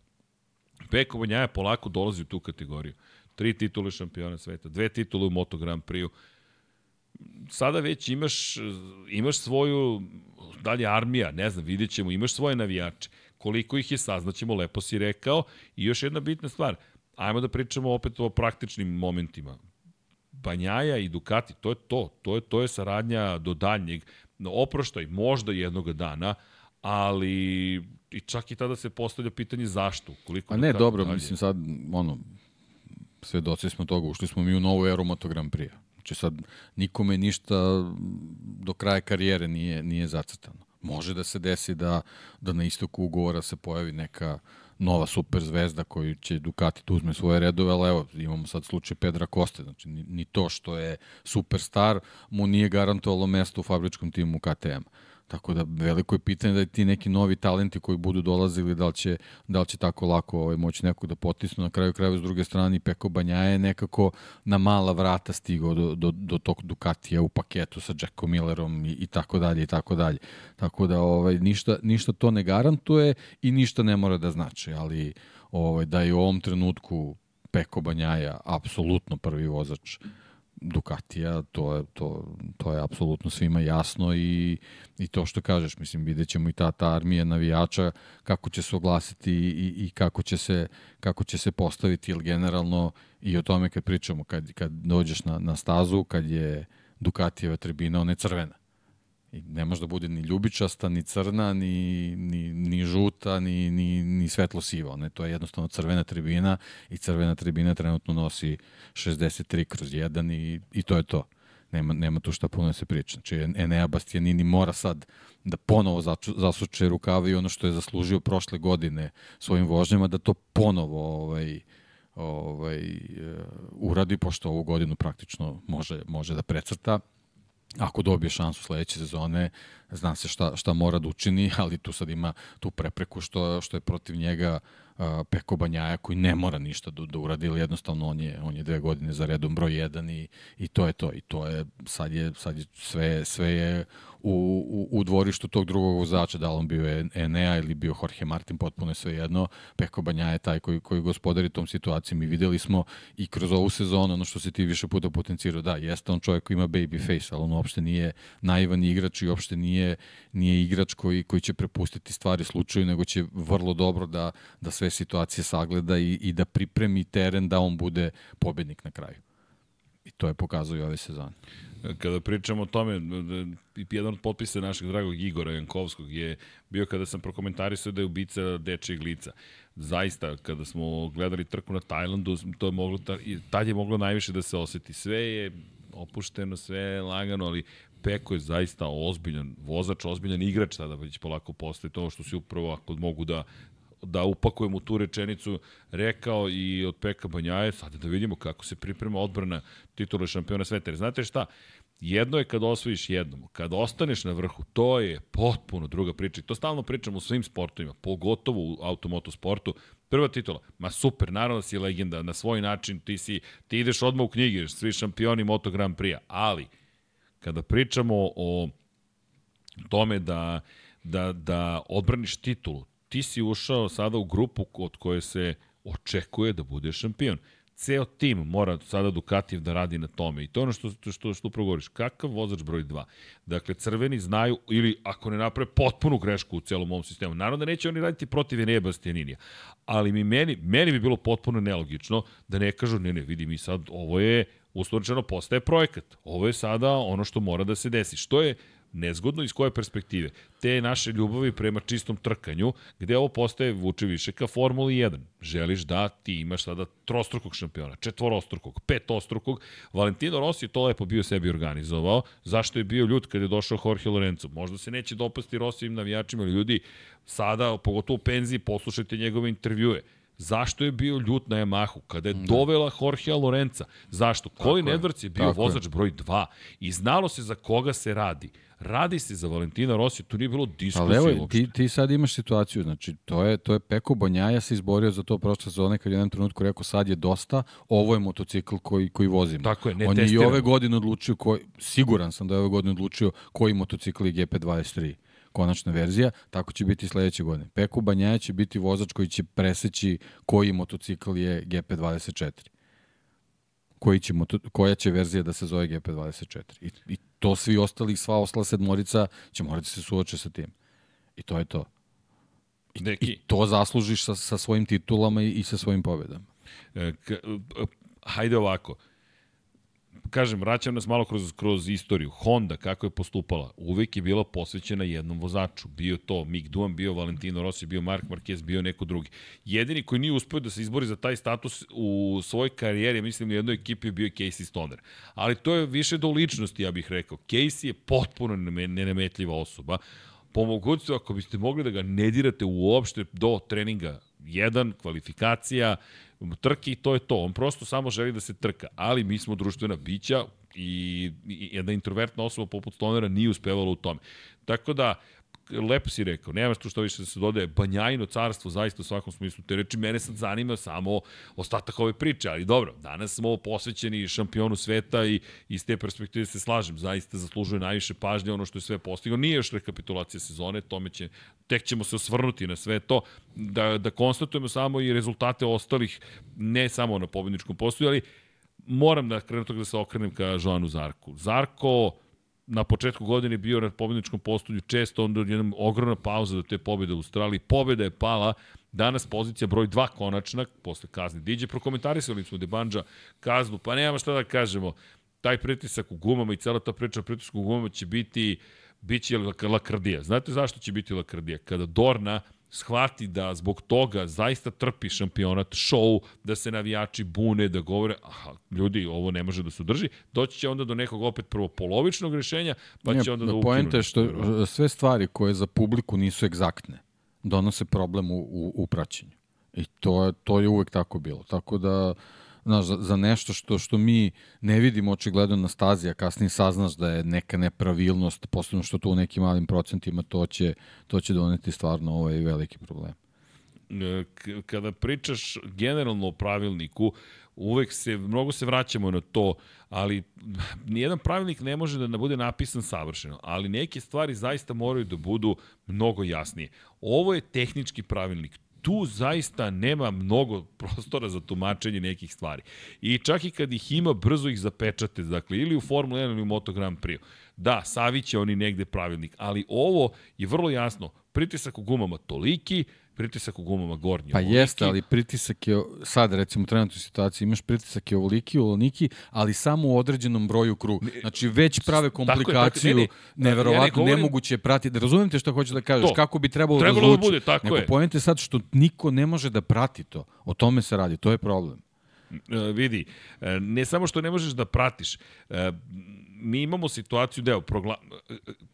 A: Peko Banjaja polako dolazi u tu kategoriju. Tri titule šampiona sveta, dve titule u Moto Grand Prix-u. Sada već imaš, imaš svoju, dalje armija, ne znam, vidjet ćemo, imaš svoje navijače. Koliko ih je, saznaćemo, lepo si rekao. I još jedna bitna stvar, ajmo da pričamo opet o praktičnim momentima. Banjaja i Ducati, to je to. To je, to je saradnja do daljnjeg. No, oproštaj možda jednog dana, ali i čak i tada se postavlja pitanje zašto. Koliko
B: A ne, dobro, dalje. mislim sad, ono, svedoci smo toga, ušli smo mi u novu eru Moto Grand Prix. Znači sad nikome ništa do kraja karijere nije, nije zacrtano. Može da se desi da, da na istoku ugovora se pojavi neka nova super zvezda koju će Ducati da uzme svoje redove, ali evo, imamo sad slučaj Pedra Koste, znači ni, ni to što je superstar mu nije garantovalo mesto u fabričkom timu KTM-a. Tako da veliko je pitanje da ti neki novi talenti koji budu dolazili, da li će, da li će tako lako ovaj, moći nekog da potisnu. Na kraju kraju s druge strane Peko Banja je nekako na mala vrata stigao do, do, do tog Ducatija u paketu sa Jackom Millerom i, i tako dalje i tako dalje. Tako da ovaj, ništa, ništa to ne garantuje i ništa ne mora da znači, ali ovaj, da je u ovom trenutku Peko Banjaja apsolutno prvi vozač Ducatija, to je, to, to je apsolutno svima jasno i, i to što kažeš, mislim, vidjet ćemo i ta, ta armija navijača kako će se oglasiti i, i kako, će se, kako će se postaviti, ili generalno i o tome kad pričamo, kad, kad dođeš na, na stazu, kad je Ducatijeva tribina, ona je crvena. I ne može da bude ni ljubičasta, ni crna, ni, ni, ni žuta, ni, ni, ni svetlo siva. Ne, to je jednostavno crvena tribina i crvena tribina trenutno nosi 63 kroz 1 i, i to je to. Nema, nema tu šta puno da se priča. Znači, Enea Bastianini mora sad da ponovo zasuče rukave i ono što je zaslužio prošle godine svojim vožnjama, da to ponovo ovaj, ovaj, uh, uradi, pošto ovu godinu praktično može, može da precrta ako dobije šansu sledeće sezone, zna se šta, šta mora da učini, ali tu sad ima tu prepreku što, što je protiv njega uh, Peko Banjaja koji ne mora ništa da, da uradi, ili jednostavno on je, on je dve godine za redom broj jedan i, i to je to. I to je, sad je, sad je sve, sve je u, u, u dvorištu tog drugog vozača, da li on bio Enea ili bio Jorge Martin, potpuno je sve jedno. Peko Banja je taj koji, koji gospodari tom situacijom i videli smo i kroz ovu sezonu, ono što se ti više puta potencirao, da, jeste on čovjek koji ima baby face, ali on uopšte nije naivan igrač i uopšte nije, nije igrač koji, koji će prepustiti stvari slučaju, nego će vrlo dobro da, da sve situacije sagleda i, i da pripremi teren da on bude pobednik na kraju. I to je pokazao i ove sezone.
A: Kada pričamo o tome, jedan od potpisa našeg dragog Igora Jankovskog je bio kada sam prokomentarisao da je ubica dečijeg lica. Zaista, kada smo gledali trku na Tajlandu, to je moglo, tad je moglo najviše da se oseti. Sve je opušteno, sve je lagano, ali Peko je zaista ozbiljan vozač, ozbiljan igrač sada već polako postaje to što si upravo ako mogu da da upakujem u tu rečenicu rekao i od Peka Banjaje, sada da vidimo kako se priprema odbrana titula šampiona sveta. Jer znate šta, jedno je kad osvojiš jednom, kad ostaneš na vrhu, to je potpuno druga priča. I to stalno pričam u svim sportovima, pogotovo u automotosportu. Prva titula, ma super, naravno da si legenda, na svoj način ti, si, ti ideš odmah u knjigi, svi šampioni Moto Grand Prix, ali kada pričamo o tome da, da, da odbraniš titulu, ti si ušao sada u grupu od koje se očekuje da bude šampion. Ceo tim mora sada Ducatijev da radi na tome. I to je ono što, što, što upravo govoriš. Kakav vozač broj 2? Dakle, crveni znaju, ili ako ne naprave potpunu grešku u celom ovom sistemu. Naravno da neće oni raditi protiv Enea Bastianinija. Ali mi meni, meni bi bilo potpuno nelogično da ne kažu, ne, ne, vidi mi sad, ovo je uslovčeno postaje projekat. Ovo je sada ono što mora da se desi. Što je Nezgodno iz koje perspektive? Te naše ljubavi prema čistom trkanju, gde ovo postaje vuče više ka Formuli 1. Želiš da ti imaš sada trostrukog šampiona, četvorostrukog, petostrukog. Valentino Rossi je to lepo bio sebi organizovao. Zašto je bio ljud kad je došao Jorge Lorenzo? Možda se neće dopasti Rossijim navijačima, ali ljudi, sada, pogotovo u penziji, poslušajte njegove intervjue Zašto je bio ljut na Yamahu? Kada je da. dovela Jorgea Lorenza. Zašto? Colin Edwards je bio Tako vozač je. broj 2 i znalo se za koga se radi. Radi se za Valentina Rossi, tu nije bilo diskusije
B: Ali evo, ti, ti sad imaš situaciju, znači to je, to je Peko Bonjaja se izborio za to prošle sezone kad je u jednom trenutku rekao sad je dosta, ovo je motocikl koji, koji vozim.
A: Tako je, ne
B: On
A: je
B: i ove godine odlučio, koji, siguran sam da je ove godine odlučio koji motocikl je GP23 konačna verzija, tako će biti sledeće godine. Peko Banjaja će biti vozač koji će preseći koji motocikl je GP24. Koji će moto, koja će verzija da se zove GP24. I, I to svi ostali, sva ostala sedmorica će morati se suoče sa tim. I to je to. I, Neki. i to zaslužiš sa, sa svojim titulama i, i sa svojim pobedama.
A: E, k, hajde ovako kažem, vraćam nas malo kroz, kroz istoriju. Honda, kako je postupala, uvek je bila posvećena jednom vozaču. Bio to Mick Duan, bio Valentino Rossi, bio Mark Marquez, bio neko drugi. Jedini koji nije uspeo da se izbori za taj status u svojoj karijeri, mislim, u jednoj ekipi bio Casey Stoner. Ali to je više do ličnosti, ja bih rekao. Casey je potpuno nenametljiva osoba. Po mogućstvu, ako biste mogli da ga ne dirate uopšte do treninga jedan, kvalifikacija, trke i to je to. On prosto samo želi da se trka, ali mi smo društvena bića i jedna introvertna osoba poput Stonera nije uspevala u tome. Tako da, lepo si rekao, nemaš tu što više da se dodaje, banjajno carstvo, zaista u svakom smislu te reči, mene sad zanima samo ostatak ove priče, ali dobro, danas smo posvećeni šampionu sveta i iz te perspektive se slažem, zaista zaslužuje najviše pažnje ono što je sve postigao, nije još rekapitulacija sezone, tome će, tek ćemo se osvrnuti na sve to, da, da konstatujemo samo i rezultate ostalih, ne samo na pobedničkom postoju, ali moram da krenem da se okrenem ka Joanu Zarku. Zarko, na početku godine bio na pobedničkom postolju često, onda jedna ogromna pauza do te pobede u Australiji. Pobeda je pala, danas pozicija broj 2 konačna, posle kazne. Diđe prokomentarisali smo Debanđa kaznu, pa nema šta da kažemo. Taj pritisak u gumama i cela ta priča o pritisku u gumama će biti biće lakrdija. Znate zašto će biti lakrdija? Kada Dorna shvati da zbog toga zaista trpi šampionat, show, da se navijači bune, da govore, aha, ljudi, ovo ne može da se udrži, doći će onda do nekog opet prvo polovičnog rešenja, pa će onda da ukinu.
B: Pojenta je što sve stvari koje za publiku nisu egzaktne, donose problem u, u, u praćenju. I to je, to je uvek tako bilo. Tako da, znaš, za, za nešto što što mi ne vidimo očigledno na stazi, a kasnije saznaš da je neka nepravilnost, posebno što to u nekim malim procentima, to će, to će doneti stvarno ovaj veliki problem.
A: E, kada pričaš generalno o pravilniku, uvek se, mnogo se vraćamo na to, ali nijedan pravilnik ne može da bude napisan savršeno, ali neke stvari zaista moraju da budu mnogo jasnije. Ovo je tehnički pravilnik, tu zaista nema mnogo prostora za tumačenje nekih stvari. I čak i kad ih ima, brzo ih zapečate, dakle, ili u Formula 1 ili u Moto Grand Prix. Da, saviće oni negde pravilnik, ali ovo je vrlo jasno. Pritisak u gumama toliki, pritisak u gumama gornji.
B: Pa ovoliki. jeste, ali pritisak je, sad recimo u trenutnoj situaciji, imaš pritisak je ovoliki, ovoliki, ali samo u određenom broju kruga. Znači već prave komplikaciju, tako je, tako, ne, ne, neverovatno, ja ne govorim... nemoguće je pratiti. Razumijem te što hoćeš da kažeš, to. kako bi trebalo,
A: da trebalo da, zvuči. da bude, tako
B: Nego
A: je.
B: pojente sad što niko ne može da prati to. O tome se radi, to je problem.
A: Uh, vidi, e, ne samo što ne možeš da pratiš, uh, mi imamo situaciju da, evo, progla...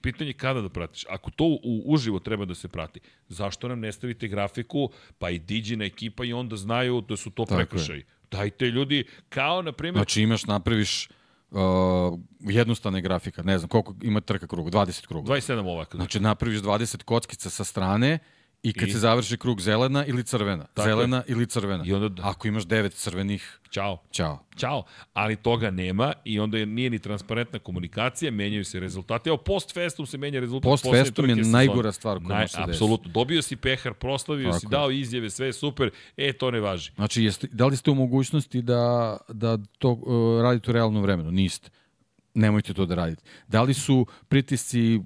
A: pitanje kada da pratiš. Ako to u, uživo treba da se prati, zašto nam ne stavite grafiku, pa i diđina ekipa i onda znaju da su to prekršaj. Dajte ljudi, kao na primjer...
B: Znači imaš, napraviš uh, jednostavne grafika, ne znam, koliko ima trka kruga, 20 kruga.
A: 27 ovako.
B: Znači napraviš 20 kockica sa strane I kad I... se završi krug zelena ili crvena. Tako zelena je. ili crvena. I onda... Ako imaš devet crvenih...
A: Ćao.
B: Ćao.
A: Ćao. Ali toga nema i onda je, nije ni transparentna komunikacija, menjaju se rezultati. Evo, post festum se menja rezultat.
B: Post festum je najgora stvar koja Naj,
A: se desi. Apsolutno. Dobio si pehar, proslavio Tako si, dao izjave, sve je super. E, to ne važi.
B: Znači, jeste, da li ste u mogućnosti da, da to uh, radite u realnom vremenu? Niste nemojte to da radite. Da li su pritisci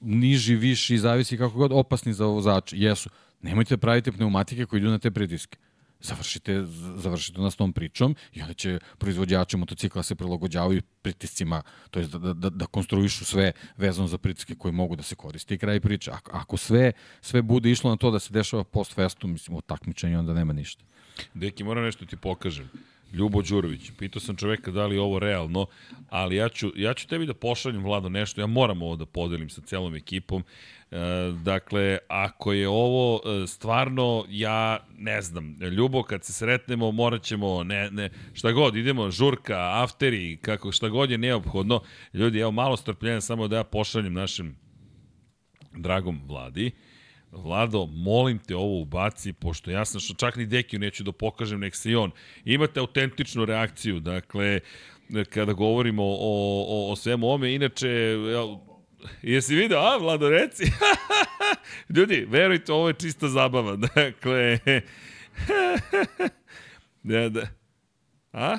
B: niži, viši, zavisi kako god, opasni za vozače. Jesu. Nemojte da praviti pneumatike koji idu na te pritiske. završite, završite nas tom pričom i onda će proizvođači motocikla se prilagođavaju pritiscima, to je da, da, da konstruišu sve vezano za pritiske koje mogu da se koriste i kraj priče. Ako, ako sve, sve bude išlo na to da se dešava post festu, mislim, o onda nema ništa.
A: Deki, moram nešto ti pokažem. Ljubo Đurović. Pitao sam čoveka da li je ovo realno, ali ja ću, ja ću tebi da pošaljem, Vlado, nešto. Ja moram ovo da podelim sa celom ekipom. E, dakle, ako je ovo e, stvarno, ja ne znam, Ljubo, kad se sretnemo, morat ćemo, ne, ne, šta god, idemo, žurka, afteri, kako, šta god je neophodno. Ljudi, evo, malo strpljenja samo da ja pošaljem našem dragom Vladi. Vlado, molim te ovo ubaci, pošto ja sam što čak ni Dekiju neću da pokažem, nek se i on. Imate autentičnu reakciju, dakle, kada govorimo o, o, o svemu ome, inače, jesi video, a, Vlado, reci? Ljudi, verujte, ovo je čista zabava, dakle, da, da, a?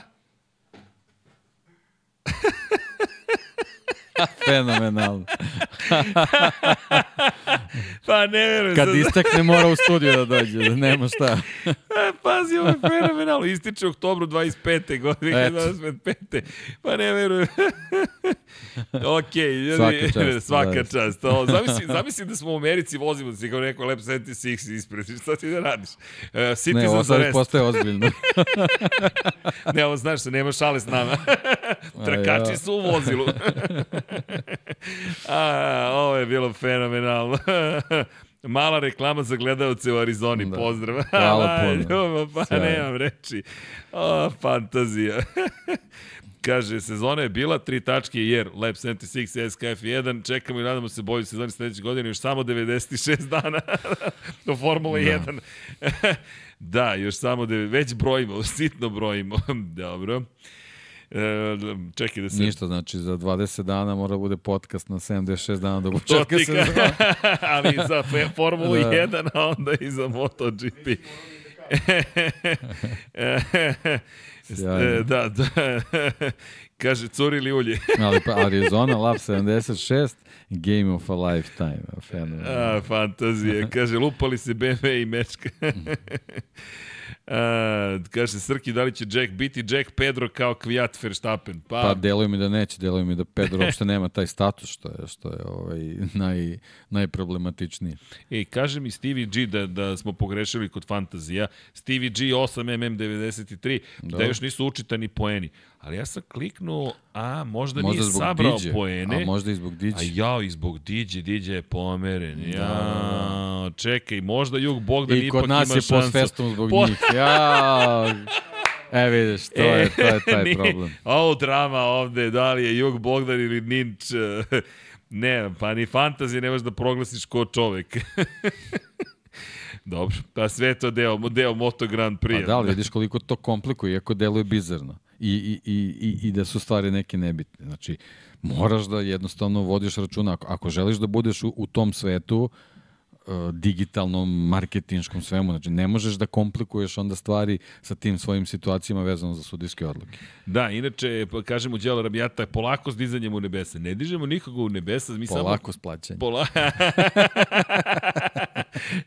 B: Fenomenalno.
A: pa ne verujem.
B: Kad istakne mora u studiju da dođe, da nema šta.
A: E, pazi, ovo je fenomenalno. Ističe u oktobru 25. godine, 25. Pa ne verujem. ok, ljudi, svaka čast. Svaka da. čast. O, zamisli, zamisli da smo u Americi, vozimo da si kao neko Lab 76 ispred. Šta ti da radiš? Uh, Citizen
B: ne, ovo sad postaje ozbiljno.
A: ne, ovo znaš nema šale s nama. Trkači su u vozilu. A, ovo je bilo fenomenalno. Mala reklama za gledalce u Arizoni. Da. Pozdrav.
B: Hvala puno.
A: Pa Sve. nemam reči. O, fantazija. Kaže, sezona je bila, tri tačke jer Lab 76, SKF 1, čekamo i nadamo se bolju sezoni sledeće godine, još samo 96 dana do Formule da. 1. da, još samo, de, već brojimo, sitno brojimo. Dobro. E, čekaj da se...
B: Ništa, znači za 20 dana mora bude podcast na 76 dana do početka
A: sezona. ali za Formulu da. 1, a onda i za MotoGP. Sjajno. da, da. Kaže, curi li ulje?
B: ali pa Arizona Lab 76, Game of a Lifetime.
A: A, fantazija. Kaže, lupali se BMW i mečka. Uh, kaže Srki, da li će Jack biti Jack Pedro kao Kvijat Verstappen?
B: Pa, pa deluje mi da neće, deluje mi da Pedro uopšte nema taj status, što je, što je ovaj, naj, najproblematičniji.
A: Ej, kaže mi Stevie G da, da smo pogrešili kod fantazija. Stevie G 8mm93, da još nisu učitani poeni. Ali ja sam kliknuo, a možda, možda nije sabrao diđe, poene.
B: A možda i zbog Diđe.
A: A ja, i zbog Diđe, Diđe je pomeren. Da. Ja, čekaj, možda Jug Bogdan ipak ima šansu. I kod nas je post
B: zbog po... njih. Ja, E, vidiš, to, e, je, to je taj problem.
A: Ovo drama ovde, da li je Jug Bogdan ili Ninč, ne, pa ni fantazije nemaš da proglasiš ko čovek. Dobro, pa sve to deo, deo Moto Grand Prix.
B: Pa da, ali vidiš koliko to komplikuje, iako deluje bizarno i, i, i, i da su stvari neke nebitne. Znači, moraš da jednostavno vodiš računa. Ako, ako želiš da budeš u, u tom svetu, uh, digitalnom, marketinškom svemu. Znači, ne možeš da komplikuješ onda stvari sa tim svojim situacijama vezano za sudijske odluke.
A: Da, inače, pa kažemo Đelo Rabijata, polako s dizanjem u nebesa. Ne dižemo nikoga u nebesa, mi
B: polako
A: samo...
B: s plaćanjem.
A: Pola...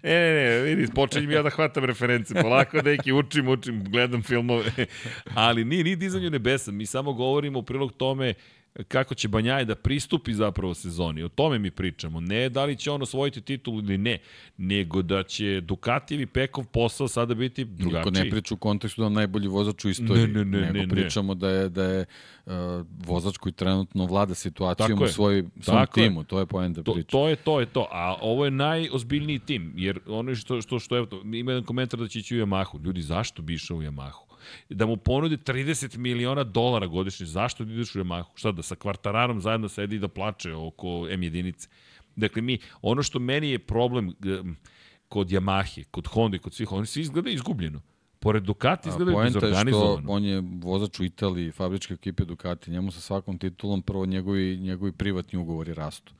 A: e, ne, ne, vidi, počinjem ja da hvatam reference. Polako, neki, učim, učim, gledam filmove. Ali nije, nije dizanje u nebesa. Mi samo govorimo u prilog tome kako će Banjaj da pristupi zapravo sezoni. O tome mi pričamo. Ne da li će on osvojiti titul ili ne, nego da će Ducatijev i Pekov posao sada biti drugačiji.
B: Niko ne priča u kontekstu da je najbolji vozač u istoriji, ne, ne, ne, nego ne, ne. pričamo da je, da je uh, vozač koji trenutno vlada situacijom u svoj, svom timu. To je poenta
A: to,
B: priče.
A: To je to, je to. A ovo je najozbiljniji tim, jer ono što, što, što je, ima jedan komentar da će ići u Yamahu. Ljudi, zašto bi išao u Yamahu? Da mu ponude 30 miliona dolara godišnje. Zašto da ideš u Yamahu? Šta da sa kvartararom zajedno sedi i da plače oko M jedinice? Dakle, mi, ono što meni je problem kod Yamahe, kod Honda i kod svih, oni svi izgledaju izgubljeno. Pored Ducati izgledaju
B: dezorganizovano. je što on je vozač u Italiji, fabričke ekipe Ducati, njemu sa svakom titulom prvo njegovi, njegovi privatni ugovori rastu.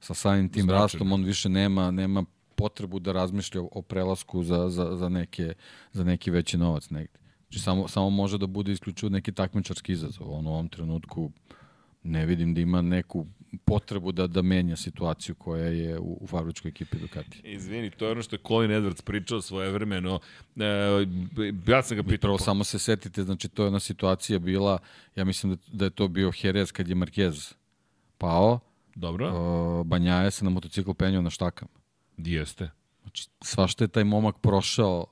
B: Sa samim tim Značajno. rastom on više nema, nema potrebu da razmišlja o prelasku za, za, za, neke, za neki veći novac negde. Znači, samo, samo može da bude isključivo neki takmičarski izazov. On u ovom trenutku ne vidim da ima neku potrebu da da menja situaciju koja je u, u fabričkoj ekipi Ducati.
A: Izvini, to je ono što je Colin Edwards pričao svoje vremeno. E, ja sam ga pitao...
B: Prvo samo se setite, znači to je jedna situacija bila, ja mislim da, da je to bio Jerez kad je Marquez pao.
A: Dobro.
B: O, Banjaje se na motocikl penjao na štakama.
A: Jeste.
B: Znači, svašta je taj momak prošao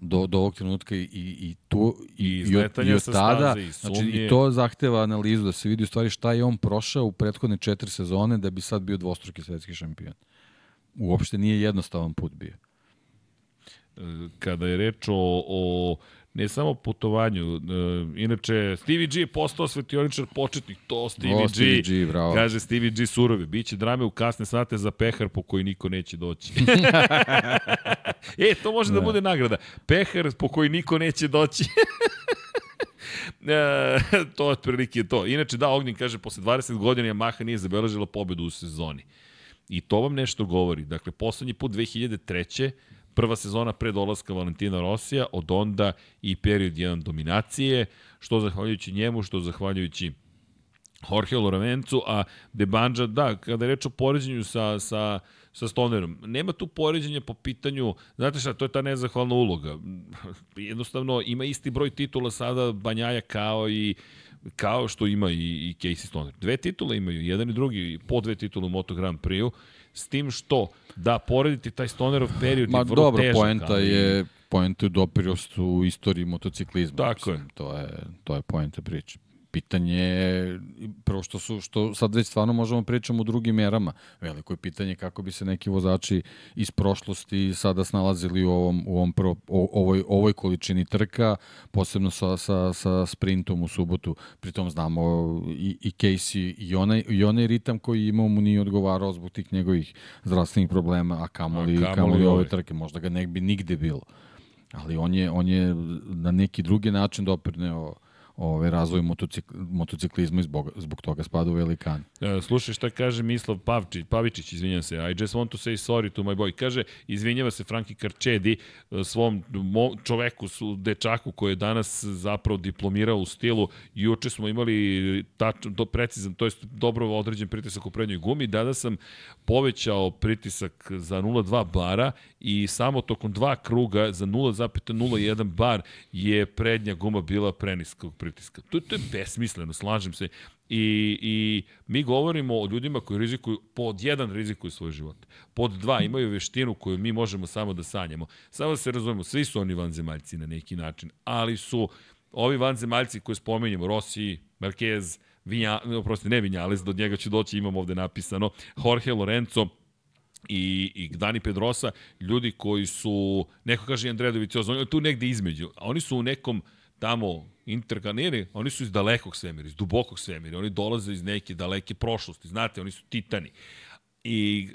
B: do, do ovog trenutka i, i, tu i, I, od, i od tada, staze, i znači i to zahteva analizu da se vidi u stvari šta je on prošao u prethodne četiri sezone da bi sad bio dvostruki svetski šampion. Uopšte nije jednostavan put bio.
A: Kada je reč o, o ne samo putovanju. Uh, inače, Stevie G je postao svetioničar početnik, to Stevie, o, G, Stevie G bravo. kaže Stevie G surovi, biće drame u kasne sate za pehar po koji niko neće doći. e, to može da. da bude nagrada. Pehar po koji niko neće doći. e, to je otprilike to. Inače, da, Ognjen kaže, posle 20 godina Yamaha nije zabeležila pobedu u sezoni. I to vam nešto govori. Dakle, poslednji put 2003 prva sezona pre dolaska Valentina Rosija, od onda i period jedan dominacije, što zahvaljujući njemu, što zahvaljujući Jorge Lorenzu, a De Banja, da, kada je reč o poređenju sa, sa, sa Stonerom, nema tu poređenja po pitanju, znate šta, to je ta nezahvalna uloga. Jednostavno, ima isti broj titula sada Banjaja kao i kao što ima i, i Casey Stoner. Dve titule imaju, jedan i drugi, po dve titule u Moto Grand Prix-u, s tim što da porediti taj Stonerov period Ma, je vrlo dobro, težak.
B: poenta ali... je poenta je doprirost u istoriji motociklizma.
A: Tako mislim,
B: je. To je, to je poenta priče pitanje je, prvo što su, što sad već stvarno možemo pričamo o drugim merama. Veliko je pitanje kako bi se neki vozači iz prošlosti sada snalazili u ovom, u ovom pro, o, ovoj, ovoj količini trka, posebno sa, sa, sa sprintom u subotu. Pritom znamo i, i Casey i onaj, i onaj ritam koji imao mu nije odgovarao zbog tih njegovih zdravstvenih problema, a kamoli, a kamoli, kamoli ove trke. Možda ga ne bi nigde bilo. Ali on je, on je na neki drugi način doprineo ovaj, razvoj motocikl, motociklizma i zbog, zbog toga spada u velikan.
A: E, slušaj šta kaže Mislav Pavčić, Pavičić, izvinjam se, I just want to say sorry to my boy. Kaže, izvinjava se Franki Karčedi e, svom mo, čoveku, su, dečaku koji je danas zapravo diplomirao u stilu. Juče smo imali tačno, do, precizan, to je dobro određen pritisak u prednjoj gumi. Dada sam povećao pritisak za 0,2 bara i samo tokom dva kruga za 0,01 bar je prednja guma bila preniskog pritiska pritiska. To, to je besmisleno, slažem se. I, I mi govorimo o ljudima koji rizikuju, pod jedan rizikuju svoj život. Pod dva imaju veštinu koju mi možemo samo da sanjamo. Samo da se razumemo, svi su oni vanzemaljci na neki način, ali su ovi vanzemaljci koje spomenjamo, Rossi, Marquez, Vinja, oprosti, ne Vinjales, do njega ću doći, imam ovde napisano, Jorge Lorenzo, i, i Dani Pedrosa, ljudi koji su, neko kaže Andreja Dovicioza, tu negde između, a oni su u nekom tamo interkaniri, oni su iz dalekog svemira, iz dubokog svemira, oni dolaze iz neke daleke prošlosti, znate, oni su titani. I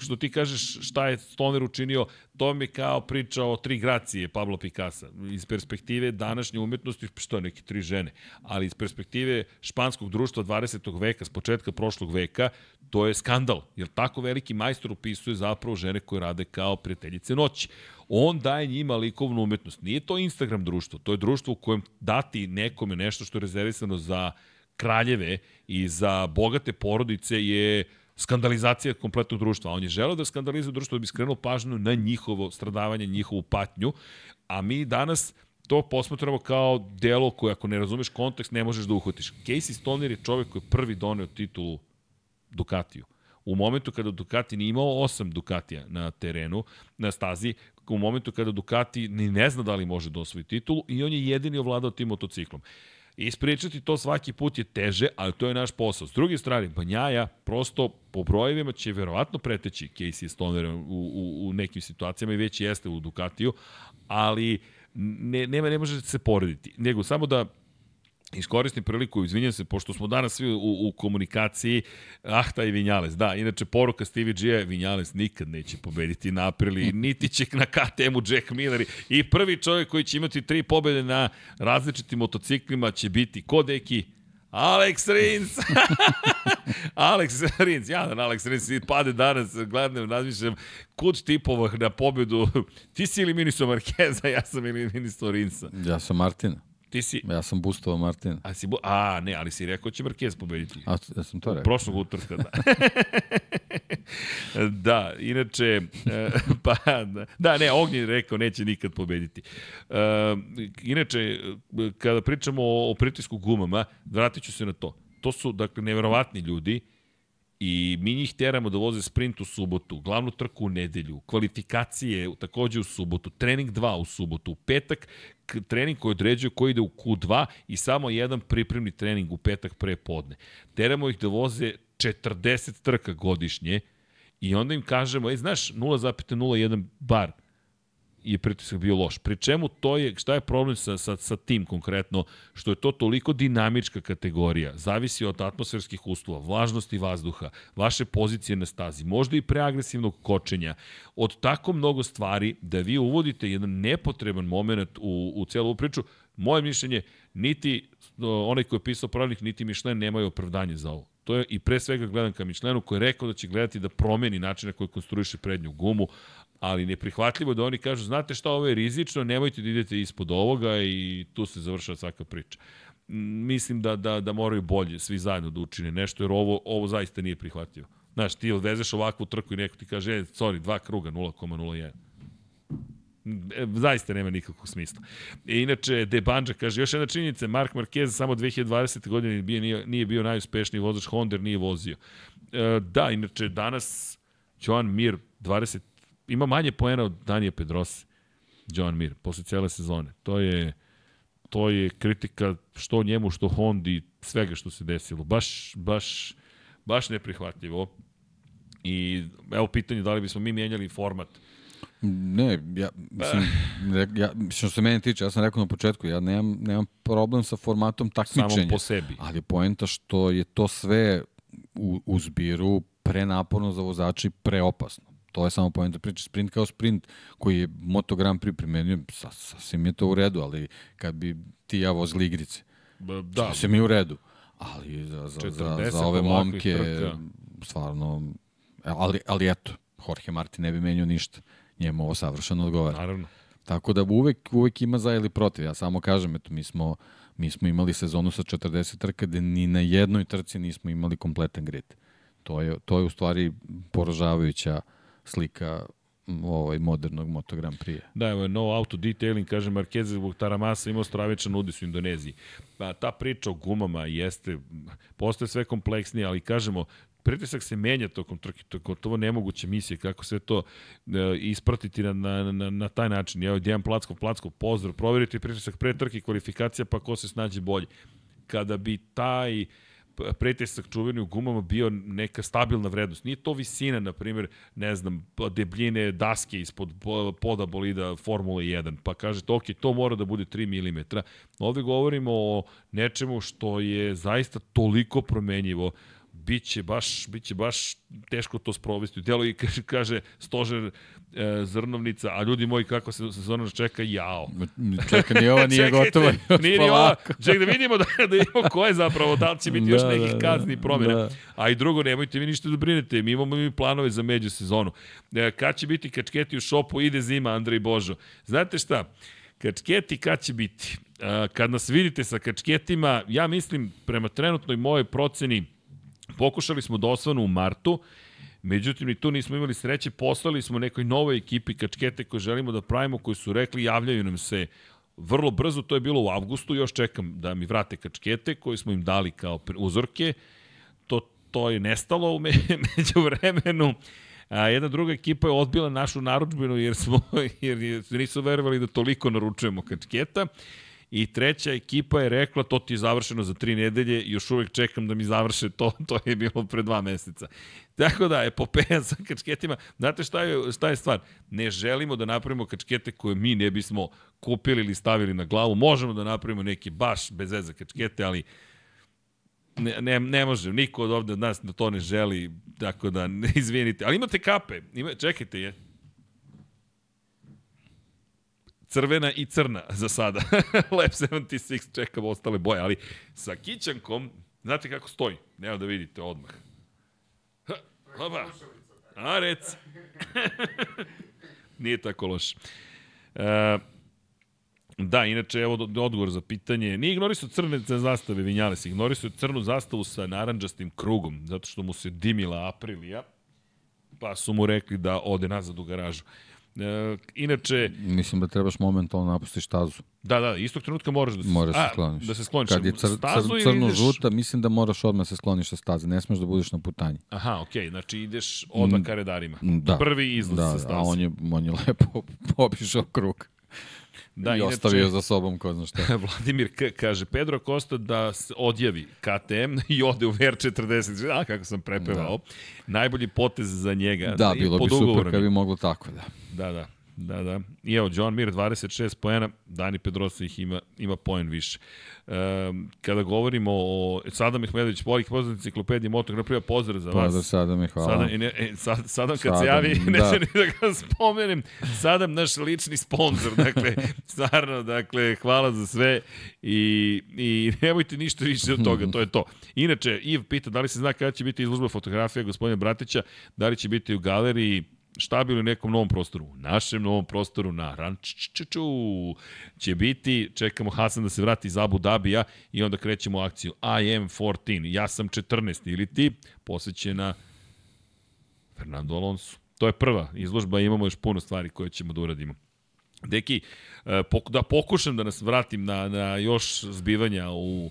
A: što ti kažeš šta je Stoner učinio, to mi kao priča o tri gracije Pablo Picasso. Iz perspektive današnje umetnosti, što je neke tri žene, ali iz perspektive španskog društva 20. veka, s početka prošlog veka, to je skandal. Jer tako veliki majstor upisuje zapravo žene koje rade kao prijateljice noći on daje njima likovnu umetnost. Nije to Instagram društvo, to je društvo u kojem dati nekome nešto što je rezervisano za kraljeve i za bogate porodice je skandalizacija kompletnog društva. On je želeo da skandalizuje društvo da bi skrenuo pažnju na njihovo stradavanje, njihovu patnju, a mi danas to posmatramo kao delo koje ako ne razumeš kontekst ne možeš da uhvatiš. Casey Stoner je čovek koji je prvi doneo titulu Ducatiju. U momentu kada Ducati nije imao osam Ducatija na terenu, na stazi, u momentu kada Ducati ni ne zna da li može da osvoji titulu i on je jedini ovladao tim motociklom. Ispričati to svaki put je teže, ali to je naš posao. S druge strane, Banjaja prosto po brojevima će verovatno preteći Casey Stoner u, u, u nekim situacijama i već jeste u Ducatiju, ali ne, nema, ne može se porediti. Nego samo da Iskoristim priliku, izvinjam se, pošto smo danas svi u, u komunikaciji, ah, taj Vinjales, da, inače poruka Stevie G je, Vinjales nikad neće pobediti na Aprili, niti će na KTM-u Jack Miller i prvi čovjek koji će imati tri pobede na različitim motociklima će biti Kodeki, Alex Rins! Alex Rins, jadan Alex Rins, pade danas, gledam, razmišljam, kud tipova na pobedu, ti si ili Miniso Markeza, ja sam ili Miniso Rinsa.
B: Ja sam Martina.
A: Ti si...
B: Ja sam boostovao Martin.
A: A, si bu... A, ne, ali si rekao će Marquez pobediti.
B: A, ja sam to rekao.
A: Prošlog utorka, da. da, inače, e, pa, da, ne, Ognjen je rekao neće nikad pobediti. Uh, inače, kada pričamo o, o pritisku gumama, vratit ću se na to. To su, dakle, neverovatni ljudi, I mi njih teramo da voze sprint u subotu, glavnu trku u nedelju, kvalifikacije takođe u subotu, trening 2 u subotu, u petak trening koji određuje koji ide u Q2 i samo jedan pripremni trening u petak pre podne. Teramo ih da voze 40 trka godišnje i onda im kažemo, ej, znaš, 0,01 bar, je pritisak bio loš. Pri čemu to je, šta je problem sa, sa, sa tim konkretno, što je to toliko dinamička kategorija, zavisi od atmosferskih uslova, vlažnosti vazduha, vaše pozicije na stazi, možda i preagresivnog kočenja, od tako mnogo stvari da vi uvodite jedan nepotreban moment u, u celu priču, moje mišljenje, niti onaj koji je pisao pravilnik, niti Mišlen nemaju opravdanje za ovo. To je i pre svega gledam ka Mišlenu koji je rekao da će gledati da promeni način na koji konstruiše prednju gumu, ali neprihvatljivo da oni kažu, znate šta, ovo je rizično, nemojte da idete ispod ovoga i tu se završava svaka priča. Mislim da, da, da moraju bolje svi zajedno da učine nešto, jer ovo, ovo zaista nije prihvatljivo. Znaš, ti odvezeš ovakvu trku i neko ti kaže, e, sorry, dva kruga, 0,01 e, zaista nema nikakvog smisla. E, inače, De Banja kaže, još jedna činjenica, Mark Marquez samo 2020. godine nije, nije, bio najuspešniji vozač, Honda nije vozio. E, da, inače, danas Joan Mir, 20 ima manje poena od Danije Pedrosa, John Mir, posle cele sezone. To je, to je kritika što njemu, što Hondi, svega što se desilo. Baš, baš, baš neprihvatljivo. I evo pitanje da li bismo mi mijenjali format.
B: Ne, ja, mislim, ja, što se mene tiče, ja sam rekao na početku, ja nemam, nemam problem sa formatom takmičenja. Samo
A: po sebi.
B: Ali poenta što je to sve u, u zbiru prenaporno za vozači preopasno. To je samo pojenta priče. Sprint kao sprint koji je Moto Grand Prix primenio, sasvim je to u redu, ali kad bi ti ja vozili igrice, da. sasvim je u redu. Ali za, za, za, za ove momke, trka. stvarno, ali, ali eto, Jorge Martin ne bi menio ništa. Njemu ovo savršeno odgovara.
A: Naravno.
B: Tako da uvek, uvek ima za ili protiv. Ja samo kažem, eto, mi smo, mi smo imali sezonu sa 40 trka gde ni na jednoj trci nismo imali kompletan grid. To je, to je u stvari poražavajuća uh, slika ovaj modernog Moto Grand Prix.
A: Da, evo je no auto detailing, kaže Marquez zbog Taramasa imao stravičan udis u Indoneziji. Pa, ta priča o gumama jeste, postoje sve kompleksnije, ali kažemo, pritisak se menja tokom trke, to je gotovo nemoguća misija, kako sve to e, ispratiti na, na, na, na taj način. Evo, Dijan Placko, Placko, pozdrav, proveriti pritisak pre trke, kvalifikacija, pa ko se snađe bolje. Kada bi taj pretisak čuveni u gumama bio neka stabilna vrednost. Nije to visina, na primjer, ne znam, debljine daske ispod poda bolida Formule 1, pa kažete, ok, to mora da bude 3 mm. Ovde govorimo o nečemu što je zaista toliko promenjivo biće baš, biće baš teško to sprovesti. Delo i kaže, kaže stožer e, zrnovnica, a ljudi moji kako se sezona čeka, jao.
B: Čeka, ni ova nije gotova.
A: Nije ni ova, ček da vidimo da, da imamo ko je zapravo, da li će biti da, još nekih da, kazni promjena. Da. A i drugo, nemojte vi ništa da brinete, mi imamo mi planove za među sezonu. E, kad će biti kačketi u šopu, ide zima, Andrej Božo. Znate šta, kačketi kad će biti? E, kad nas vidite sa kačketima, ja mislim, prema trenutnoj moje proceni, Pokušali smo da osvanu u martu, međutim i tu nismo imali sreće, poslali smo nekoj novoj ekipi kačkete koje želimo da pravimo, koji su rekli javljaju nam se vrlo brzo, to je bilo u avgustu, još čekam da mi vrate kačkete koje smo im dali kao uzorke, to, to je nestalo u me, među vremenu. A jedna druga ekipa je odbila našu naručbinu jer smo jer nisu verovali da toliko naručujemo kačketa. I treća ekipa je rekla, to ti je završeno za tri nedelje, još uvek čekam da mi završe to, to je bilo pre dva meseca. Tako da, epopeja sa kačketima, znate šta je, šta je stvar? Ne želimo da napravimo kačkete koje mi ne bismo kupili ili stavili na glavu. Možemo da napravimo neke baš bez veze kačkete, ali ne, ne, ne može, niko od ovde od nas da to ne želi, tako da ne izvinite. Ali imate kape, ima, čekajte je, crvena i crna za sada. Lab 76 čekam ostale boje, ali sa kićankom, znate kako stoji? Nema da vidite odmah. Oba. A, rec. Nije tako loš. Uh, Da, inače, evo odgovor za pitanje. Nije ignorisao crne zastave Vinjales, ignorisao crnu zastavu sa naranđastim krugom, zato što mu se dimila Aprilija, pa su mu rekli da ode nazad u garažu. E, inače...
B: Mislim da trebaš momentalno napustiš stazu.
A: Da, da, istog trenutka moraš da se,
B: moraš da se skloniš.
A: Da se skloniš.
B: Kad je cr, stazu cr, crno ideš... mislim da moraš odmah da se skloniš sa staze. Ne smeš da budeš na putanji.
A: Aha, okej, okay, znači ideš odmah ka redarima. Da. Prvi izlaz
B: da,
A: sa staze.
B: a on je, on je lepo pobišao krug. Da, I inače, ostavio za sobom ko zna šta.
A: Vladimir K. kaže, Pedro Costa da se odjavi KTM i ode u VR40. A, kako sam prepevao. Da. Najbolji potez za njega.
B: Da, bilo bi super kad bi moglo tako, da.
A: Da, da. Da, da. I evo, John Mir 26 poena, Dani Pedrosa ih ima, ima poen više. Um, kada govorimo o Sadam Ihmedović, Polik pozdrav enciklopedije Moto Grand pozdrav za vas.
B: Pozdrav Sadam i hvala.
A: Sadam, ne, e, sad, Sadam kad Sadam, se javi, da. neće ni da ga spomenem. Sadam naš lični sponsor, dakle, stvarno, dakle, hvala za sve i, i nemojte ništa više od toga, to je to. Inače, Iv pita da li se zna kada će biti izložba fotografija gospodina Bratića, da li će biti u galeriji štab ili nekom novom prostoru. U našem novom prostoru na Rančččču će biti, čekamo Hasan da se vrati iz Abu Dabija i onda krećemo u akciju I am 14, ja sam 14 ili ti, posvećena Fernando Alonso. To je prva izložba, imamo još puno stvari koje ćemo da uradimo. Deki, e, da pokušam da nas vratim na, na još zbivanja u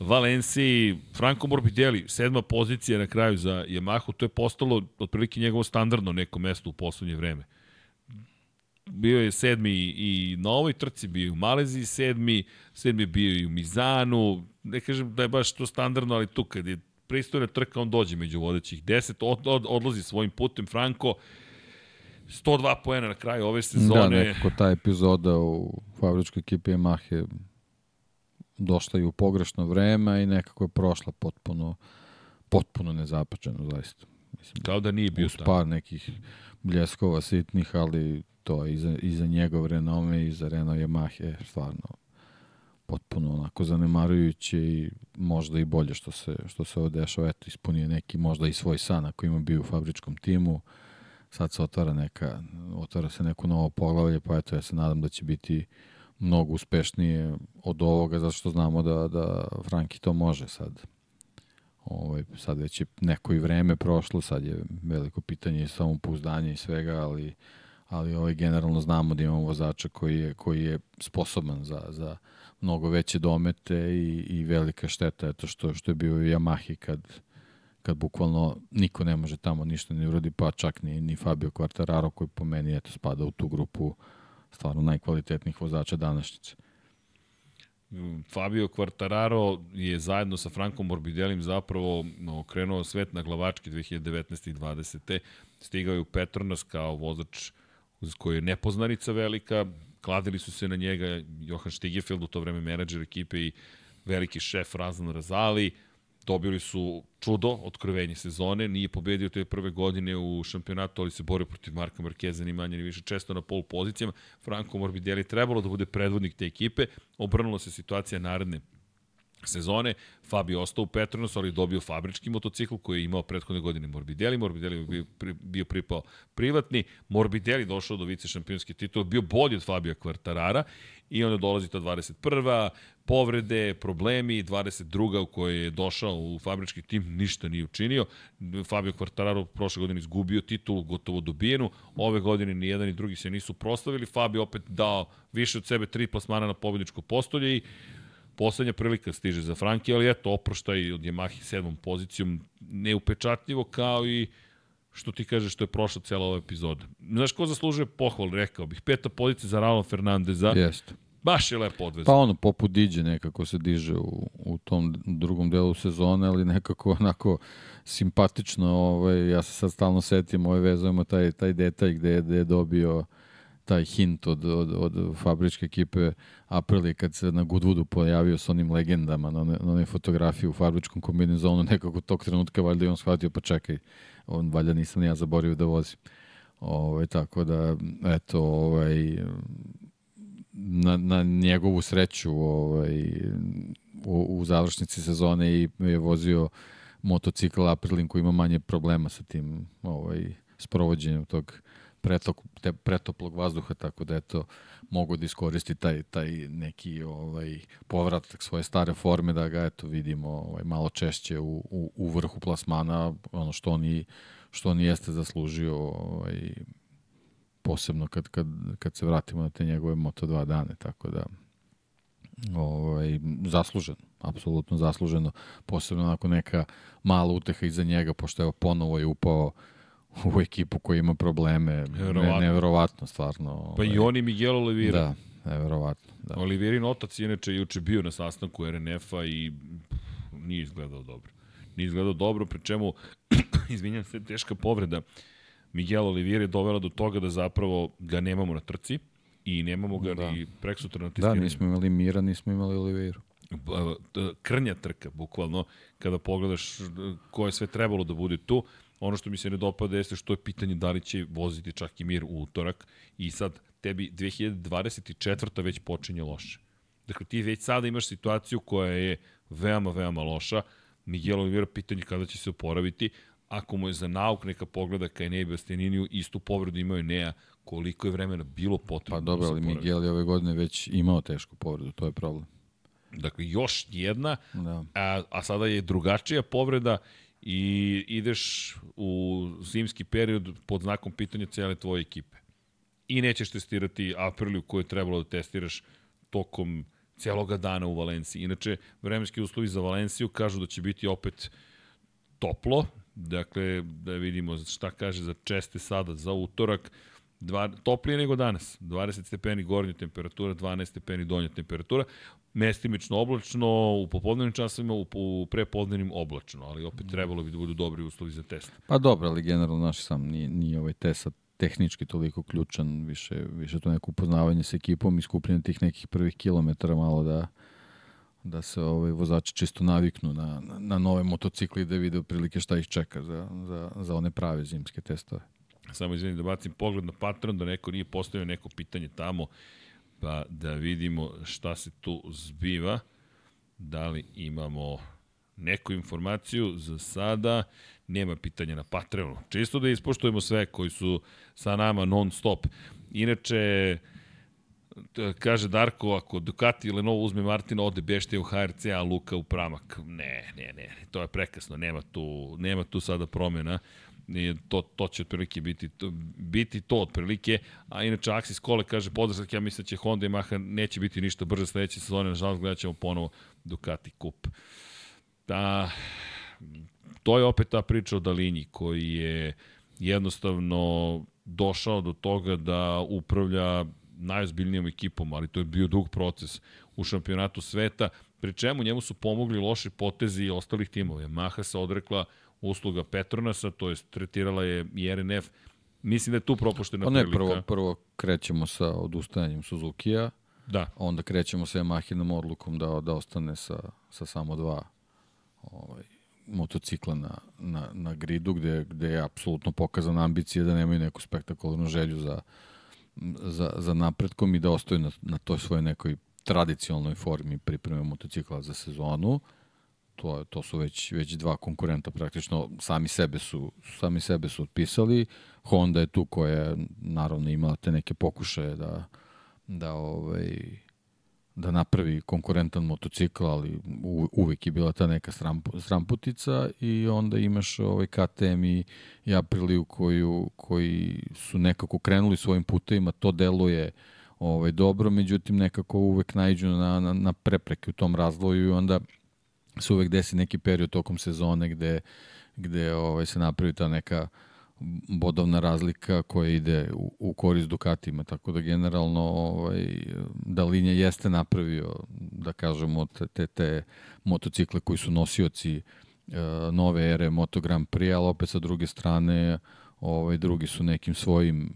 A: Valenciji, Franco Morbidelli, sedma pozicija na kraju za Yamahu, to je postalo otprilike njegovo standardno neko mesto u poslednje vreme. Bio je sedmi i na ovoj trci, bio je u Maleziji sedmi, sedmi je bio i u Mizanu, ne kažem da je baš to standardno, ali tu kad je pristojna trka, on dođe među vodećih deset, od, od, odlazi svojim putem, Franco, 102 poena na kraju ove sezone.
B: Da, nekako ta epizoda u fabričkoj ekipi Yamahe došla i u pogrešno vreme i nekako je prošla potpuno potpuno nezapačeno, zaista.
A: Mislim, Kao da nije bio
B: uz par nekih bljeskova sitnih, ali to je iza, iza njegov renome i za Renault Yamaha stvarno potpuno onako zanemarujuće i možda i bolje što se, što se ovo dešava. Eto, ispunije neki možda i svoj san ako ima bio u fabričkom timu. Sad se otvara neka, otvara se neko novo poglavlje, pa eto, ja se nadam da će biti uh, mnogo uspešnije od ovoga, zato što znamo da, da Franki to može sad. Ovaj, sad već je neko i vreme prošlo, sad je veliko pitanje i samopouzdanje i svega, ali, ali ovaj, generalno znamo da imamo vozača koji je, koji je sposoban za, za mnogo veće domete i, i velika šteta je to što, što je bio u Yamahi kad, kad bukvalno niko ne može tamo ništa ne urodi, pa čak ni, ni Fabio Quartararo koji po meni eto, spada u tu grupu uh, stvarno najkvalitetnijih vozača današnjice.
A: Fabio Quartararo je zajedno sa Frankom Morbidelim zapravo okrenuo svet na glavački 2019. i 20. Stigao je u Petronas kao vozač koji je nepoznanica velika, kladili su se na njega Johan Stigefeld, u to vreme menadžer ekipe i veliki šef Razan Razali, dobili su čudo, otkrovenje sezone, nije pobedio te prve godine u šampionatu, ali se borio protiv Marka Markeza, ni manje ni više, često na pol pozicijama. Franco Morbidelli trebalo da bude predvodnik te ekipe, obrnula se situacija naredne sezone. Fabio ostao u Petronas, ali dobio fabrički motocikl koji je imao prethodne godine Morbidelli. Morbidelli je bio, bio pripao privatni. Morbidelli došao do vice šampionske titula, bio bolji od Fabio Quartarara i onda dolazi ta 21. povrede, problemi, 22. u kojoj je došao u fabrički tim, ništa nije učinio. Fabio Quartararo prošle godine izgubio titulu, gotovo dobijenu. Ove godine ni jedan ni drugi se nisu proslavili. Fabio opet dao više od sebe tri plasmana na pobedničko postolje i poslednja prilika stiže za Franki, ali eto, oproštaj od Yamahi sedmom pozicijom, neupečatljivo kao i što ti kažeš što je prošla cela ova epizoda. Znaš ko zaslužuje pohval, rekao bih. Peta pozicija za Raul Fernandeza.
B: Jeste.
A: Baš je lepo odvezan.
B: Pa ono, poput diđe nekako se diže u, u tom drugom delu sezone, ali nekako onako simpatično. Ovaj, ja se sad stalno setim, ovaj, vezujemo taj, taj detalj gde, gde je dobio taj hint od, od, od fabričke ekipe Aprili kad se na Goodwoodu pojavio s onim legendama na, na onoj fotografiji u fabričkom kombinezonu, nekako tog trenutka valjda i on shvatio, pa čekaj, on valjda nisam ja zaboravio da vozim. Ovaj, tako da, eto, ovaj, na, na njegovu sreću ovaj, u, u završnici sezone i je vozio motocikl Aprilin koji ima manje problema sa tim ovaj, sprovođenjem tog pretok, te, pretoplog vazduha, tako da eto, mogu da iskoristi taj, taj neki ovaj, povratak svoje stare forme, da ga eto vidimo ovaj, malo češće u, u, u vrhu plasmana, ono što oni, što oni jeste zaslužio ovaj, posebno kad, kad, kad se vratimo na te njegove Moto2 dane, tako da ovaj, zasluženo, apsolutno zasluženo, posebno onako neka mala uteha iza njega, pošto evo ponovo je upao u ekipu koja ima probleme, ne, neverovatno stvarno. Ovaj,
A: pa i ovaj, oni Miguel Oliveira.
B: Da, neverovatno. Da.
A: Oliveirin otac je inače juče bio na sastanku RNF-a i pff, nije izgledao dobro. Nije izgledao dobro, pri čemu, izvinjam se, teška povreda Miguel Oliveira je dovela do toga da zapravo ga nemamo na trci i nemamo ga da. ni preksutra na testiranju.
B: Da, nismo imali Mira, nismo imali Oliveiru.
A: Krnja trka, bukvalno, kada pogledaš ko je sve trebalo da bude tu. Ono što mi se ne dopada jeste što je pitanje da li će voziti čak i Mir u utorak i sad tebi 2024. već počinje loše. Dakle, ti već sada imaš situaciju koja je veoma, veoma loša. Miguel Oliveira pitanje kada će se oporaviti, ako mu je za nauk neka pogleda ka Enei Bastianiniju, istu povredu imao Nea, koliko je vremena bilo potrebno.
B: Pa dobro, da ali Miguel je ove godine već imao tešku povredu, to je problem.
A: Dakle, još jedna, da. a, a sada je drugačija povreda i ideš u zimski period pod znakom pitanja cele tvoje ekipe. I nećeš testirati Apriliju koju je trebalo da testiraš tokom celoga dana u Valenciji. Inače, vremenski uslovi za Valenciju kažu da će biti opet toplo, dakle, da vidimo šta kaže za česte sada, za utorak, Dva, toplije nego danas. 20 stepeni gornja temperatura, 12 stepeni donja temperatura. Mestimično oblačno, u popodnevnim časovima, u, u prepodnevnim oblačno, ali opet trebalo bi da budu dobri uslovi za test.
B: Pa dobro, ali generalno naš sam nije, nije ovaj test tehnički toliko ključan, više, više to neko upoznavanje sa ekipom i skupljanje tih nekih prvih kilometara malo da, da se ovaj, vozači čisto naviknu na, na, na nove motocikli da vide prilike šta ih čeka za, za, za one prave zimske testove.
A: Samo izvinim da bacim pogled na patron, da neko nije postavio neko pitanje tamo, pa da vidimo šta se tu zbiva. Da li imamo neku informaciju za sada? Nema pitanja na Patreonu. Čisto da ispoštujemo sve koji su sa nama non stop. Inače, kaže Darko, ako Ducati ili Lenovo uzme Martina, ode Bešte u HRC, a Luka u Pramak. Ne, ne, ne, to je prekasno, nema tu, nema tu sada promjena to, to će otprilike biti to, biti to otprilike, a inače Axis Kole kaže podršak, ja mislim da će Honda i Maha neće biti ništa brže sledeće sezone, nažalost gledat ćemo ponovo Ducati Cup. Da, to je opet ta priča o Dalinji koji je jednostavno došao do toga da upravlja najozbiljnijom ekipom, ali to je bio dug proces u šampionatu sveta, pri čemu njemu su pomogli loši potezi i ostalih timova. Maha se odrekla usluga Petronasa, to je tretirala je i RNF. Mislim da je tu propuštena
B: pa ne, prilika. Prvo, prvo krećemo sa odustajanjem Suzuki-a,
A: da.
B: onda krećemo sa Yamahinom odlukom da, da ostane sa, sa samo dva ovaj, motocikla na, na, na gridu, gde, gde je apsolutno pokazana ambicija da nemaju neku spektakularnu želju za, za, za napretkom i da ostaju na, na toj svojoj nekoj tradicionalnoj formi pripreme motocikla za sezonu. To, to su već, već dva konkurenta praktično, sami sebe su, sami sebe su otpisali. Honda je tu koja je naravno imala te neke pokušaje da, da ovaj, da napravi konkurentan motocikl, ali uvek je bila ta neka sramputica i onda imaš ovaj KTM i, i Apriliju koju, koji su nekako krenuli svojim putevima, to deluje ovaj, dobro, međutim nekako uvek najđu na, na, na prepreke u tom razvoju i onda se uvek desi neki period tokom sezone gde, gde ovaj, se napravi ta neka bodovna razlika koja ide u, u korist Dukatima, tako da generalno ovaj, Dalinja jeste napravio, da kažemo, te, te, te motocikle koji su nosioci e, nove ere Moto Grand Prix, ali opet sa druge strane ovaj, drugi su nekim svojim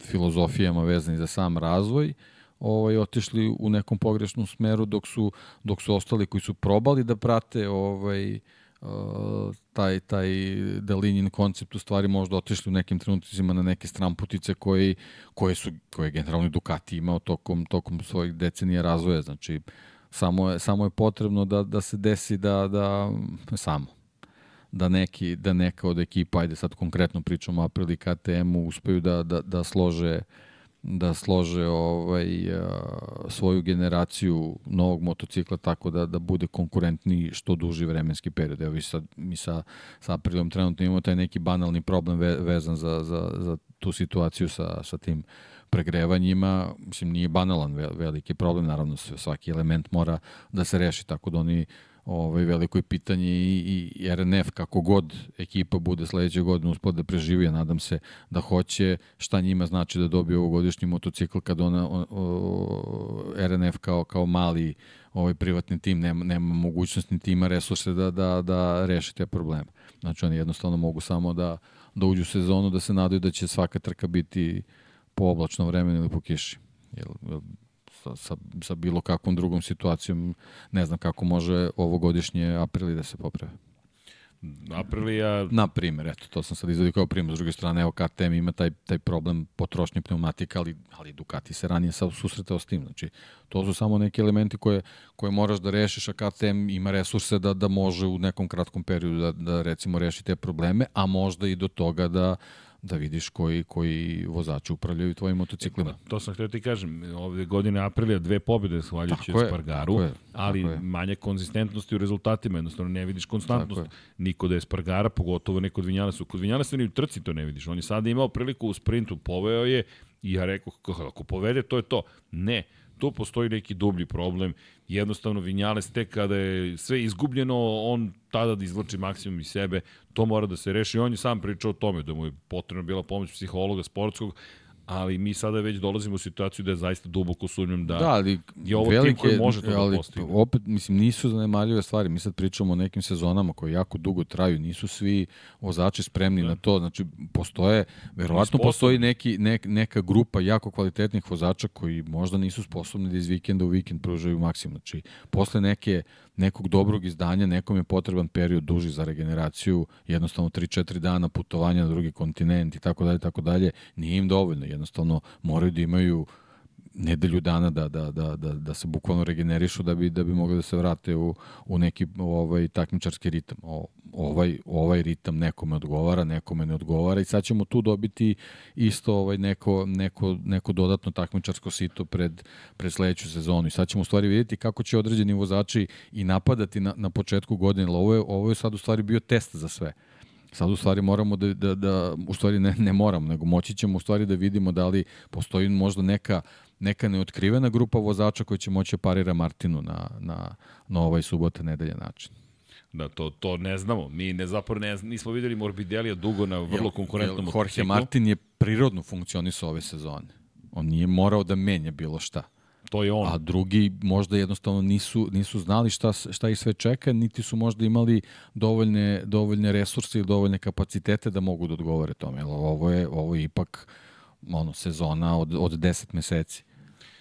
B: filozofijama vezani za sam razvoj, ovaj otišli u nekom pogrešnom smeru dok su dok su ostali koji su probali da prate ovaj taj taj Delinjin koncept u stvari možda otišli u nekim trenucima na neke stramputice koji koje su koje je generalno Ducati imao tokom tokom svojih decenija razvoja. Znači samo je samo je potrebno da da se desi da da samo da, neki, da neka od ekipa, ajde sad konkretno pričamo o Aprili KTM-u, uspeju da, da, da slože da slože ovaj, svoju generaciju novog motocikla tako da, da bude konkurentni što duži vremenski period. Evo sad, mi sa, sa Aprilom trenutno imamo taj neki banalni problem ve, vezan za, za, za tu situaciju sa, sa tim pregrevanjima, mislim nije banalan veliki problem, naravno svaki element mora da se reši, tako da oni ovaj, veliko je pitanje i, i RNF, kako god ekipa bude sledeće godine uspod da preživi, ja nadam se da hoće, šta njima znači da dobije ovogodišnji motocikl kad ona, o, o, RNF kao, kao mali ovaj privatni tim nema, nema mogućnosti niti ima resurse da, da, da reši te probleme. Znači oni jednostavno mogu samo da, da uđu u sezonu, da se nadaju da će svaka trka biti po oblačnom vremenu ili po kiši. Jel, sa, sa, sa bilo kakvom drugom situacijom ne znam kako može ovogodišnje aprili da se poprave.
A: Aprilija...
B: Na primjer, eto, to sam sad izvodio kao primjer. S druge strane, evo KTM ima taj, taj problem potrošnje pneumatika, ali, ali Ducati se ranije sad susretao s tim. Znači, to su samo neki elementi koje, koje moraš da rešiš, a KTM ima resurse da, da može u nekom kratkom periodu da, da recimo reši te probleme, a možda i do toga da, da vidiš koji, koji vozači upravljaju tvojim motociklima.
A: Pa, to sam htio ti kažem, ove godine Aprilija dve pobjede shvaljujući Spargaru, tako je, ali tako manje konzistentnosti u rezultatima, jednostavno ne vidiš konstantnost. Niko da je Spargara, pogotovo neko od Vinjalesu. Kod Vinjalesa ni u trci to ne vidiš. On je sada imao priliku u sprintu, poveo je i ja rekao, ako povede, to je to. Ne, tu postoji neki dublji problem. Jednostavno Vinjales tek kada je sve izgubljeno, on tada da izvlači maksimum iz sebe, to mora da se reši. On je sam pričao o tome da mu je potrebna bila pomoć psihologa sportskog, ali mi sada već dolazimo u situaciju da je zaista duboko sumnjam da, da ali je ovo velike, tim koji može to da ali, da postigne.
B: Opet, mislim, nisu zanemarljive stvari. Mi sad pričamo o nekim sezonama koje jako dugo traju. Nisu svi vozači spremni da. na to. Znači, postoje, verovatno postoji neki, nek, neka grupa jako kvalitetnih vozača koji možda nisu sposobni da iz vikenda u vikend pružaju maksimum. Znači, posle neke nekog dobrog izdanja, nekom je potreban period duži za regeneraciju, jednostavno 3-4 dana putovanja na drugi kontinent i tako dalje, tako dalje, nije im dovoljno, jednostavno moraju da imaju nedelju dana da, da, da, da, da se bukvalno regenerišu da bi, da bi mogli da se vrate u, u neki ovaj, takmičarski ritam. O, ovaj, ovaj ritam nekome odgovara, nekome ne odgovara i sad ćemo tu dobiti isto ovaj, neko, neko, neko dodatno takmičarsko sito pred, pred sledeću sezonu i sad ćemo u stvari vidjeti kako će određeni vozači i napadati na, na početku godine, ovo je, ovo je sad u stvari bio test za sve. Sad u stvari moramo da, da, da u stvari ne, ne moramo, nego moći ćemo u stvari da vidimo da li postoji možda neka neka neotkrivena grupa vozača koji će moći da parira Martinu na, na, na ovaj subota nedelje način.
A: Da, to, to ne znamo. Mi ne zapravo ne, nismo videli Morbidelija dugo na vrlo konkurentnom
B: motociklu. Jorge Martin je prirodno funkcionisao ove sezone. On nije morao da menja bilo šta.
A: To je on.
B: A drugi možda jednostavno nisu, nisu znali šta, šta ih sve čeka, niti su možda imali dovoljne, dovoljne resurse ili dovoljne kapacitete da mogu da odgovore tome. Ovo je, ovo je ipak ono, sezona od, od 10 meseci.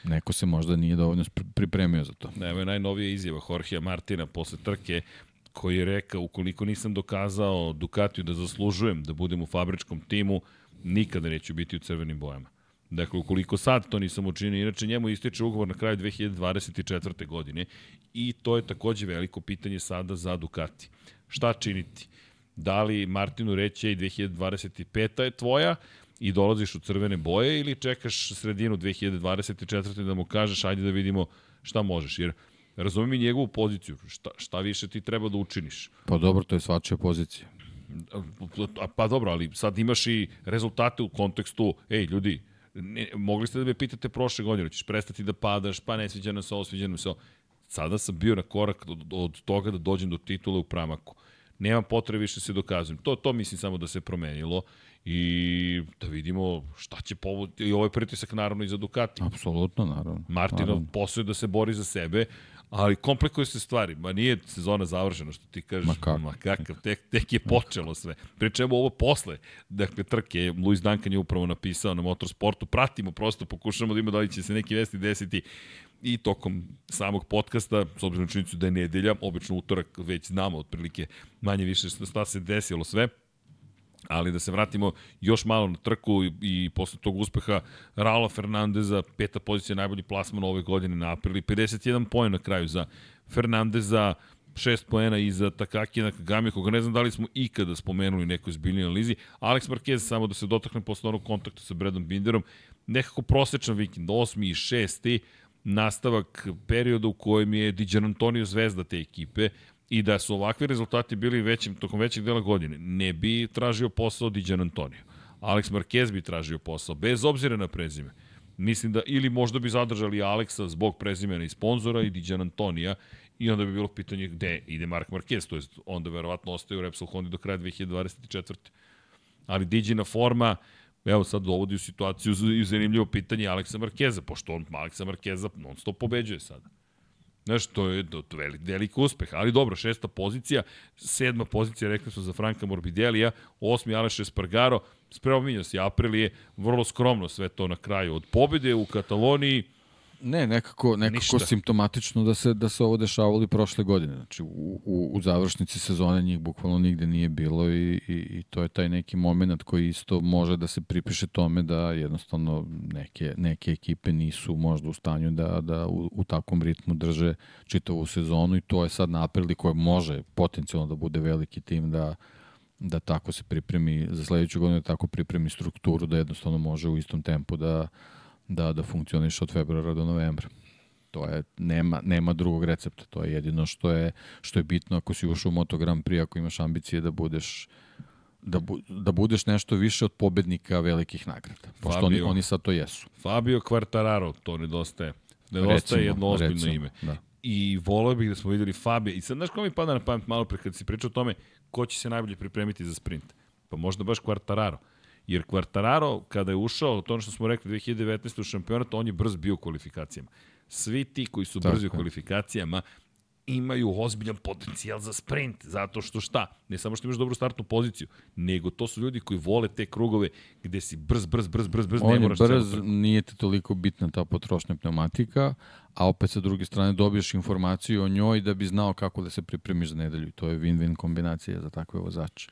B: Neko se možda nije dovoljno pripremio za to.
A: Evo je najnovija izjava Jorgea Martina posle trke koji je rekao ukoliko nisam dokazao Ducatiju da zaslužujem da budem u fabričkom timu, nikada neću biti u crvenim bojama. Dakle, ukoliko sad to nisam učinio, inače njemu ističe ugovor na kraju 2024. godine i to je takođe veliko pitanje sada za Ducati. Šta činiti? Da li Martinu reći, ej, 2025. je tvoja, i dolaziš u crvene boje ili čekaš sredinu 2024. da mu kažeš ajde da vidimo šta možeš. Jer razumem i njegovu poziciju. Šta, šta više ti treba da učiniš?
B: Pa dobro, to je svačija pozicija.
A: Pa dobro, ali sad imaš i rezultate u kontekstu, ej ljudi, ne, mogli ste da me pitate prošle godine, ćeš prestati da padaš, pa ne sviđa nam se ovo, sviđa nam se ovo. Sada sam bio na korak od, od toga da dođem do titule u pramaku. Nema potrebe više se dokazujem. To, to mislim samo da se promenilo i da vidimo šta će povod i ovaj pritisak naravno i za Ducati.
B: Apsolutno, naravno.
A: Martinov posao je da se bori za sebe, ali komplikuje se stvari. Ma nije sezona završena, što ti kažeš. Ma, kako? Ma kakav, tek, tek je počelo sve. Pričemo ovo posle, dakle, trke. Luis Duncan je upravo napisao na motorsportu. Pratimo, prosto pokušamo da ima da li će se neki vesti desiti i tokom samog podcasta, s obzirom činjenicu da je nedelja, obično utorak već znamo otprilike manje više šta se desilo sve. Ali da se vratimo još malo na trku i, i posle tog uspeha Raula Fernandeza, peta pozicija najbolji plasman ove godine na aprili, 51 poen na kraju za Fernandeza, šest poena iza Takaki Nakagami, koga ne znam da li smo ikada spomenuli nekoj zbiljnoj analizi. Alex Marquez, samo da se dotakne posle onog kontakta sa Bradom Binderom, nekako prosečan vikend, osmi i šesti, nastavak perioda u kojem je Diđan Antonio zvezda te ekipe i da su ovakvi rezultati bili većim, tokom većeg dela godine, ne bi tražio posao Diđan Antonio. Alex Marquez bi tražio posao, bez obzira na prezime. Mislim da, ili možda bi zadržali Aleksa zbog prezimena i sponzora i Diđan Antonija i onda bi bilo pitanje gde ide Mark Marquez, to je onda verovatno ostaje u Repsol Honda do kraja 2024. Ali Diđina forma, evo sad dovodi u situaciju i zanimljivo pitanje Aleksa Markeza, pošto on Aleksa Markeza non stop pobeđuje sada. Znaš, to je velik, velik uspeh. Ali dobro, šesta pozicija, sedma pozicija, rekli smo za Franka Morbidelija, osmi Aleš Espargaro, spreominio se Aprilije, vrlo skromno sve to na kraju. Od pobede u Kataloniji,
B: Ne, nekako, nekako Ništa. simptomatično da se, da se ovo dešavalo i prošle godine. Znači, u, u, u završnici sezone njih bukvalno nigde nije bilo i, i, i to je taj neki moment koji isto može da se pripiše tome da jednostavno neke, neke ekipe nisu možda u stanju da, da u, u takvom ritmu drže čitavu sezonu i to je sad napredi koje može potencijalno da bude veliki tim da, da tako se pripremi za sledeću godinu, da tako pripremi strukturu da jednostavno može u istom tempu da, da, da funkcioniš od februara do novembra. To je, nema, nema drugog recepta. To je jedino što je, što je bitno ako si ušao u Moto Grand Prix, ako imaš ambicije da budeš da, bu, da budeš nešto više od pobednika velikih nagrada. Pošto Fabio, oni, oni sad to jesu.
A: Fabio Quartararo, to nedostaje. Nedostaje recimo, jedno ozbiljno recimo, ime. Da. I volio bih da smo videli Fabio. I sad znaš ko mi pada na pamet malo pre kad si pričao o tome ko će se najbolje pripremiti za sprint? Pa možda baš Quartararo. Jer Quartararo, kada je ušao, to ono što smo rekli 2019. u šampionat, on je brz bio u kvalifikacijama. Svi ti koji su brzi u kvalifikacijama imaju ozbiljan potencijal za sprint, zato što šta? Ne samo što imaš dobru startnu poziciju, nego to su ljudi koji vole te krugove gde si brz, brz, brz, brz, brz,
B: On ne moraš brz, nije ti toliko bitna ta potrošnja pneumatika, a opet sa druge strane dobiješ informaciju o njoj da bi znao kako da se pripremiš za nedelju. To je win-win kombinacija za takve vozače.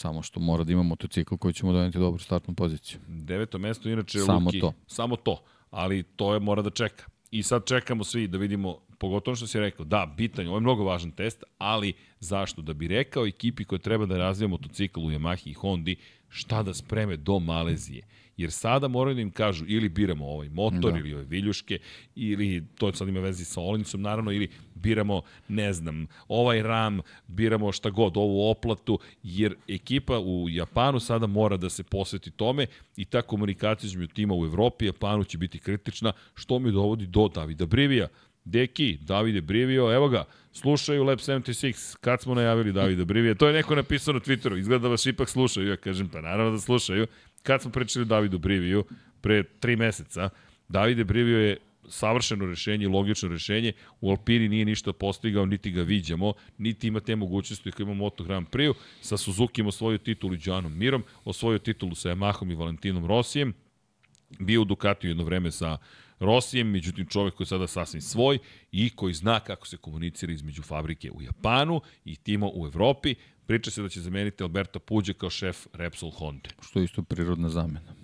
B: Samo što mora da ima motocikl koji će mu doneti dobru startnu poziciju.
A: Deveto mesto inače
B: Samo
A: Luki.
B: to.
A: Samo to. Ali to je mora da čeka. I sad čekamo svi da vidimo, pogotovo što si rekao, da, bitan ovo je mnogo važan test, ali zašto? Da bi rekao ekipi koja treba da razvija motocikl u Yamahi i Hondi, šta da spreme do Malezije. Jer sada moraju da im kažu ili biramo ovaj motor da. ili ove viljuške ili to sad ima vezi sa olinicom naravno ili biramo ne znam ovaj ram, biramo šta god ovu oplatu jer ekipa u Japanu sada mora da se posveti tome i ta komunikacija između tima u Evropi i Japanu će biti kritična što mi dovodi do Davida Brivija Deki, Davide Brivio, evo ga, slušaju Lab 76, kad smo najavili Davida Brivija, to je neko napisao na Twitteru, izgleda da vas ipak slušaju, ja kažem, pa naravno da slušaju, kad smo pričali Davidu Briviju, pre tri meseca, Davide Brivio je savršeno rešenje, logično rešenje, u Alpini nije ništa postigao, niti ga viđamo, niti ima te mogućnosti koje ima Moto Grand Prix, sa Suzuki osvojio titulu i Mirom, osvojio titulu sa Yamahom i Valentinom Rosijem, bio u Ducatiju jedno vreme sa Rosijem, međutim čovek koji je sada sasvim svoj i koji zna kako se komunicira između fabrike u Japanu i tima u Evropi. Priča se da će zameniti Alberta Puđe kao šef Repsol Honda.
B: Što je isto prirodna zamena.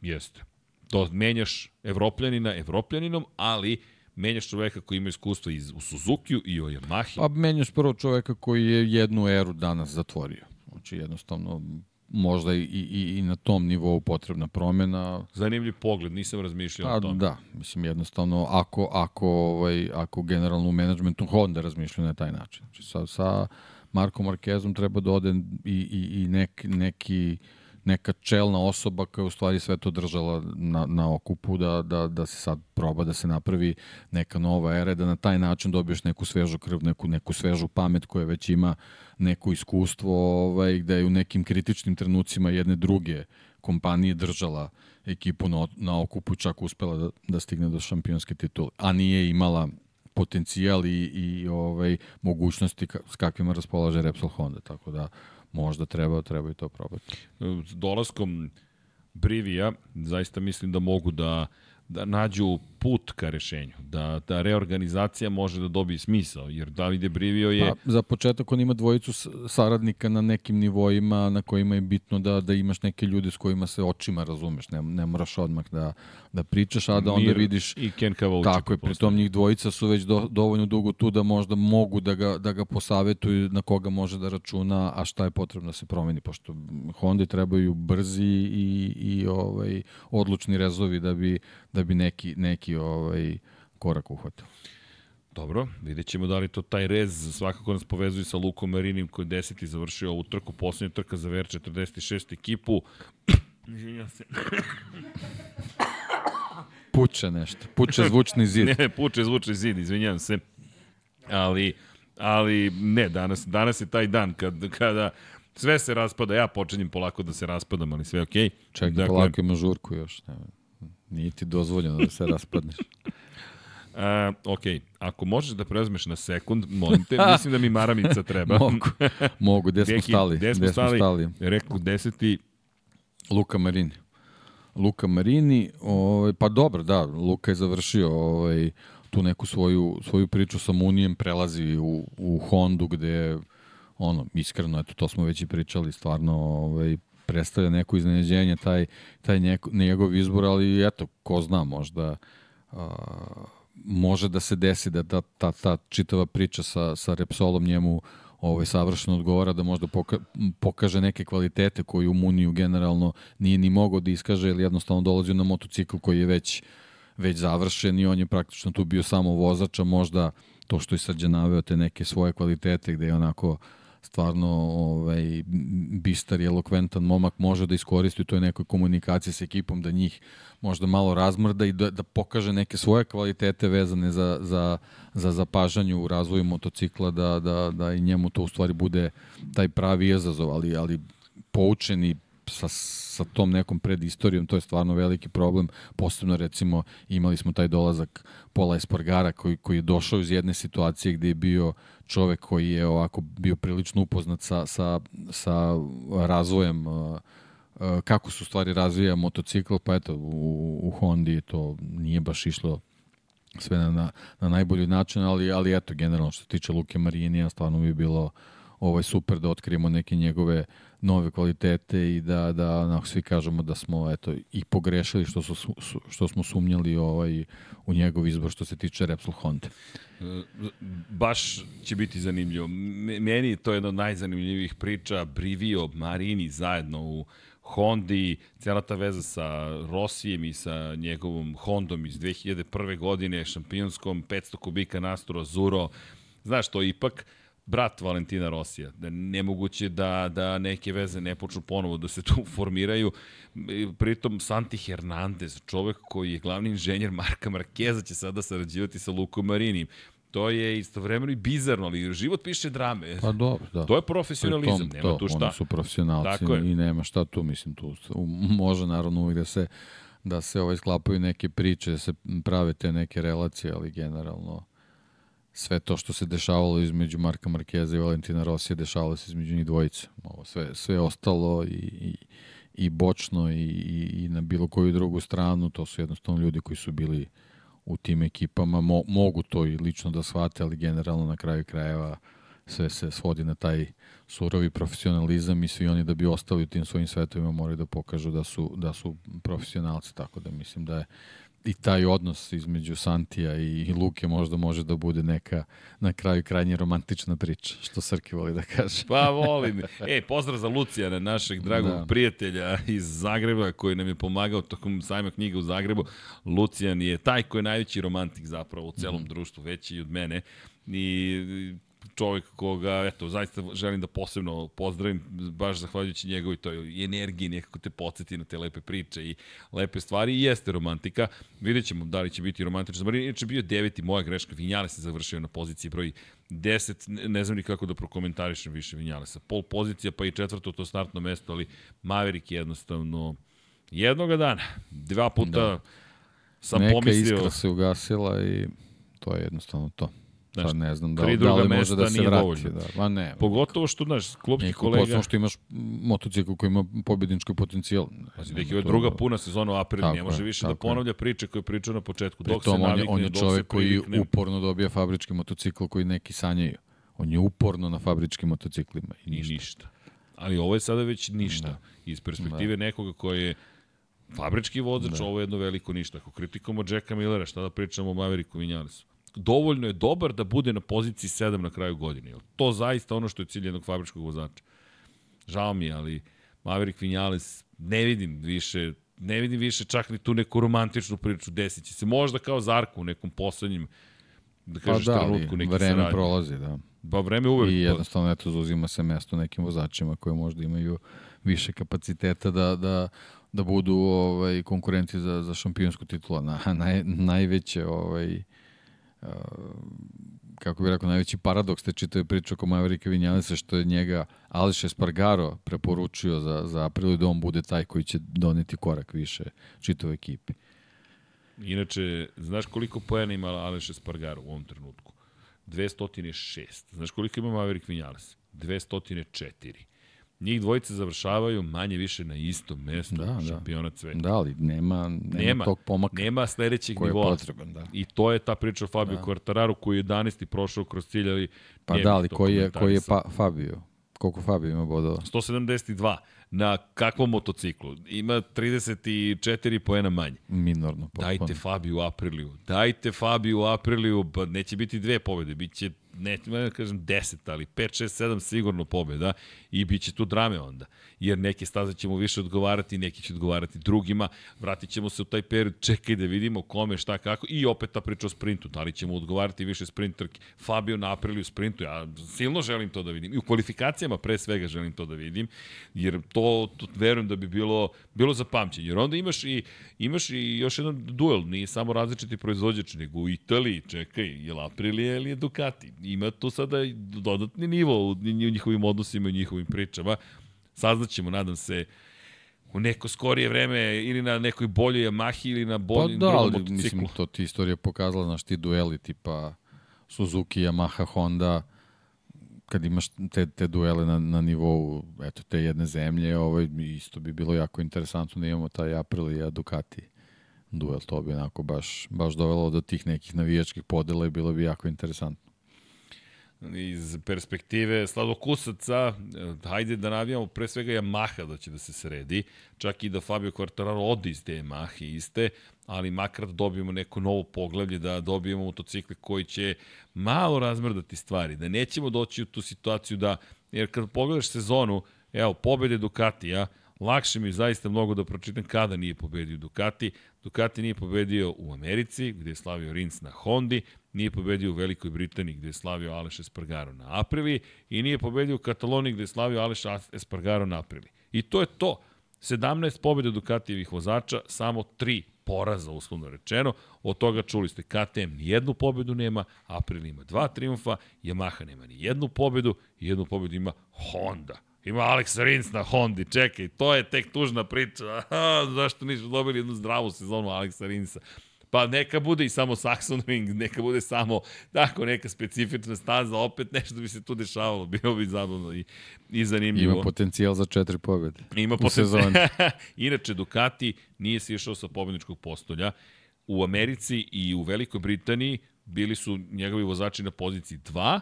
A: Jeste. To menjaš evropljanina evropljaninom, ali menjaš čoveka koji ima iskustvo iz, u Suzuki i o Yamahi.
B: Pa menjaš prvo čoveka koji je jednu eru danas zatvorio. Znači jednostavno možda i, i, i na tom nivou potrebna promena.
A: Zanimljiv pogled, nisam razmišljao pa, o tome.
B: Da, mislim jednostavno ako, ako, ovaj, ako generalno u menadžmentu Honda razmišljaju na taj način. Znači sa, sa Marko Markezom treba da ode i, i, i nek, neki neka čelna osoba koja je u stvari sve to držala na, na okupu, da, da, da se sad proba da se napravi neka nova era, da na taj način dobiješ neku svežu krv, neku, neku svežu pamet koja već ima neko iskustvo, ovaj, da je u nekim kritičnim trenucima jedne druge kompanije držala ekipu na, na okupu, čak uspela da, da stigne do šampionske titule, a nije imala potencijal i, i ovaj mogućnosti ka, s kakvima raspolaže Repsol Honda, tako da možda treba, treba i to probati.
A: S dolaskom Brivija, zaista mislim da mogu da da nađu put ka rešenju, da, da reorganizacija može da dobije smisao, jer Davide Brivio je... Pa,
B: za početak on ima dvojicu saradnika na nekim nivoima na kojima je bitno da, da imaš neke ljude s kojima se očima razumeš, ne, ne moraš odmah da, da pričaš, a da onda Mir vidiš...
A: I Ken Kavauči.
B: Tako je, pritom njih dvojica su već do, dovoljno dugo tu da možda mogu da ga, da ga posavetuju na koga može da računa, a šta je potrebno da se promeni, pošto Honda trebaju brzi i, i ovaj, odlučni rezovi da bi, da bi neki, neki ovaj, korak uhvatio.
A: Dobro, vidjet ćemo da li to taj rez svakako nas povezuje sa Lukom Marinim koji je deseti završio ovu trku, poslednja trka za VR46 ekipu. Izvinjam se.
B: Puče nešto, puče zvučni zid.
A: ne, puče zvučni zid, izvinjam se. Ali, ali ne, danas, danas je taj dan kad, kada sve se raspada, ja počinjem polako da se raspadam, ali sve je okej. Okay.
B: Čekaj, dakle, polako ima žurku još. Ne, nije ti dozvoljeno da se raspadneš.
A: Uh, ok, ako možeš da preuzmeš na sekund, molim te, mislim da mi maramica treba.
B: mogu, mogu, gde smo stali?
A: Gde smo stali? stali? Rekao, deseti...
B: Luka Marini. Luka Marini, ovaj, pa dobro, da, Luka je završio ovaj, tu neku svoju, svoju priču sa Munijem, prelazi u, u Hondu gde ono, iskreno, eto, to smo već i pričali, stvarno ovaj, predstavlja neko iznenađenje, taj, taj njeko, njegov izbor, ali eto, ko zna, možda a, može da se desi da ta, ta, ta čitava priča sa, sa Repsolom njemu ovaj, savršeno odgovara da možda poka, pokaže neke kvalitete koje u Muniju generalno nije ni mogao da iskaže ili jednostavno dolazi na motocikl koji je već, već završen i on je praktično tu bio samo vozača, možda to što je Srđan naveo te neke svoje kvalitete gde je onako uh, stvarno ovaj, bistar i elokventan momak može da iskoristi u toj nekoj komunikaciji sa ekipom, da njih možda malo razmrda i da, da pokaže neke svoje kvalitete vezane za, za, za zapažanje u razvoju motocikla, da, da, da i njemu to u stvari bude taj pravi izazov, ali, ali poučeni sa, sa tom nekom predistorijom, to je stvarno veliki problem. Posebno recimo imali smo taj dolazak Pola Espargara koji, koji je došao iz jedne situacije gde je bio čovek koji je ovako bio prilično upoznat sa, sa, sa razvojem uh, uh, kako su stvari razvija motocikl, pa eto u, u Hondi to nije baš išlo sve na, na, na najbolji način, ali, ali eto, generalno što se tiče Luke Marinija, stvarno bi bilo ovaj, super da otkrijemo neke njegove nove kvalitete i da, da onako, svi kažemo da smo eto, i pogrešili što, su, što smo sumnjali ovaj, u njegov izbor što se tiče Repsol Honda.
A: Baš će biti zanimljivo. Meni to je jedna od najzanimljivijih priča. Brivio, Marini zajedno u Hondi, cijela ta veza sa Rosijem i sa njegovom Hondom iz 2001. godine, šampionskom, 500 kubika Nastro Azuro. Znaš, to ipak brat Valentina Rosija. Da nemoguće da, da neke veze ne počnu ponovo da se tu formiraju. Pritom Santi Hernandez, čovek koji je glavni inženjer Marka Markeza, će sada sarađivati sa Lukom Marinim. To je istovremeno i bizarno, ali život piše drame.
B: Pa dobro, da.
A: To je profesionalizam, tom, nema to, tu šta.
B: Oni su profesionalci i nema šta tu, mislim, tu može naravno uvijek da se da se ovaj sklapaju neke priče, da se prave te neke relacije, ali generalno sve to što se dešavalo između Marka Markeza i Valentina Rosija dešavalo se između njih dvojice. Ovo sve, sve ostalo i, i, i bočno i, i, i na bilo koju drugu stranu, to su jednostavno ljudi koji su bili u tim ekipama, Mo, mogu to i lično da shvate, ali generalno na kraju krajeva sve se svodi na taj surovi profesionalizam i svi oni da bi ostali u tim svojim svetovima moraju da pokažu da su, da su profesionalci, tako da mislim da je i taj odnos između Santija i Luke možda može da bude neka na kraju krajnje romantična priča, što Srki voli da kaže.
A: Pa volim. E, pozdrav za Lucijana, našeg dragog da. prijatelja iz Zagreba koji nam je pomagao tokom sajma knjiga u Zagrebu. Lucijan je taj koji je najveći romantik zapravo u celom mm. društvu, veći i od mene. I čovjek koga, eto, zaista želim da posebno pozdravim, baš zahvaljujući njegovoj toj energiji, nekako te podsjeti na te lepe priče i lepe stvari i jeste romantika. Vidjet ćemo da li će biti romantično. Marin inače bio deveti, moja greška, Vinjale se završio na poziciji broj 10, ne znam ni kako da prokomentarišem više Vinjalesa. Pol pozicija, pa i četvrto to startno mesto, ali Maverick je jednostavno jednoga dana, dva puta da. sam
B: Neka
A: pomislio...
B: Neka iskra se ugasila i to je jednostavno to. Znaš, Sad ne znam da, da li može da se vrati. Da. Ma ne.
A: Pogotovo što, znaš, klubski kolega... Pogotovo
B: što imaš motocikl koji ima pobjednički potencijal.
A: Pazi, neki je druga puna sezona u aprilu, ne može više da ponavlja priče koje je pričao na početku.
B: Dok tom, se navikne, on je, on je čovek koji uporno dobija fabrički motocikl koji neki sanjaju. On je uporno na fabričkim motociklima i ništa. I ništa.
A: Ali ovo je sada već ništa. Da. Iz perspektive da. nekoga koji je fabrički vozač, da. ovo je jedno veliko ništa. Ako kritikamo Jacka Millera, šta da pričamo o Maveriku Vinjalesu? Dovoljno je dobar da bude na poziciji 7 na kraju godine. To zaista ono što je cilj jednog fabričkog vozača. Žao mi ali Maverick Vinales ne vidim više ne vidim više čak ni tu neku romantičnu priču desit će se. Možda kao Zarko u nekom poslednjim da pa kažeš pa da, trenutku neki
B: vreme saradnje. prolazi, da.
A: Ba vreme uvek.
B: I jednostavno eto zauzima se mesto nekim vozačima koji možda imaju više kapaciteta da, da, da budu ovaj, konkurenti za, za šampionsku titula. Na, naj, najveće ovaj, kako bih rekao, najveći paradoks te čitave priče oko Maverika Vinjalesa, što je njega Aleš Espargaro preporučio za, za april i da on bude taj koji će doneti korak više čitavoj ekipi.
A: Inače, znaš koliko pojena ima Aleš Espargaro u ovom trenutku? 206. Znaš koliko ima Maverick Vinales? 204 njih dvojice završavaju manje više na istom mestu da, da. šampiona sveta.
B: Da, ali nema, nema, nema tog pomaka.
A: Nema sledećeg koji nivoa. potreban, da. I to je ta priča o Fabio da. Quartararu koji je 11. prošao kroz cilj, ali
B: Pa da, ali koji je, koji je pa, Fabio? Koliko Fabio ima bodova?
A: 172 na kakvom motociklu. Ima 34 poena manje.
B: Minorno. Potpuno.
A: Dajte Fabio u Apriliju. Dajte Fabio u Apriliju. Pa neće biti dve pobede, bit će ne, ne da kažem 10, ali 5, 6, 7 sigurno pobjeda i bit će tu drame onda. Jer neke staze ćemo više odgovarati, neki će odgovarati drugima. Vratit ćemo se u taj period, čekaj da vidimo kome, šta, kako. I opet ta priča o sprintu. Da li ćemo odgovarati više sprinterki. Fabio na u sprintu, ja silno želim to da vidim. I u kvalifikacijama pre svega želim to da vidim. Jer to, to verujem da bi bilo, bilo za pamćenje. Jer onda imaš i, imaš i još jedan duel. Nije samo različiti proizvođač, nego u Italiji, čekaj, je li Aprilia ili je Ducati ima tu sada dodatni nivo u njihovim odnosima i njihovim pričama. Saznaćemo, nadam se, u neko skorije vreme ili na nekoj boljoj Yamahi ili na boljim pa da, ali, motociklu. Mislim,
B: to ti istorija pokazala, znaš, ti dueli tipa Suzuki, Yamaha, Honda, kad imaš te, te duele na, na nivou eto, te jedne zemlje, ovaj, isto bi bilo jako interesantno da imamo taj Aprilia Ducati duel, to bi onako baš, baš dovelo do tih nekih navijačkih podela i bilo bi jako interesantno
A: iz perspektive sladokusaca, hajde da navijamo pre svega Yamaha da će da se sredi, čak i da Fabio Quartararo odi iz te Yamahe iste, ali makar da dobijemo neko novo poglavlje, da dobijemo motocikle koji će malo razmrdati stvari, da nećemo doći u tu situaciju da, jer kad pogledaš sezonu, evo, pobede Ducatija, lakše mi zaista mnogo da pročitam kada nije pobedio Ducati. Ducati nije pobedio u Americi, gde je slavio Rins na Hondi, nije pobedio u Velikoj Britaniji gde je slavio Aleš Espargaro na Aprili i nije pobedio u Kataloniji gde je slavio Aleš Espargaro na Aprili. I to je to. 17 pobjeda Dukatijevih vozača, samo 3 poraza, uslovno rečeno. Od toga čuli ste, KTM nijednu pobedu nema, April ima dva triumfa, Yamaha nema ni jednu pobedu, jednu pobedu ima Honda. Ima Alex Rins na Hondi, čekaj, to je tek tužna priča. Zašto nisu dobili jednu zdravu sezonu Alexa Rinsa? Pa neka bude i samo Saxon Ring, neka bude samo tako neka specifična staza, opet nešto bi se tu dešavalo, bilo bi zabavno i, i zanimljivo.
B: Ima potencijal za četiri pobjede Ima potencijal.
A: Inače, Ducati nije se išao sa pobjedničkog postolja. U Americi i u Velikoj Britaniji bili su njegovi vozači na poziciji 2,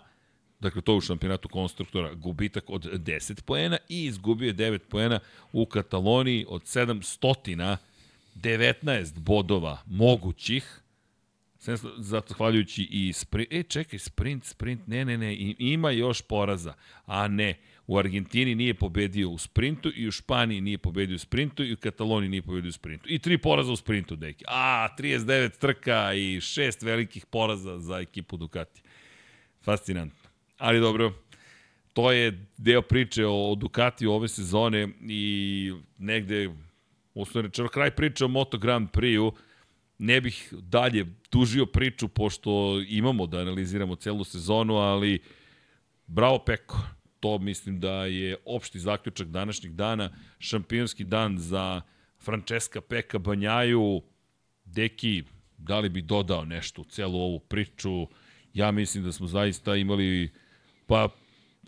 A: dakle to u šampionatu konstruktora, gubitak od 10 poena i izgubio je 9 poena u Kataloniji od 700 19 bodova mogućih, zahvaljujući i sprint, e čekaj, sprint, sprint, ne, ne, ne, ima još poraza, a ne, u Argentini nije pobedio u sprintu i u Španiji nije pobedio u sprintu i u Kataloniji nije pobedio u sprintu. I tri poraza u sprintu, deki. A, 39 trka i šest velikih poraza za ekipu Ducati. Fascinantno. Ali dobro, to je deo priče o Ducati ove sezone i negde uslovno rečeno, kraj priče o Moto Grand Prix-u, ne bih dalje dužio priču, pošto imamo da analiziramo celu sezonu, ali bravo Peko, to mislim da je opšti zaključak današnjeg dana, šampionski dan za Francesca Peka Banjaju, Deki, da li bi dodao nešto u celu ovu priču, Ja mislim da smo zaista imali pa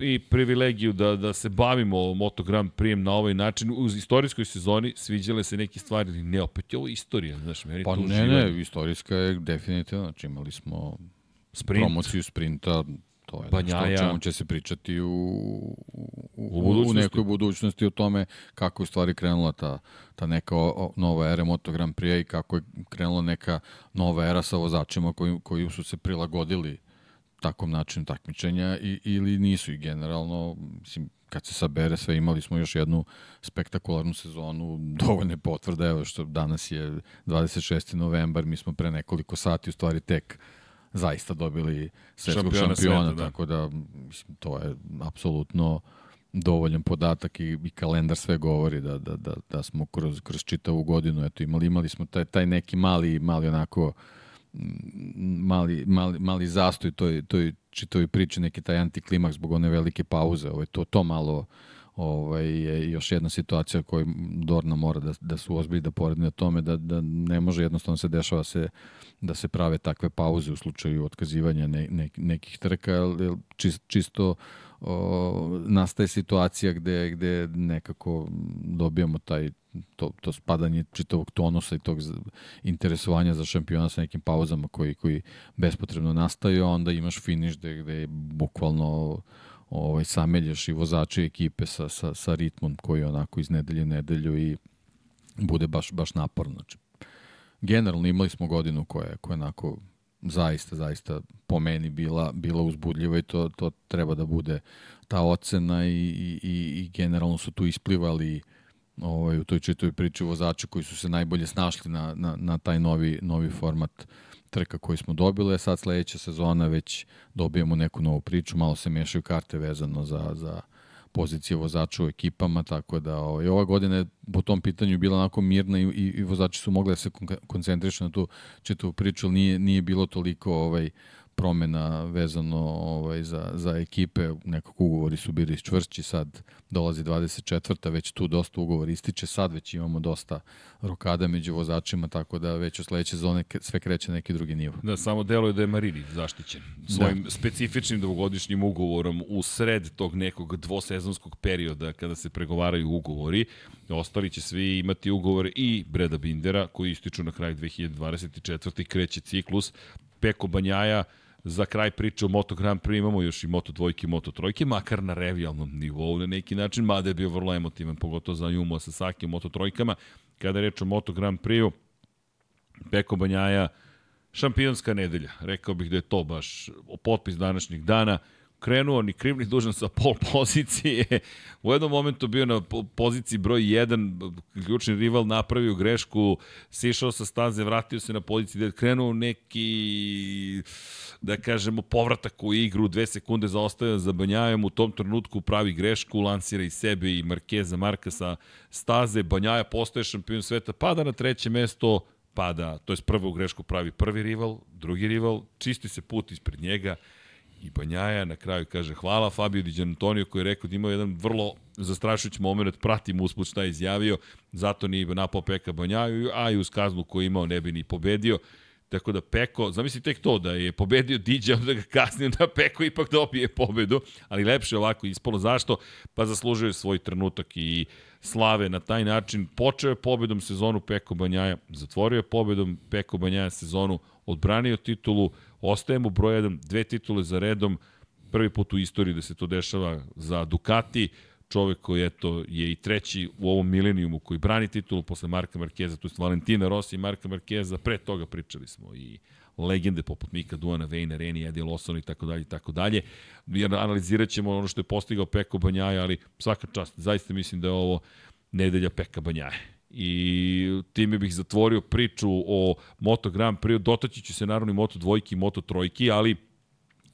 A: i privilegiju da, da se bavimo Moto Grand Prix na ovaj način. U istorijskoj sezoni sviđale se neke stvari, ne opet je ovo istorija, znaš, meni
B: pa
A: to
B: ne, ne, istorijska je definitivno, znači imali smo Sprint. promociju sprinta, to je Banjaja. nešto o čemu će se pričati u, u, u, u nekoj budućnosti o tome kako je stvari krenula ta, ta neka o, nova era Moto Grand Prix i kako je krenula neka nova era sa vozačima koji, koji su se prilagodili takvom načinu takmičenja i, ili nisu i generalno, mislim, kad se sabere sve, imali smo još jednu spektakularnu sezonu, dovoljne potvrde, evo što danas je 26. novembar, mi smo pre nekoliko sati u stvari tek zaista dobili svetskog šampiona, šampiona sveta, da. tako da mislim, to je apsolutno dovoljan podatak i, i kalendar sve govori da, da, da, da smo kroz, kroz čitavu godinu eto, imali, imali smo taj, taj neki mali, mali onako uh, mali, mali, mali zastoj toj, toj čitovi priči, neki taj antiklimaks zbog one velike pauze. Ovaj, to, to malo ovaj, je još jedna situacija koju Dorna mora da, da su ozbilji da poredne o tome da, da ne može jednostavno se dešava se, da se prave takve pauze u slučaju otkazivanja ne, ne, nekih trka, čist, čisto o, nastaje situacija gde, gde nekako dobijamo taj to, to spadanje čitavog tonusa i tog interesovanja za šampiona sa nekim pauzama koji, koji bespotrebno nastaju, a onda imaš finiš gde, gde bukvalno ovaj, sameljaš i vozače ekipe sa, sa, sa ritmom koji je onako iz nedelje nedelju i bude baš, baš naporno. Znači, generalno imali smo godinu koja je, koja je onako zaista, zaista po meni bila, bila uzbudljiva i to, to treba da bude ta ocena i, i, i generalno su tu isplivali ovaj, u toj čitoj priči vozači koji su se najbolje snašli na, na, na taj novi, novi format trka koji smo dobili, a sad sledeća sezona već dobijemo neku novu priču, malo se mešaju karte vezano za, za pozicije vozača u ekipama, tako da ovaj, ova godina je po tom pitanju bila onako mirna i, i, i vozači su mogli da se koncentrišu na tu čitavu priču, ali nije, nije bilo toliko ovaj, promena vezano ovaj, za, za ekipe, nekako ugovori su bili čvršći, sad dolazi 24. već tu dosta ugovor ističe, sad već imamo dosta rokada među vozačima, tako da već u sledeće zone sve kreće na neki drugi nivo.
A: Da, samo deluje da je Marini zaštićen svojim da. specifičnim dvogodišnjim ugovorom u sred tog nekog dvosezonskog perioda kada se pregovaraju ugovori. Ostali će svi imati ugovore i Breda Bindera koji ističu na kraju 2024. kreće ciklus. Peko Banjaja, za kraj priče o Moto Grand Prix imamo još i Moto dvojke i Moto trojke, makar na revijalnom nivou na neki način, mada je bio vrlo emotivan, pogotovo za Jumo Sasaki u Moto trojkama. Kada je reč o Moto Grand Prix-u, Peko Banjaja, šampionska nedelja. Rekao bih da je to baš potpis današnjih dana krenuo ni kriv ni dužan sa pol pozicije. U jednom momentu bio na poziciji broj 1, ključni rival napravio grešku, sišao sa staze, vratio se na poziciju gde je krenuo neki da kažemo, povratak u igru, dve sekunde zaostaje za Banjajem, u tom trenutku pravi grešku, lansira i sebe i Markeza Marka sa staze, Banjaja postaje šampion sveta, pada na treće mesto, pada, to je prvu grešku pravi prvi rival, drugi rival, čisti se put ispred njega, i Banjaja na kraju kaže hvala Fabio Di Antonio koji je rekao da imao jedan vrlo zastrašujući moment, pratim usput šta je izjavio, zato ni napao Peka Banjaju, a i uz kaznu koju imao ne bi ni pobedio. Tako da Peko, zamisli tek to da je pobedio Diđa, da ga kasnije da Peko ipak dobije pobedu, ali lepše ovako ispalo. Zašto? Pa zaslužuje svoj trenutak i slave na taj način. Počeo je pobedom sezonu Peko Banjaja, zatvorio je pobedom Peko Banjaja sezonu, odbranio titulu, ostaje mu broj 1, dve titule za redom, prvi put u istoriji da se to dešava za Ducati, čovek koji eto, je i treći u ovom milenijumu koji brani titulu posle Marka Markeza, to je Valentina Rossi i Marka Markeza, pre toga pričali smo i legende poput Mika Duana, Vejna, Reni, Eddie Lawson i tako dalje i tako dalje. Jer analizirat ćemo ono što je postigao Peko Banjaja, ali svaka čast, zaista mislim da je ovo nedelja Peka Banjaje. I time bih zatvorio priču o Moto Grand Prix, dotaći ću se naravno i Moto dvojki i Moto trojki, ali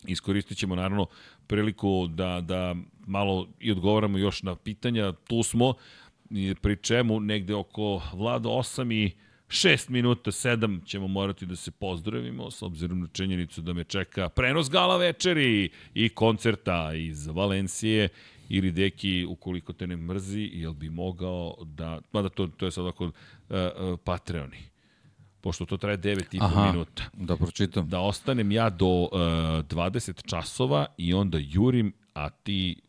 A: iskoristit ćemo naravno priliku da, da malo i odgovaramo još na pitanja. Tu smo, pri čemu negde oko vlada 8 i 6 minuta, 7 ćemo morati da se pozdravimo, s obzirom na činjenicu da me čeka prenos gala večeri i koncerta iz Valencije ili deki, ukoliko te ne mrzi, jel bi mogao da, mada to, to je sad oko uh, uh, Patreoni pošto to traje 9,5 minuta.
B: Da pročitam.
A: Da ostanem ja do uh, 20 časova i onda jurim, a ti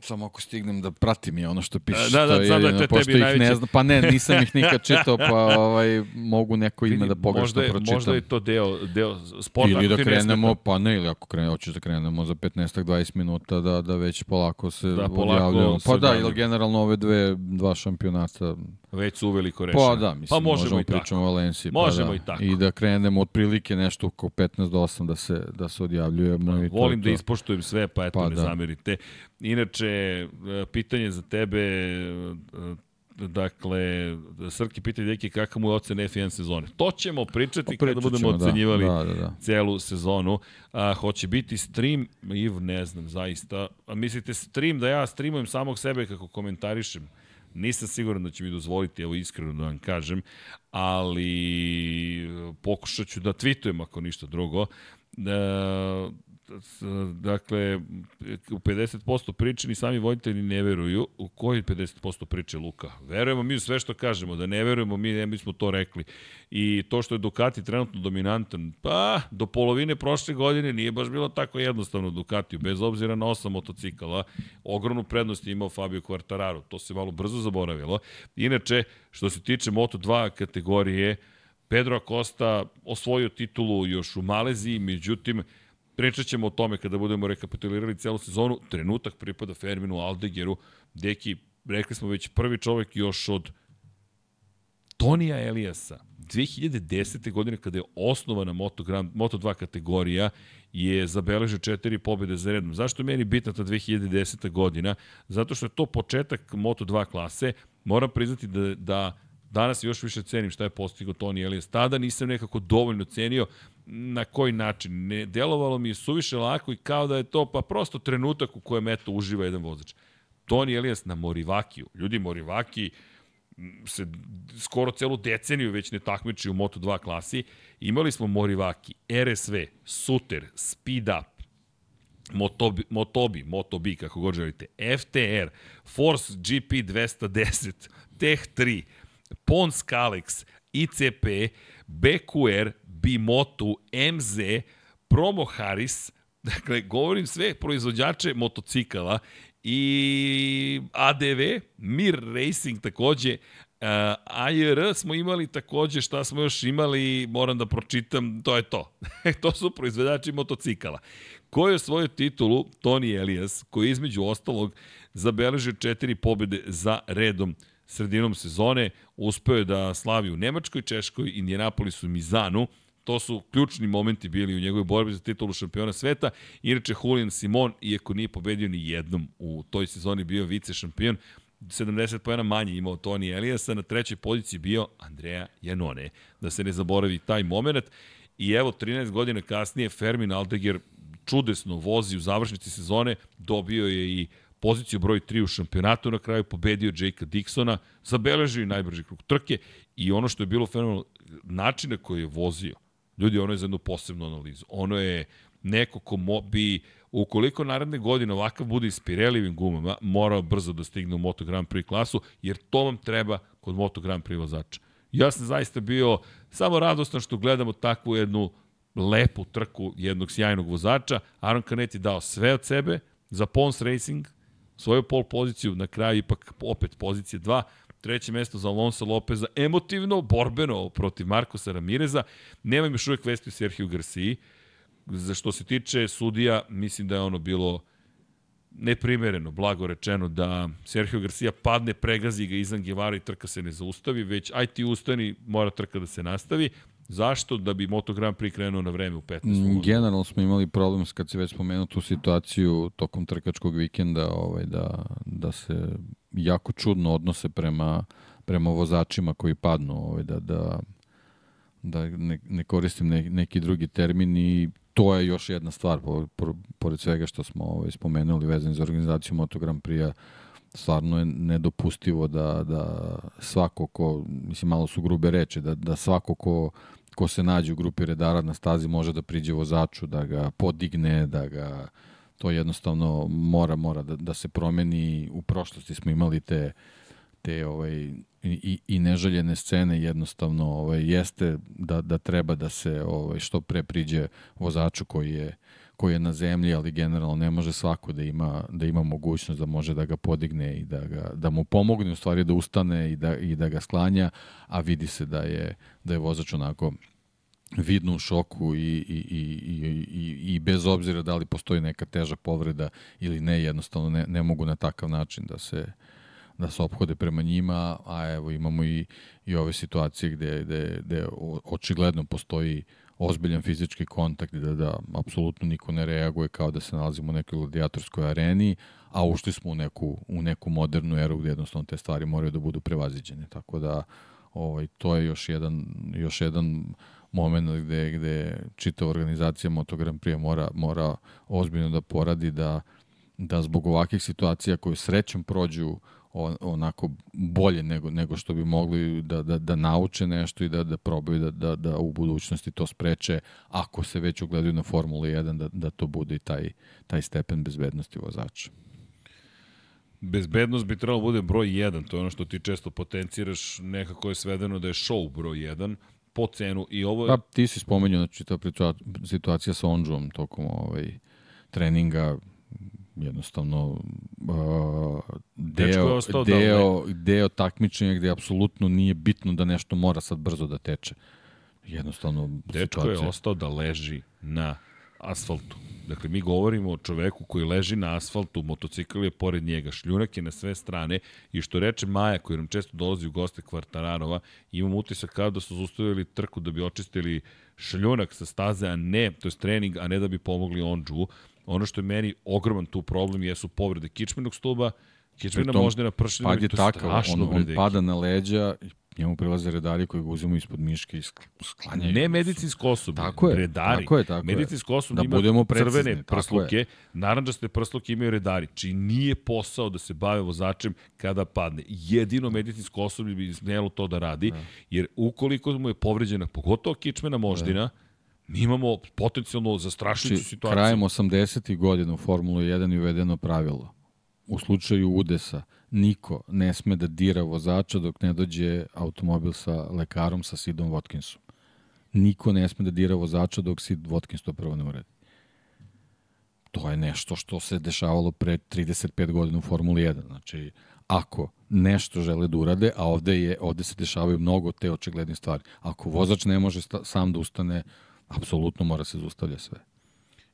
B: Samo ako stignem da pratim je ono što piše.
A: Da, da, znam da
B: to tebi najveći. Ne zna, pa ne, nisam ih nikad čitao, pa ovaj, mogu neko ime da pogrešno
A: možda
B: pročitam.
A: Možda je to deo, deo sporta.
B: Ili da krenemo, pa ne, ili ako krenemo, hoćeš da krenemo za 15-20 minuta, da, da već polako se da, odjavljamo. Pa da, ili generalno ove dve, dva šampionata
A: već su uveliko rešeni.
B: Pa da, mislim, pa možemo, možemo i pričamo o Valenciji.
A: Možemo
B: pa da.
A: i tako.
B: I da krenemo otprilike nešto oko 15 do 8 da se, da se odjavljujemo. Da, i
A: volim
B: to,
A: da ispoštujem sve, pa eto pa, ne da. zamerite. Inače, e, pitanje za tebe, e, dakle, Srki pitanje deki kakav mu je ocen F1 sezone. To ćemo pričati pa, kada budemo da. ocenjivali da, da, da. celu sezonu. A, hoće biti stream, Iv, ne znam, zaista. A mislite stream da ja streamujem samog sebe kako komentarišem? Nisam siguran da će mi dozvoliti, evo iskreno da vam kažem, ali pokušat ću da tweetujem ako ništa drugo. E, dakle, u 50% priče ni sami voditelji ne veruju. U koji 50% priče Luka? Verujemo mi u sve što kažemo, da ne verujemo mi, ne bismo to rekli. I to što je Ducati trenutno dominantan, pa do polovine prošle godine nije baš bilo tako jednostavno Ducatiju, bez obzira na osam motocikala. Ogromnu prednost je imao Fabio Quartararo, to se malo brzo zaboravilo. Inače, što se tiče Moto2 kategorije, Pedro Acosta osvojio titulu još u Maleziji, međutim, Pričat ćemo o tome kada budemo rekapitulirali celu sezonu. Trenutak pripada Ferminu Aldegeru. Deki, rekli smo već prvi čovek još od Tonija Elijasa. 2010. godine kada je osnovana Moto, Grand, Moto 2 kategorija je zabeležio četiri pobjede za redom. Zašto je meni bitna ta 2010. godina? Zato što je to početak Moto 2 klase. Moram priznati da, da danas još više cenim šta je postigao Toni Elias. Tada nisam nekako dovoljno cenio na koji način. Ne, delovalo mi je suviše lako i kao da je to pa prosto trenutak u kojem eto uživa jedan vozač. Toni Elias na Morivakiju. Ljudi, Morivaki se skoro celu deceniju već ne takmiči u Moto2 klasi. Imali smo Morivaki, RSV, Suter, Speed Up, Motobi, Motobi, Motobi, kako god želite, FTR, Force GP 210, Tech 3, Pons Kalex, ICP, BQR, Bimotu, MZ, Promo Harris, dakle, govorim sve proizvođače motocikala i ADV, Mir Racing takođe, Uh, AJR smo imali takođe, šta smo još imali, moram da pročitam, to je to. to su proizvođači motocikala. Ko je svoju titulu? Tony Elias, koji između ostalog zabeležio četiri pobjede za redom sredinom sezone. Uspeo je da slavi u Nemačkoj, Češkoj, Indianapolisu i Mizanu. To su ključni momenti bili u njegovoj borbi za titulu šampiona sveta. Inače, Julian Simon, iako nije pobedio ni jednom u toj sezoni, bio vice šampion. 70 pojena manje imao Toni Elijasa, na trećoj poziciji bio Andreja Janone. Da se ne zaboravi taj moment. I evo, 13 godina kasnije, Fermin Aldeger čudesno vozi u završnici sezone, dobio je i poziciju broj 3 u šampionatu, na kraju pobedio Jakea Dixona, zabeležio i najbrži krug trke i ono što je bilo fenomenalno, način na koji je vozio, ljudi, ono je za jednu posebnu analizu. Ono je neko ko mo, bi, ukoliko naredne godine ovakav bude s Pirelivim gumama, morao brzo da stigne u Moto Grand Prix klasu, jer to vam treba kod Moto Grand Prix vozača. Ja sam zaista bio samo radostan što gledamo takvu jednu lepu trku jednog sjajnog vozača. Aaron Canet je dao sve od sebe za Pons Racing, svoju pol poziciju, na kraju ipak opet pozicije 2, treće mesto za Alonso Lopeza, emotivno, borbeno protiv Markosa Ramireza. Nemam još uvek vesti u Sergio Garciji. Za što se tiče sudija, mislim da je ono bilo neprimereno, blago rečeno, da Sergio Garcia padne, pregazi ga izan Gevara i trka se ne zaustavi, već aj ti ustani, mora trka da se nastavi. Zašto? Da bi Moto Grand Prix krenuo na vreme u 15. Mm,
B: generalno smo imali problem, kad se već spomenuo tu situaciju tokom trkačkog vikenda, ovaj, da, da se jako čudno odnose prema, prema vozačima koji padnu, ovaj, da, da, da ne, ne koristim ne, neki drugi termin i to je još jedna stvar, po, po, pored svega što smo ovaj, spomenuli vezani za organizaciju Moto Grand Prix-a, stvarno je nedopustivo da, da svako ko, mislim malo su grube reči, da, da svako ko, ko se nađe u grupi redara na stazi može da priđe vozaču, da ga podigne, da ga to jednostavno mora mora da, da se promeni. U prošlosti smo imali te te ovaj, i, i neželjene scene jednostavno ovaj, jeste da, da treba da se ovaj, što pre priđe vozaču koji je koji je na zemlji, ali generalno ne može svako da ima, da ima mogućnost da može da ga podigne i da, ga, da mu pomogne u stvari da ustane i da, i da ga sklanja, a vidi se da je, da je vozač onako vidno u šoku i, i, i, i, i, bez obzira da li postoji neka teža povreda ili ne, jednostavno ne, ne mogu na takav način da se, da se ophode prema njima, a evo imamo i, i ove situacije gde, gde, gde očigledno postoji ozbiljan fizički kontakt da, da apsolutno niko ne reaguje kao da se nalazimo u nekoj gladijatorskoj areni, a ušli smo u neku, u neku modernu eru gde jednostavno te stvari moraju da budu prevaziđene. Tako da ovaj, to je još jedan, još jedan moment gde, gde čitava organizacija Moto Grand Prix mora, mora ozbiljno da poradi da, da zbog ovakvih situacija koje srećom prođu onako bolje nego, nego što bi mogli da, da, da nauče nešto i da, da probaju da, da, da u budućnosti to spreče ako se već ugledaju na Formula 1 da, da to bude i taj, taj stepen bezbednosti vozača.
A: Bezbednost bi trebalo da bude broj 1, to je ono što ti često potenciraš, nekako je svedeno da je show broj 1, po cenu i ovo je...
B: Pa ti si spomenuo, znači ta situacija sa Onđom tokom ovaj, treninga, jednostavno uh, deo, deo, deo takmičenja gde apsolutno nije bitno da nešto mora sad brzo da teče. Jednostavno,
A: Dečko situacija. je ostao da leži na asfaltu. Dakle, mi govorimo o čoveku koji leži na asfaltu, motocikl je pored njega, šljunak je na sve strane i što reče Maja, koji nam često dolazi u goste Kvartararova, imam utisak kao da su zustavili trku da bi očistili šljunak sa staze, a ne, to je trening, a ne da bi pomogli Ondžu. Ono što je meni ogroman tu problem jesu povrede kičmenog stuba, kičmena možda na pršinu,
B: pad je takav, on, on pada na leđa i njemu prilaze redari koji ga uzimaju ispod miške i sklanjaju.
A: Ne medicinsko osoblje, tako je, redari. Tako je, tako medicinsko osoblje da ima budemo precizni, crvene prsluke, naranđaste prsluke imaju redari, či nije posao da se bave vozačem kada padne. Jedino medicinsko osoblje bi smjelo to da radi, da. jer ukoliko mu je povređena, pogotovo kičmena moždina, da mi imamo potencijalno zastrašujuću znači, situaciju.
B: Krajem 80. godina u Formulu 1 je uvedeno pravilo. U slučaju udesa, niko ne sme da dira vozača dok ne dođe automobil sa lekarom, sa Sidom Watkinsom. Niko ne sme da dira vozača dok Sid Watkins to prvo ne uredi. To je nešto što se dešavalo pre 35 godina u Formuli 1. Znači, ako nešto žele da urade, a ovde, je, ovde se dešavaju mnogo te očigledne stvari. Ako vozač ne može sam da ustane, apsolutno mora se zaustavlja sve.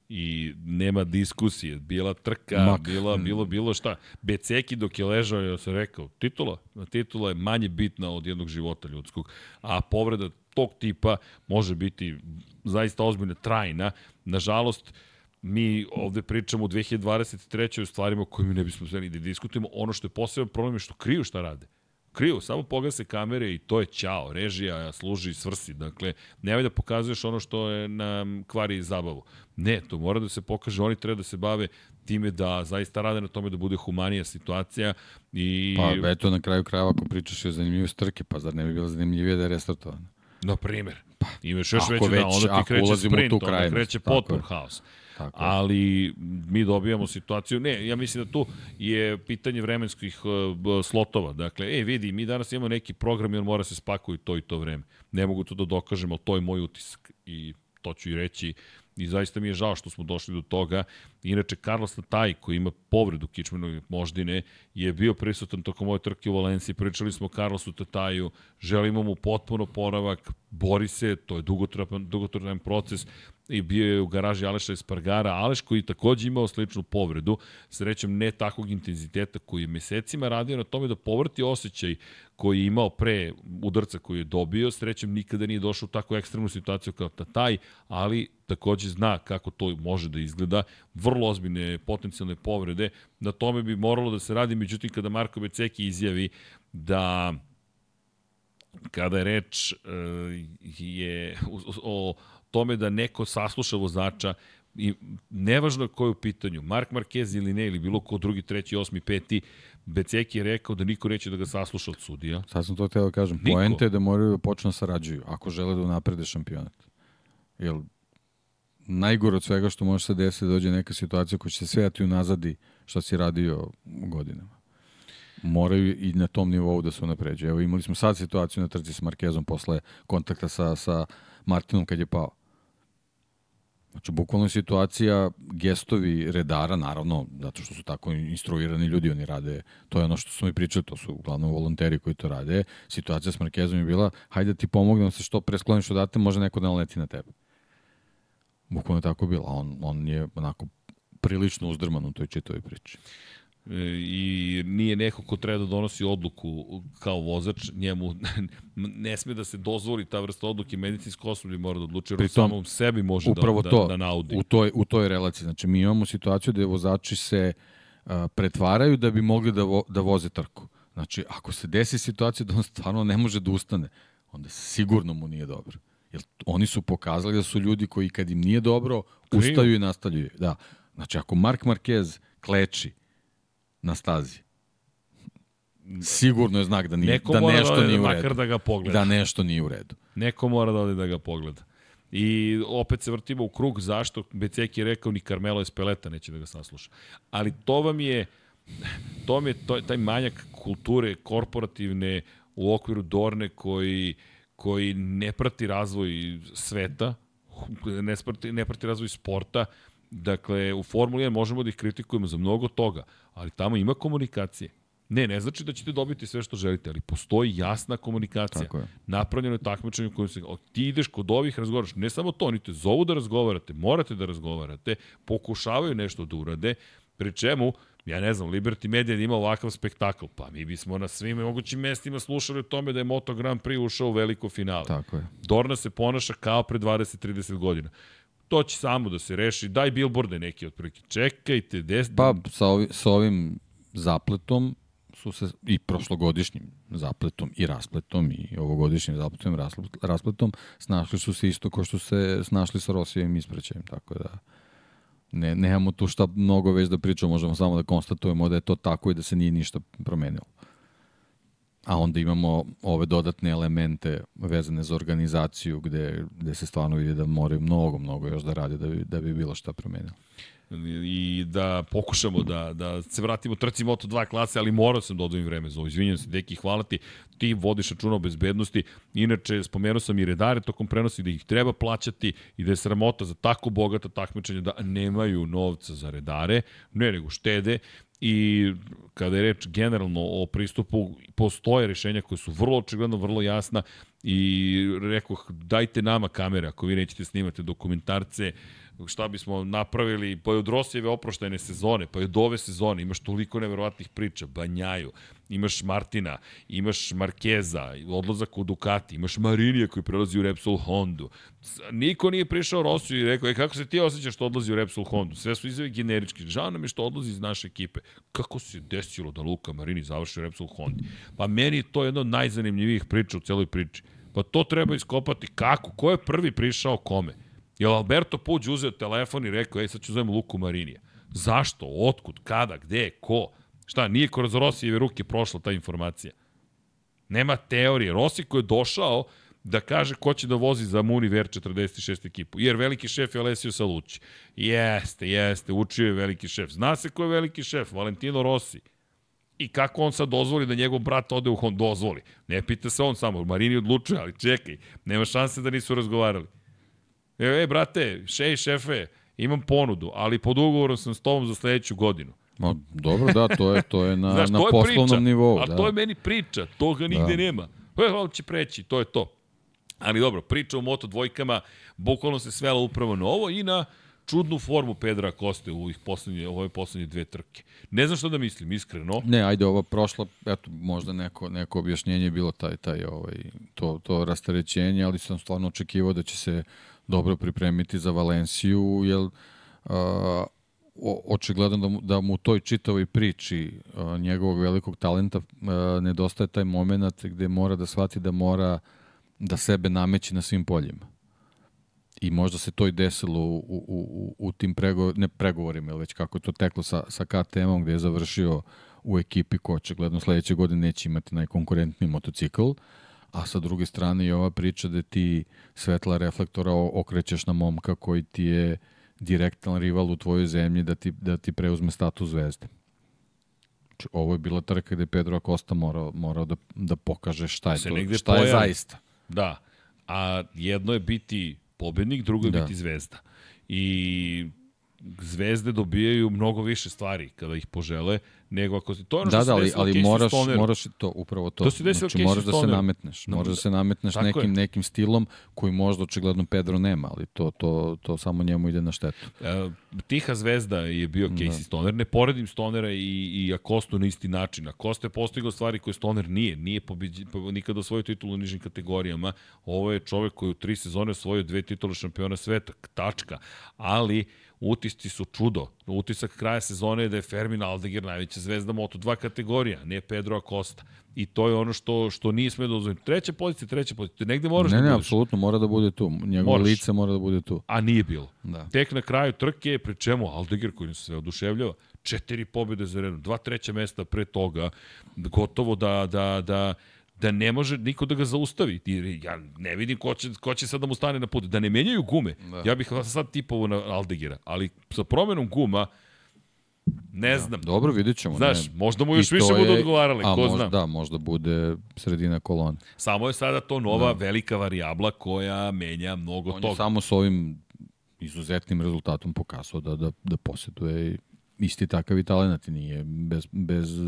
A: I nema diskusije, bila trka, Mak. bila, bilo, bilo šta. Beceki dok je ležao, ja sam rekao, titula, titula je manje bitna od jednog života ljudskog, a povreda tog tipa može biti zaista ozbiljna, trajna. Nažalost, mi ovde pričamo u 2023. o stvarima o kojima ne bismo smeli da diskutujemo. Ono što je poseban problem je što kriju šta rade. Kriju, samo pogase kamere i to je ćao, režija služi svrsi. Dakle, nemoj da pokazuješ ono što je na kvari zabavu. Ne, to mora da se pokaže, oni treba da se bave time da zaista rade na tome da bude humanija situacija i...
B: Pa eto na kraju krajeva ako pričaš o zanimljivoj strke, pa zar ne bi bilo zanimljivije da je restartovano?
A: Na primer. Pa, imaš još već, da, onda ti kreće sprint, onda kreće potpun haos. Tako ali mi dobijamo situaciju, ne, ja mislim da tu je pitanje vremenskih uh, slotova. Dakle, e, vidi, mi danas imamo neki program i on mora se spakuju to i to vreme. Ne mogu to da dokažem, ali to je moj utisak. I to ću i reći i zaista mi je žao što smo došli do toga. Inače, Carlos Nataj, koji ima povredu kičmenog moždine, je bio prisutan tokom ove trke u Valenciji. Pričali smo o Carlosu Tataju, želimo mu potpuno poravak, bori se, to je dugotrajan, dugotrajan proces i bio je u garaži Aleša Espargara. Aleš koji takođe imao sličnu povredu, srećem ne takvog intenziteta koji je mesecima radio na tome da povrti osjećaj koji je imao pre udarca koji je dobio, srećem nikada nije došao u takvu ekstremnu situaciju kao Tataj, ali takođe zna kako to može da izgleda. Vrlo ozbiljne potencijalne povrede, na tome bi moralo da se radi, međutim kada Marko Beceki izjavi da kada je reč uh, je o, o tome da neko sasluša vozača i nevažno ko je u pitanju, Mark Marquez ili ne, ili bilo ko drugi, treći, osmi, peti, Beceki je rekao da niko neće da ga sasluša od sudija.
B: Sad sam to teo da kažem. Niko. Poente je da moraju da počnu da sarađuju, ako žele da unaprede šampionat. Jer najgore od svega što može se desiti da dođe neka situacija koja će se svejati unazadi što si radio godinama. moraju i na tom nivou da se unapređuju. Evo imali smo sad situaciju na trci s Markezom posle kontakta sa, sa Martinom kad je pao. Znači, bukvalno situacija, gestovi redara, naravno, zato što su tako instruirani ljudi, oni rade, to je ono što smo i pričali, to su uglavnom volonteri koji to rade. Situacija s Markezom je bila, hajde da ti pomognem se što pre skloniš odate, može neko da naleti na tebe. Bukvalno je tako bilo. On, on je onako prilično uzdrman u toj čitoj priči
A: i nije neko ko treba da donosi odluku kao vozač, njemu ne sme da se dozvoli ta vrsta odluke, medicinsko osoblje mora da odluči, jer samom sebi može
B: upravo
A: da,
B: to,
A: da, da naudi.
B: U toj, u toj relaciji, znači mi imamo situaciju da vozači se a, pretvaraju da bi mogli da, vo, da voze trku. Znači, ako se desi situacija da on stvarno ne može da ustane, onda sigurno mu nije dobro. Jer oni su pokazali da su ljudi koji kad im nije dobro, ustaju i nastavljaju. Da. Znači, ako Mark Marquez kleči, na stazi. Sigurno je znak da, nije, Neko da nešto da nije u redu.
A: da ga pogleda.
B: Da nešto nije u redu.
A: Neko mora da ode da ga pogleda. I opet se vrtimo u krug, zašto? Becek je rekao ni Carmelo Espeleta neće da ga sasluša. Ali to vam je, to vam je to, taj manjak kulture korporativne u okviru Dorne koji, koji ne prati razvoj sveta, ne prati, ne prati razvoj sporta, Dakle, u Formuli 1 možemo da ih kritikujemo za mnogo toga, ali tamo ima komunikacije. Ne, ne znači da ćete dobiti sve što želite, ali postoji jasna komunikacija. Tako je. Napravljeno je takmičenje u kojem se, ti ideš kod ovih, razgovaraš, ne samo to, oni te zovu da razgovarate, morate da razgovarate, pokušavaju nešto da urade, pri čemu, ja ne znam, Liberty Media ima ovakav spektakl, pa mi bismo na svim mogućim mestima slušali o tome da je Moto Grand Prix ušao u veliko finale.
B: Tako je.
A: Dorna se ponaša kao pre 20-30 godina to će samo da se reši. Daj billboarde neki otprilike. Čekajte, des...
B: Pa sa, ovi, sa ovim zapletom su se i prošlogodišnjim zapletom i raspletom i ovogodišnjim zapletom i raspletom snašli su se isto kao što se snašli sa Rosijevim ispraćajem, tako da ne, nemamo tu šta mnogo već da pričamo, možemo samo da konstatujemo da je to tako i da se nije ništa promenilo a onda imamo ove dodatne elemente vezane za organizaciju gde, gde se stvarno vidi da moraju mnogo, mnogo još da rade da bi, da bi bilo šta promenilo
A: i da pokušamo da, da se vratimo trci Moto2 klase, ali morao sam da odvojim vreme za ovo. Izvinjam se, deki, hvala ti. Ti vodiš računa o bezbednosti. Inače, spomenuo sam i redare tokom prenosi da ih treba plaćati i da je sramota za tako bogata takmičenja da nemaju novca za redare, ne nego štede i kada je reč generalno o pristupu, postoje rešenja koje su vrlo očigledno, vrlo jasna i rekao, dajte nama kamere ako vi nećete snimati dokumentarce, šta bismo napravili, pa je od Rosijeve oproštajne sezone, pa je od ove sezone, imaš toliko neverovatnih priča, Banjaju, imaš Martina, imaš Markeza, odlazak u Ducati, imaš Marinija koji prelazi u Repsol Hondu. Niko nije prišao Rosiju i rekao, e, kako se ti osjećaš što odlazi u Repsol Hondu? Sve su izve generički. Žao nam je što odlazi iz naše ekipe. Kako se desilo da Luka Marini završi u Repsol Hondi? Pa meni to je jedna od najzanimljivijih priča u celoj priči. Pa to treba iskopati. Kako? Ko je prvi prišao kome? Je Alberto Puđ uzeo telefon i rekao, ej, sad ću zovem Luku Marinija. Zašto? Otkud? Kada? Gde? Ko? Šta, nije kroz Rosijeve ruke prošla ta informacija? Nema teorije. Rossi koji je došao da kaže ko će da vozi za Muni Ver 46 ekipu. Jer veliki šef je Alessio Salucci. Jeste, jeste, učio je veliki šef. Zna se ko je veliki šef, Valentino Rossi. I kako on sad dozvoli da njegov brat ode u Honda? Dozvoli. Ne pita se on samo, Marini odlučuje, ali čekaj, nema šanse da nisu razgovarali. E, e brate, šej, šefe, imam ponudu, ali pod ugovorom sam s tobom za sledeću godinu.
B: Ma, dobro, da, to je, to je na, Znaš, na to je poslovnom priča, nivou.
A: A
B: da.
A: to je meni priča, toga nigde da. nema. E, on će preći, to je to. Ali dobro, priča o Moto dvojkama, bukvalno se svela upravo na ovo i na čudnu formu Pedra Koste u ovih poslednje, ove poslednje dve trke. Ne znam što da mislim, iskreno.
B: Ne, ajde, ova prošla, eto, možda neko, neko objašnjenje je bilo taj, taj, ovaj, to, to rastarećenje, ali sam stvarno očekivao da će se dobro pripremiti za Valenciju, jer očigledno da mu, da mu u toj čitavoj priči uh, njegovog velikog talenta uh, nedostaje taj moment gde mora da shvati da mora da sebe nameći na svim poljima. I možda se to i desilo u, u, u, u tim prego, ne pregovorima, već kako je to teklo sa, sa KTM-om gde je završio u ekipi ko očigledno sledeće godine neće imati najkonkurentniji motocikl. Uh, a sa druge strane i ova priča da ti svetla reflektora okrećeš na momka koji ti je direktan rival u tvojoj zemlji da ti, da ti preuzme status zvezde. Znači, ovo je bila trka gde Pedro Acosta morao, morao da, da pokaže šta je, to, šta pojavi. je zaista.
A: Da, a jedno je biti pobednik, drugo je da. biti zvezda. I zvezde dobijaju mnogo više stvari kada ih požele, nego ako se to je ono
B: da, da, ali, ali moraš, moraš to, upravo to. To se desilo znači, moraš da se nametneš. Da, moraš da se nametneš nekim, je. nekim stilom koji možda očigledno Pedro nema, ali to, to, to samo njemu ide na štetu.
A: E, tiha zvezda je bio Casey da. Stoner. Ne poredim Stonera i, i Akostu na isti način. Akosta je postigao stvari koje Stoner nije. Nije pobeđi, nikada osvojio titulu u nižim kategorijama. Ovo je čovek koji u tri sezone osvojio dve titule šampiona sveta. Tačka. Ali utisci su čudo. Utisak kraja sezone je da je Fermin Aldegar najveća zvezda Moto2 kategorija, ne Pedro Acosta. I to je ono što što nije sme da dozvoliti. Treća pozicija, treća pozicija. Negde moraš
B: ne,
A: da
B: Ne, ne, apsolutno mora da bude tu. Njegovo moraš. lice mora da bude tu.
A: A nije bilo. Da. Tek na kraju trke, pri čemu Aldegar koji se oduševljava, četiri pobjede za redom, dva treća mesta pre toga, gotovo da, da, da da ne može niko da ga zaustavi. Ja ne vidim ko će, ko će sad da mu stane na put. Da ne menjaju gume. Da. Ja bih sad tipovo na Aldegira. Ali sa promenom guma, Ne da. znam.
B: Dobro, vidit ćemo.
A: Znaš, ne. možda mu još više je, budu odgovarali, ko možda, zna.
B: Da, možda bude sredina kolone.
A: Samo je sada to nova da. velika varijabla koja menja mnogo On toga. On je
B: samo s ovim izuzetnim rezultatom pokazao da, da, da posjeduje isti takav i talent i nije bez, bez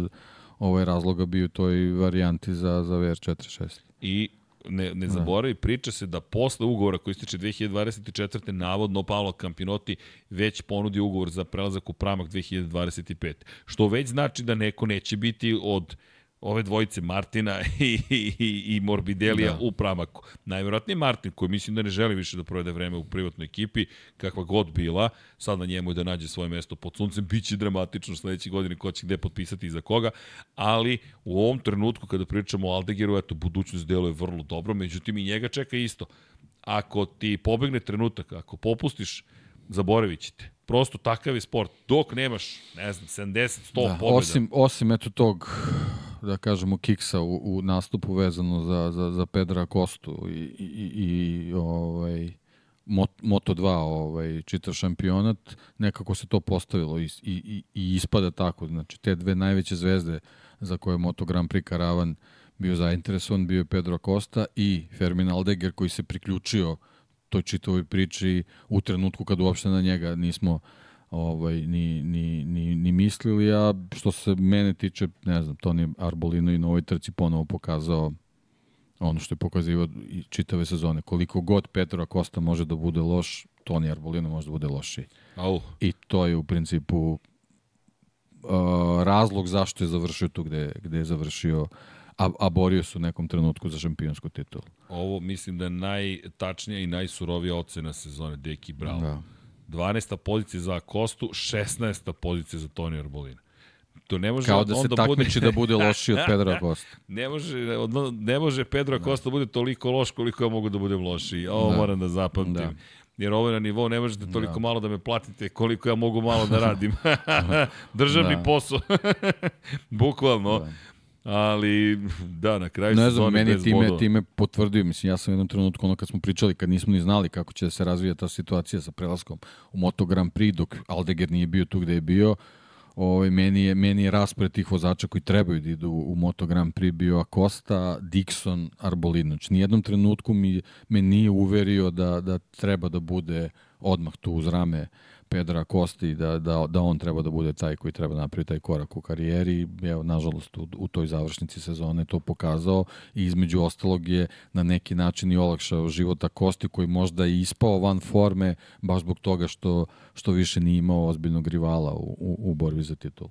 B: ovaj razloga bio toj varijanti za, za VR46.
A: I ne, ne da. zaboravi, priča se da posle ugovora koji ističe 2024. navodno Paolo Campinoti već ponudi ugovor za prelazak u pramak 2025. Što već znači da neko neće biti od ove dvojice Martina i, i, i Morbidelija da. u pramaku. Najvjerojatnije Martin, koji mislim da ne želi više da provede vreme u privatnoj ekipi, kakva god bila, sad na njemu je da nađe svoje mesto pod suncem, bit će dramatično sledeće godine ko će gde potpisati i za koga, ali u ovom trenutku kada pričamo o Aldegiru, eto, budućnost deluje vrlo dobro, međutim i njega čeka isto. Ako ti pobegne trenutak, ako popustiš, zaboravit ćete. Prosto takav je sport. Dok nemaš, ne znam, 70, 100 da, pobjeda.
B: Osim, osim eto tog da kažemo, kiksa u, u nastupu vezano za, za, za Pedra Kostu i, i, i ovaj, Moto2 ovaj, čitav šampionat, nekako se to postavilo i, i, i ispada tako. Znači, te dve najveće zvezde za koje Moto Grand Prix Karavan bio zainteresovan, bio je Pedro Costa i Fermin Aldeger koji se priključio toj čitavoj priči u trenutku kad uopšte na njega nismo uh, ovaj, ni, ni, ni, ni mislili, a što se mene tiče, ne znam, Toni Arbolino i na ovoj trci ponovo pokazao ono što je pokazivao i čitave sezone. Koliko god Petro Acosta može da bude loš, Toni Arbolino može da bude lošiji.
A: Au.
B: I to je u principu uh, razlog zašto je završio tu gde, gde je završio a, a borio se u nekom trenutku za šampionsku titulu.
A: Ovo mislim da je najtačnija i najsurovija ocena sezone Deki Bravo. Da 12. pozicija za Kostu, 16. pozicija za Toni Arbolina. To ne može
B: Kao da se takmiči bude... da bude loši od Pedro Costa.
A: ne može, ne može Pedro da. Costa da bude toliko loš koliko ja mogu da budem loši. Ovo da. moram da zapamtim. Da. Jer ovo je na nivou, ne možete toliko da. malo da me platite koliko ja mogu malo da radim. Državni da. posao. Bukvalno. Da. Ali, da, na kraju
B: ne znam, meni time, bodova. time potvrdio, mislim, ja sam u jednom trenutku, ono kad smo pričali, kad nismo ni znali kako će da se razvija ta situacija sa prelaskom u Moto Grand Prix, dok Aldeger nije bio tu gde je bio, ovaj, meni, je, meni je raspored tih vozača koji trebaju da idu u Moto Grand Prix bio Acosta, Dixon, Arbolino. Znači, nijednom trenutku mi, me nije uverio da, da treba da bude odmah tu uz rame Pedra Kosti da, da, da on treba da bude taj koji treba napraviti taj korak u karijeri. Evo, nažalost, u, u toj završnici sezone to pokazao i između ostalog je na neki način i olakšao života Kosti koji možda i ispao van forme baš zbog toga što, što više nije imao ozbiljnog rivala u, u, u borbi za titulu.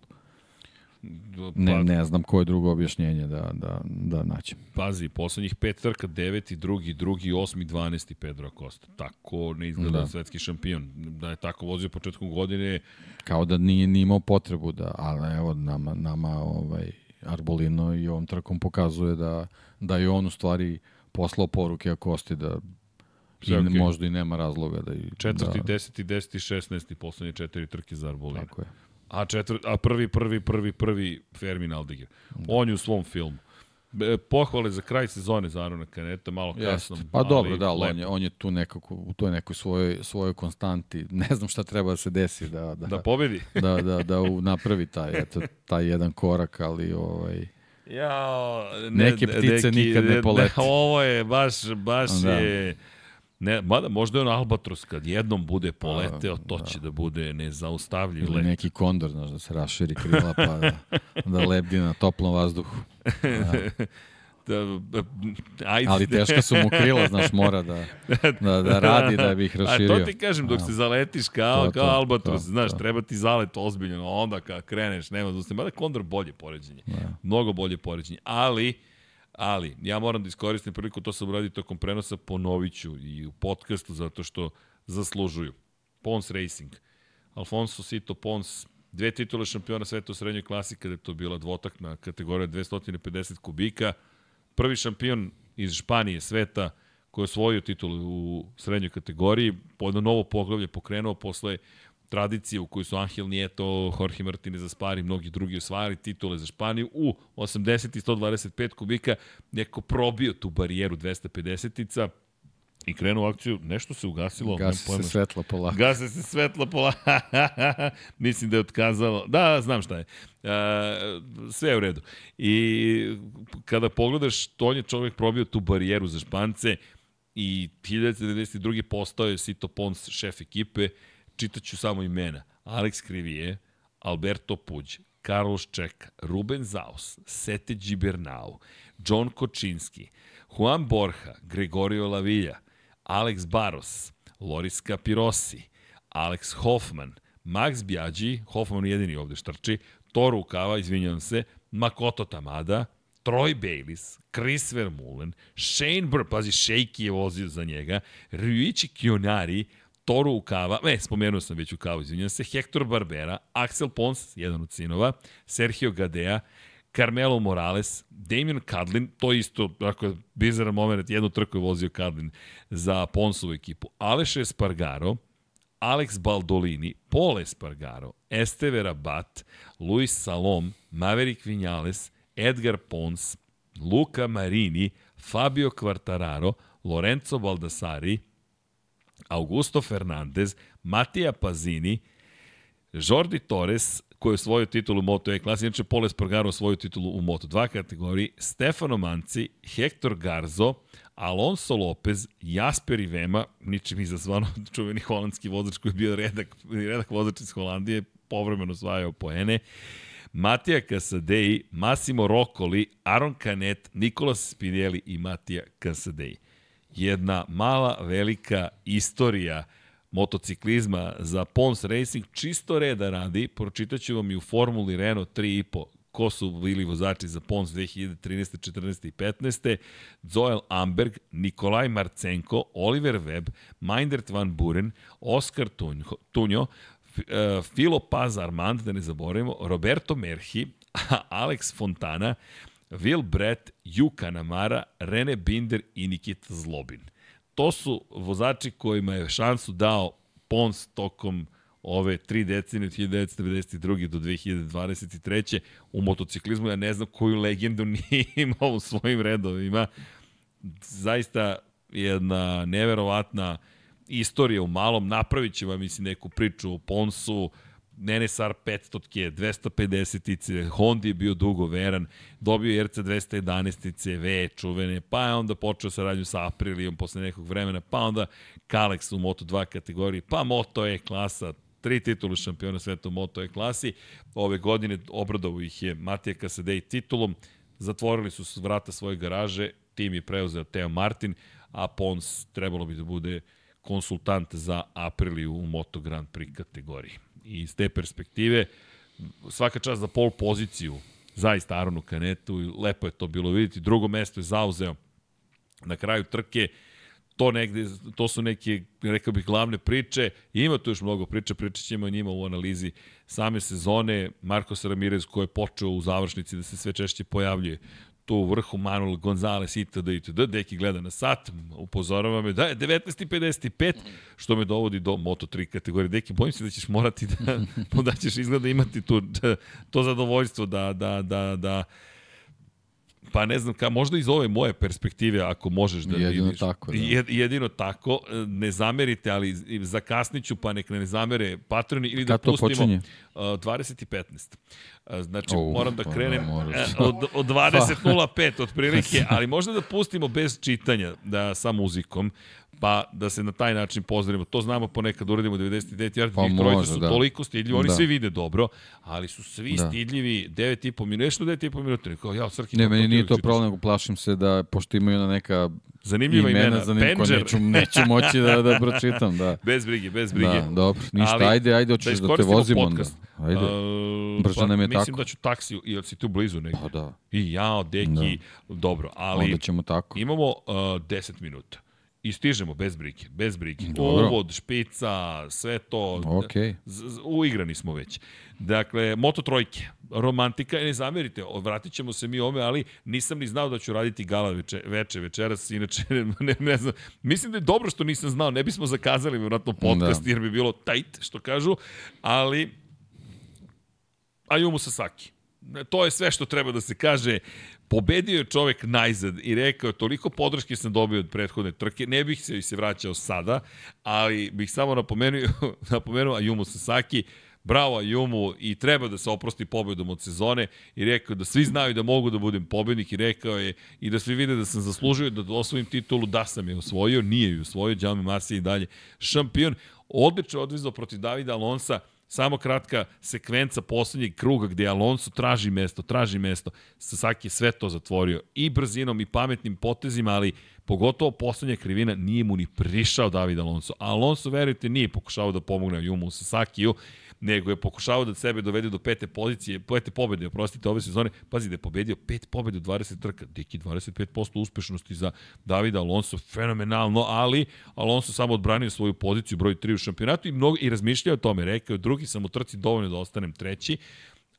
B: Pa, ne, ne znam koje drugo objašnjenje da, da, da naćem.
A: Pazi, poslednjih pet trka, deveti, drugi, drugi, osmi, dvanesti Pedro Acosta. Tako ne izgleda da. svetski šampion. Da je tako vozio početkom godine.
B: Kao da nije ni imao potrebu da, ali evo nama, nama ovaj, Arbolino i ovom trkom pokazuje da, da je on u stvari poslao poruke Acosti da i okay. možda i nema razloga da... I,
A: Četvrti, da, deseti, deseti, šestnesti, poslednje četiri trke za Arbolino. Tako je. A, četvr, a prvi, prvi, prvi, prvi Fermin Aldiger. Da. On je u svom filmu. pohvale za kraj sezone za Arona Kaneta, malo kasno.
B: Pa ali dobro, da, on je, on je tu nekako, u toj nekoj svojoj, svojoj konstanti. Ne znam šta treba da se desi. Da, da,
A: da pobedi.
B: da, da, da napravi taj, eto, taj jedan korak, ali ovaj...
A: Ja,
B: ne, Neke ptice neki, nikad ne polete.
A: Ne, ovo je baš, baš da. je... Ne, mada možda je on albatros kad jednom bude poleteo, to da. će da bude nezaustavljiv
B: Ili let. neki kondor, znaš, da se raširi krila pa da, da lebdi na toplom vazduhu. Da. da, ajde. Ali teška su mu krila, znaš, mora da, da, da radi da bi ih raširio.
A: A to ti kažem, dok se zaletiš kao, to, kao to, albatros, to, znaš, to. treba ti zalet ozbiljno, onda kad kreneš, nema zustav. Mada kondor bolje poređenje, da. mnogo bolje poređenje, ali Ali, ja moram da iskoristim priliku, to sam uradio tokom prenosa, ponoviću i u podcastu, zato što zaslužuju. Pons Racing. Alfonso Sito Pons, dve titule šampiona sveta u srednjoj klasi, kada je to bila dvotakna kategorija 250 kubika. Prvi šampion iz Španije sveta koji je osvojio titul u srednjoj kategoriji, po jedno novo poglavlje pokrenuo posle tradicije u kojoj su Angel Nieto, Jorge Martinez Aspari mnogi drugi osvajali titule za Španiju u 80 i 125 kubika neko probio tu barijeru 250-ica i krenuo u akciju, nešto se ugasilo.
B: Gasi se svetlo polako.
A: Gasi se svetlo polako. Mislim da je otkazalo. Da, znam šta je. Uh, sve je u redu. I kada pogledaš, to je čovjek probio tu barijeru za Špance i 1992. postao je Sito Pons šef ekipe čitaću samo imena. Alex Krivije, Alberto Puđ, Carlos Čeka, Ruben Zaus, Sete Gibernau, John Kočinski, Juan Borja, Gregorio Lavilla, Alex Baros, Loris Capirosi, Alex Hoffman, Max Bjađi, Hoffman jedini ovde štrči, Toru Ukava, izvinjam se, Makoto Tamada, Troy Bayliss, Chris Vermeulen, Shane Burr, pazi, Shakey je vozio za njega, Ryuichi Kionari, Toru Ukava, ne, spomenuo sam već Ukavu, izvinjam se, Hector Barbera, Axel Pons, jedan od sinova, Sergio Gadea, Carmelo Morales, Damien Kadlin, to isto, ako je bizaran moment, jednu trku je vozio Kadlin za Ponsovu ekipu, Aleš Espargaro, Alex Baldolini, Paul Espargaro, Esteve Rabat, Luis Salom, Maverick Vinales, Edgar Pons, Luca Marini, Fabio Quartararo, Lorenzo Baldassari, Augusto Fernandez, Matija Pazini, Jordi Torres, koji je osvojio titulu u Moto E klasi, inače Pole Spargaro osvojio titulu u Moto 2 kategoriji, Stefano Manci, Hector Garzo, Alonso Lopez, Jasper Ivema, ničim izazvano čuveni holandski vozač koji je bio redak, redak vozač iz Holandije, povremeno osvajao poene, Matija Casadei, Massimo Roccoli, Aaron Canet, Nikolas Spinelli i Matija Casadei jedna mala, velika istorija motociklizma za Pons Racing, čisto reda radi, pročitaću vam i u Formuli Renault 3.5 ko su bili vozači za Pons 2013. 14. i 15. Zoel Amberg, Nikolaj Marcenko, Oliver Webb, Meindert van Buren, Oskar Tunjo, Filo Paz Armand, da ne zaboravimo, Roberto Merhi, Alex Fontana, Will Brett, Juka Namara, Rene Binder i Nikita Zlobin. To su vozači kojima je šansu dao Pons tokom ove tri decenije od 1992. do 2023. u motociklizmu. Ja ne znam koju legendu nije imao u svojim redovima. Zaista jedna neverovatna istorija u malom. Napravit će vam, mislim, neku priču o Ponsu, NSR 500-ke, 250-ice, Honda je bio dugo veran, dobio je RC 211-ice, V, čuvene, pa je onda počeo sa radnju sa Aprilijom posle nekog vremena, pa onda Kalex u Moto2 kategoriji, pa Moto E klasa, tri titulu šampiona sveta u Moto E klasi. Ove godine obradovo ih je Matija Kasadej titulom, zatvorili su vrata svoje garaže, tim je preuzeo Teo Martin, a Pons trebalo bi da bude konsultant za Apriliju u Moto Grand Prix kategoriji. I iz te perspektive, svaka čast za pol poziciju, zaista Aronu Kanetu, i lepo je to bilo vidjeti. Drugo mesto je zauzeo na kraju trke, to negde, to su neke, rekao bih, glavne priče. Ima tu još mnogo priča, pričat ćemo o njima u analizi same sezone. Marcos Ramirez koji je počeo u završnici da se sve češće pojavljuje tu u vrhu Manuel Gonzalez itd. itd. Deki gleda na sat, upozorava me da je 19.55, što me dovodi do Moto3 kategorije. Deki, bojim se da ćeš morati da, da ćeš izgleda imati tu, to zadovoljstvo da, da, da, da Pa ne znam, ka, možda iz ove moje perspektive, ako možeš da
B: jedino
A: vidiš.
B: Tako, da.
A: jedino tako. Ne zamerite, ali zakasniću, pa nek ne zamere patroni ili
B: Kad
A: da pustimo...
B: Kad to počinje?
A: Uh, 20 i 15. Znači,
B: oh,
A: moram da
B: pa
A: krenem
B: da,
A: od, od 20.05 otprilike, ali možda da pustimo bez čitanja, da sa muzikom, pa da se na taj način pozdravimo. To znamo ponekad uradimo 99 yardi, pa trojice su da. toliko stidljivi, oni da. svi vide dobro, ali su svi da. stidljivi 9,5 minuta, nešto 9,5 minuta. Kao, ja, Srki,
B: ne, meni nije to problem, nego plašim se da, pošto imaju na neka
A: Zanimljiva imena, imena
B: za niko neću, neću moći da, da pročitam, da.
A: bez brige, bez brige.
B: Da, dobro, ništa, Ali, ajde, ajde, hoćeš da, da te vozimo podcast. onda. Ajde, uh, brzo pa, nam je
A: mislim
B: tako.
A: da ću taksi, ili si tu blizu neki.
B: Pa da.
A: I ja, deki, da. dobro, ali
B: onda ćemo tako.
A: imamo uh, 10 minuta. I stižemo bez brige, bez. Dobro. Uvod, špica, sve to.
B: Okay.
A: uigrani smo već. Dakle, Moto trojke, romantika, ne zamerite, vratit ćemo se mi ome, ali nisam ni znao da ću raditi gala veče, veče večeras, inače ne, ne znam. Mislim da je dobro što nisam znao, ne bismo zakazali vjerojatno podcast, da. jer bi bilo tight, što kažu, ali Ayumu Sasaki. To je sve što treba da se kaže. Pobedio je čovek najzad i rekao toliko podrške sam dobio od prethodne trke, ne bih se se vraćao sada, ali bih samo napomenuo, napomenuo Ayumu Sasaki, bravo Ayumu i treba da se oprosti pobedom od sezone. I rekao da svi znaju da mogu da budem pobednik i rekao je i da svi vide da sam zaslužio da osvojim titulu, da sam je osvojio, nije ju osvojio, Džami Masi i dalje šampion. Odlično odvizao protiv Davida Alonsa, Samo kratka sekvenca poslednjeg kruga gde Alonso traži mesto, traži mesto. Sasaki je sve to zatvorio i brzinom i pametnim potezima, ali pogotovo poslednja krivina nije mu ni prišao David Alonso. Alonso, verujte, nije pokušao da pomogne Jumu Sasakiju nego je pokušavao da sebe dovede do pete pozicije, pete pobede, oprostite, ove sezone. Pazi da je pobedio pet pobede u 20 trka, deki 25% uspešnosti za Davida Alonso, fenomenalno, ali Alonso samo odbranio svoju poziciju broj 3 u šampionatu i, mnogo, i razmišljao o tome, rekao, drugi sam u trci dovoljno da ostanem treći,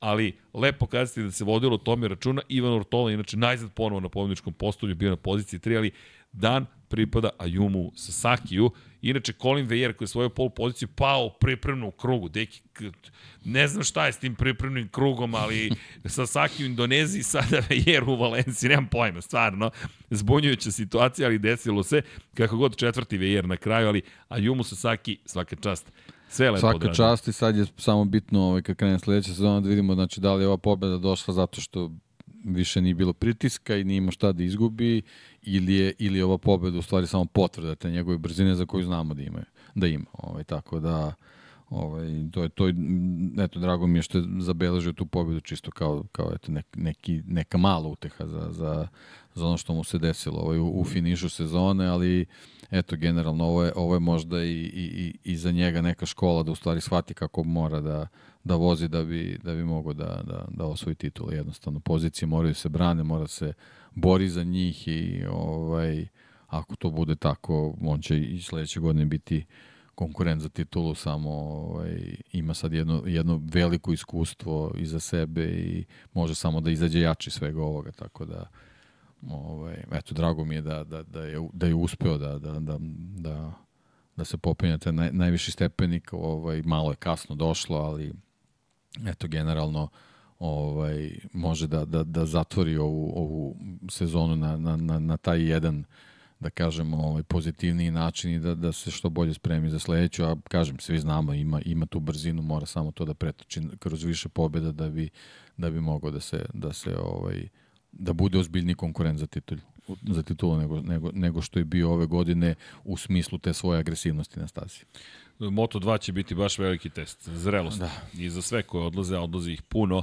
A: ali lepo kazati da se vodilo tome računa. Ivan Ortola, inače najzad ponovo na pobjedičkom postolju, bio na poziciji 3, ali dan pripada Ayumu Sasakiju. Inače, Colin Vejer koji je svoju pol poziciju pao pripremno u krugu. Deki, ne znam šta je s tim pripremnim krugom, ali Sasaki u Indoneziji, sada Vejer u Valenciji, nemam pojma, stvarno. Zbunjujuća situacija, ali desilo se. Kako god četvrti Vejer na kraju, ali Ayumu Sasaki, svaka čast. Sve lepo
B: Svaka odradi. čast i sad je samo bitno ovaj, kad krene sledeća sezona da vidimo znači, da li je ova pobeda došla zato što više nije bilo pritiska i nije imao šta da izgubi ili je ili je ova pobeda u stvari samo potvrda te njegove brzine za koju znamo da ima da ima ovaj tako da ovaj to je to eto drago mi je što je zabeležio tu pobedu čisto kao kao eto nek, neki neka mala uteha za za za ono što mu se desilo ovaj u, u finišu sezone ali eto generalno ovo je ovo je možda i i i, za njega neka škola da u stvari shvati kako mora da da vozi da bi, da bi mogo da, da, da osvoji titul. Jednostavno, pozicije moraju se brane, mora se bori za njih i ovaj, ako to bude tako, on će i sledeće godine biti konkurent za titulu, samo ovaj, ima sad jedno, jedno veliko iskustvo iza sebe i može samo da izađe jači svega ovoga, tako da ovaj, eto, drago mi je da, da, da, je, da je uspeo da, da, da, da, da se popenja te naj, najviši stepenik, ovaj, malo je kasno došlo, ali eto, generalno ovaj, može da, da, da zatvori ovu, ovu sezonu na, na, na, na taj jedan da kažemo ovaj pozitivniji način i da da se što bolje spremi za sledeću, a kažem svi znamo ima ima tu brzinu, mora samo to da pretoči kroz više pobeda da bi da bi mogao da se da se ovaj da bude ozbiljni konkurent za titul za titulu nego, nego, nego što je bio ove godine u smislu te svoje agresivnosti na stazi.
A: Moto2 će biti baš veliki test, zrelost. Da. I za sve koje odlaze, a odlaze ih puno.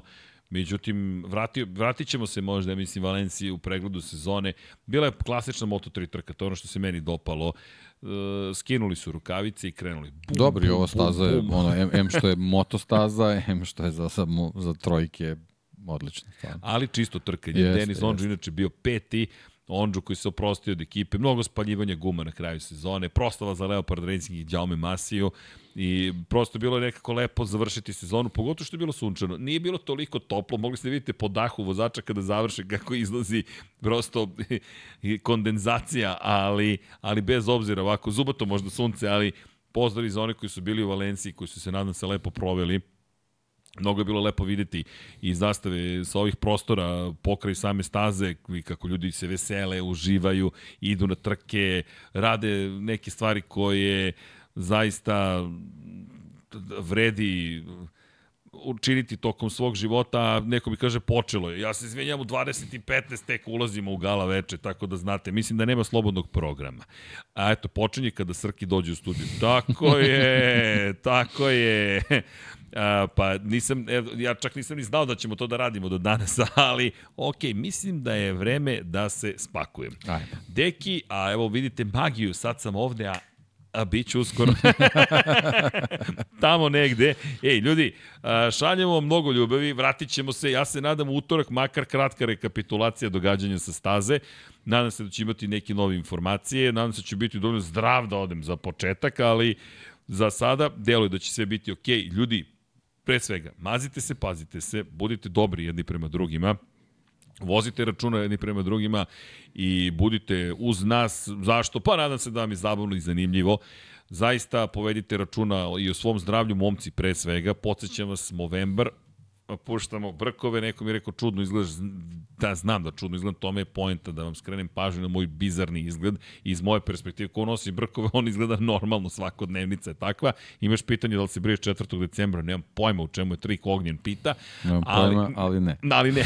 A: Međutim, vrati, vratit ćemo se možda, mislim, Valenciji u pregledu sezone. Bila je klasična Moto3 trka, to je ono što se meni dopalo. E, skinuli su rukavice i krenuli.
B: Bum, Dobro, i ova staza je, ono, M, što je motostaza, M što je za, za, za trojke, odlično. Stvarno.
A: Ali čisto trkanje. Jeste, Denis Ondžu inače bio peti, Ondžu koji se oprostio od ekipe, mnogo spaljivanja guma na kraju sezone, prostava za Leopard Racing i Jaume Masiju. I prosto bilo je nekako lepo završiti sezonu, pogotovo što je bilo sunčano. Nije bilo toliko toplo, mogli ste vidite po dahu vozača kada završe kako izlazi prosto kondenzacija, ali, ali bez obzira ovako, zubato možda sunce, ali pozdravi za one koji su bili u Valenciji, koji su se nadam se lepo proveli Mnogo je bilo lepo videti iz zastave sa ovih prostora pokraj same staze i kako ljudi se vesele, uživaju, idu na trke, rade neke stvari koje zaista vredi učiniti tokom svog života, neko mi kaže počelo je. Ja se izvinjam, u 20 i 15 tek ulazimo u gala veče, tako da znate, mislim da nema slobodnog programa. A eto, počinje kada Srki dođe u studiju. Tako je, tako je. A, pa nisam, ja čak nisam ni znao da ćemo to da radimo do danas, ali ok, mislim da je vreme da se spakujem. Ajde. Deki, a evo vidite magiju, sad sam ovde, a a bit ću uskoro. Tamo negde. Ej, ljudi, šaljemo mnogo ljubavi, vratit ćemo se, ja se nadam u utorak, makar kratka rekapitulacija događanja sa staze. Nadam se da će imati neke nove informacije, nadam se da ću biti dovoljno zdrav da odem za početak, ali za sada deluje da će sve biti okej. Okay. Ljudi, pre svega, mazite se, pazite se, budite dobri jedni prema drugima, Vozite računa jedni prema drugima i budite uz nas. Zašto? Pa nadam se da vam je zabavno i zanimljivo. Zaista povedite računa i o svom zdravlju, momci pre svega. Podsećam vas, Movember, puštamo brkove, neko mi je rekao čudno izgleda, da znam da čudno izgleda, tome je poenta da vam skrenem pažnju na moj bizarni izgled. Iz moje perspektive, ko nosi brkove, on izgleda normalno, svakodnevnica je takva. Imaš pitanje da li se briješ 4. decembra, nemam pojma u čemu je trik ognjen pita.
B: Nemam ali, pojma, ali ne.
A: Ali ne.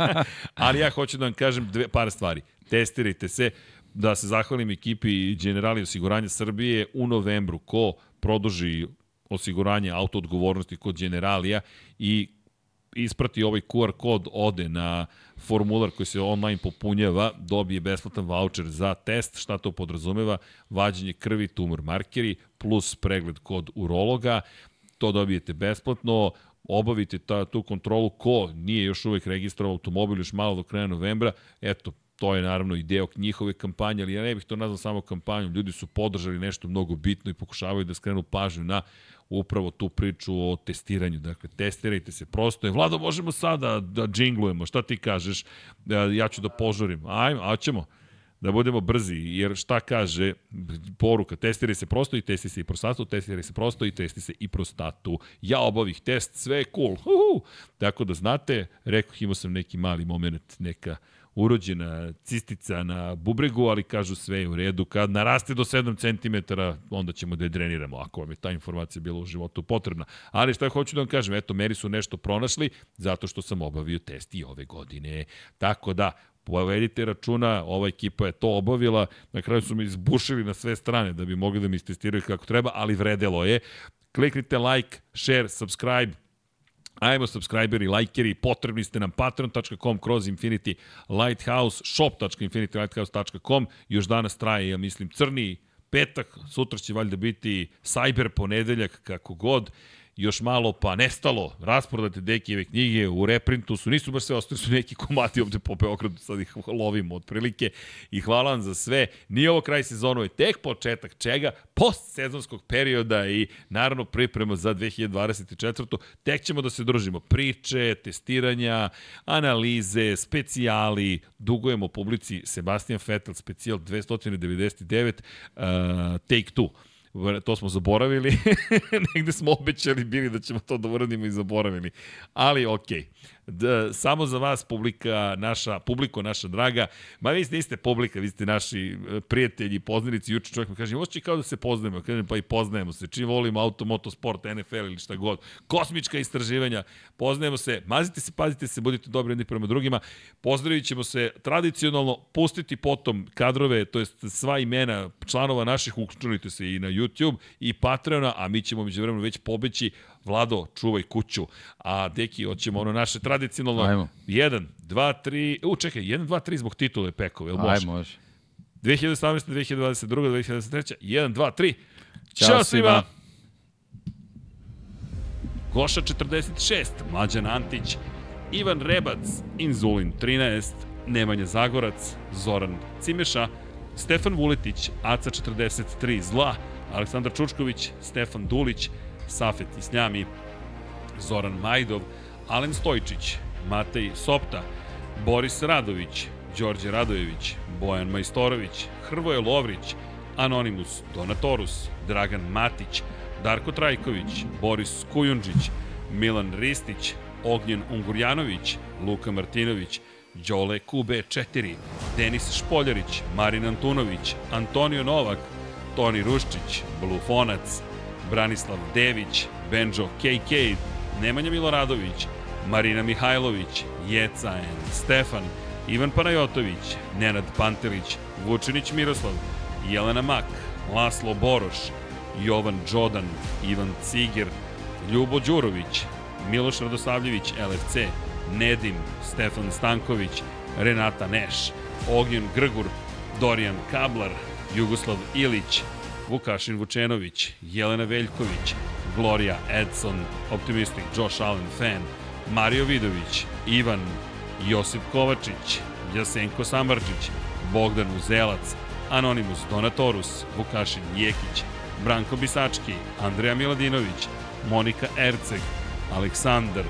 A: ali ja hoću da vam kažem dve, par stvari. Testirajte se, da se zahvalim ekipi Generali osiguranja Srbije u novembru ko produži osiguranje auto odgovornosti kod Generalija i isprati ovaj QR kod, ode na formular koji se online popunjava, dobije besplatan voucher za test, šta to podrazumeva, vađenje krvi, tumor markeri, plus pregled kod urologa, to dobijete besplatno, obavite ta, tu kontrolu ko nije još uvek registrovao automobil još malo do kraja novembra, eto, to je naravno i deo njihove kampanje, ali ja ne bih to nazvao samo kampanjom, ljudi su podržali nešto mnogo bitno i pokušavaju da skrenu pažnju na upravo tu priču o testiranju. Dakle, testirajte se prosto. Je, Vlado, možemo sada da džinglujemo, šta ti kažeš? Ja ću da požurim. Ajmo, a ćemo da budemo brzi, jer šta kaže poruka, testiraj se prosto i testi se i prostatu, testiraj se prosto i testi se i prostatu. Ja obavih test, sve je cool. Uhu. Tako da znate, rekao, imao sam neki mali moment, neka urođena cistica na bubregu, ali kažu sve je u redu. Kad naraste do 7 cm, onda ćemo da je dreniramo, ako vam je ta informacija bila u životu potrebna. Ali šta hoću da vam kažem, eto, meri su nešto pronašli, zato što sam obavio test i ove godine. Tako da, povedite računa, ova ekipa je to obavila, na kraju su me izbušili na sve strane da bi mogli da mi istestiraju kako treba, ali vredelo je. Kliknite like, share, subscribe, Ajmo subscriberi, lajkeri, potrebni ste nam patreon.com kroz Infinity Lighthouse, shop.infinitylighthouse.com. Još danas traje, ja mislim, crni petak, sutra će valjda biti cyber ponedeljak, kako god još malo pa nestalo, rasprodate Dekijeve knjige u reprintu su, nisu baš sve, ostali su neki komati ovde po Beogradu, sad ih lovimo otprilike i hvala vam za sve. Nije ovo kraj sezonu, je tek početak čega, post sezonskog perioda i naravno priprema za 2024. Tek ćemo da se družimo. Priče, testiranja, analize, specijali, dugujemo publici Sebastian Vettel, specijal 299, uh, Take Two to smo zaboravili, negde smo obećali bili da ćemo to da uradimo i zaboravili. Ali okej. Okay da, samo za vas publika naša, publiko naša draga, ma vi niste publika, vi ste naši e, prijatelji, poznanici, juče čovjek mi kaže, oči kao da se poznajemo, kažem, pa i poznajemo se, čim volimo auto, motosport, NFL ili šta god, kosmička istraživanja, poznajemo se, mazite se, pazite se, budite dobri jedni prema drugima, pozdravit ćemo se tradicionalno, pustiti potom kadrove, to jest sva imena članova naših, učunite se i na YouTube i Patreona, a mi ćemo među vremenu već pobeći Vlado, čuvaj kuću. A Deki, hoćemo ono naše tradicionalno. Ajmo. 1, 2, 3, u čekaj, 1, 2, 3 zbog titule Pekove, jel može?
B: Ajmo, može.
A: 2018, 2022, 2023, 1, 2, 3. Ćao, Ćao svima! Goša 46, Mlađan Antić, Ivan Rebac, Inzulin 13, Nemanja Zagorac, Zoran Cimeša, Stefan Vuletić, Aca 43, Zla, Aleksandar Čučković, Stefan Dulić, Safet Isljami, Zoran Majdov, Alen Stojčić, Matej Sopta, Boris Radović, Đorđe Radojević, Bojan Majstorović, Hrvoje Lovrić, Anonimus, Donatorus, Dragan Matić, Darko Trajković, Boris Kujundžić, Milan Ristić, Ognjen Ungurjanović, Luka Martinović, Đole QB4, Denis Špoljarić, Marin Antunović, Antonio Novak, Toni Ruščić, Blufonac, Branislav Dević, Benjo KK, Nemanja Miloradović, Marina Mihajlović, Jecaen, Stefan, Ivan Panajotović, Nenad Pantelić, Vučinić Miroslav, Jelena Mak, Laslo Boroš, Jovan Đodan, Ivan Ciger, Ljubo Đurović, Miloš Radosavljević, LFC, Nedim, Stefan Stanković, Renata Neš, Ognjen Grgur, Dorijan Kablar, Jugoslav Ilić, Vukašin Vučenović, Jelena Veljković, Gloria Edson, Optimistic, Josh Allen Fan, Mario Vidović, Ivan, Josip Kovačić, Jasenko Sambarđić, Bogdan Uzelac, Anonimus Donatorus, Vukašin Jekić, Branko Bisački, Andreja Miladinović, Monika Erceg, Aleksandar,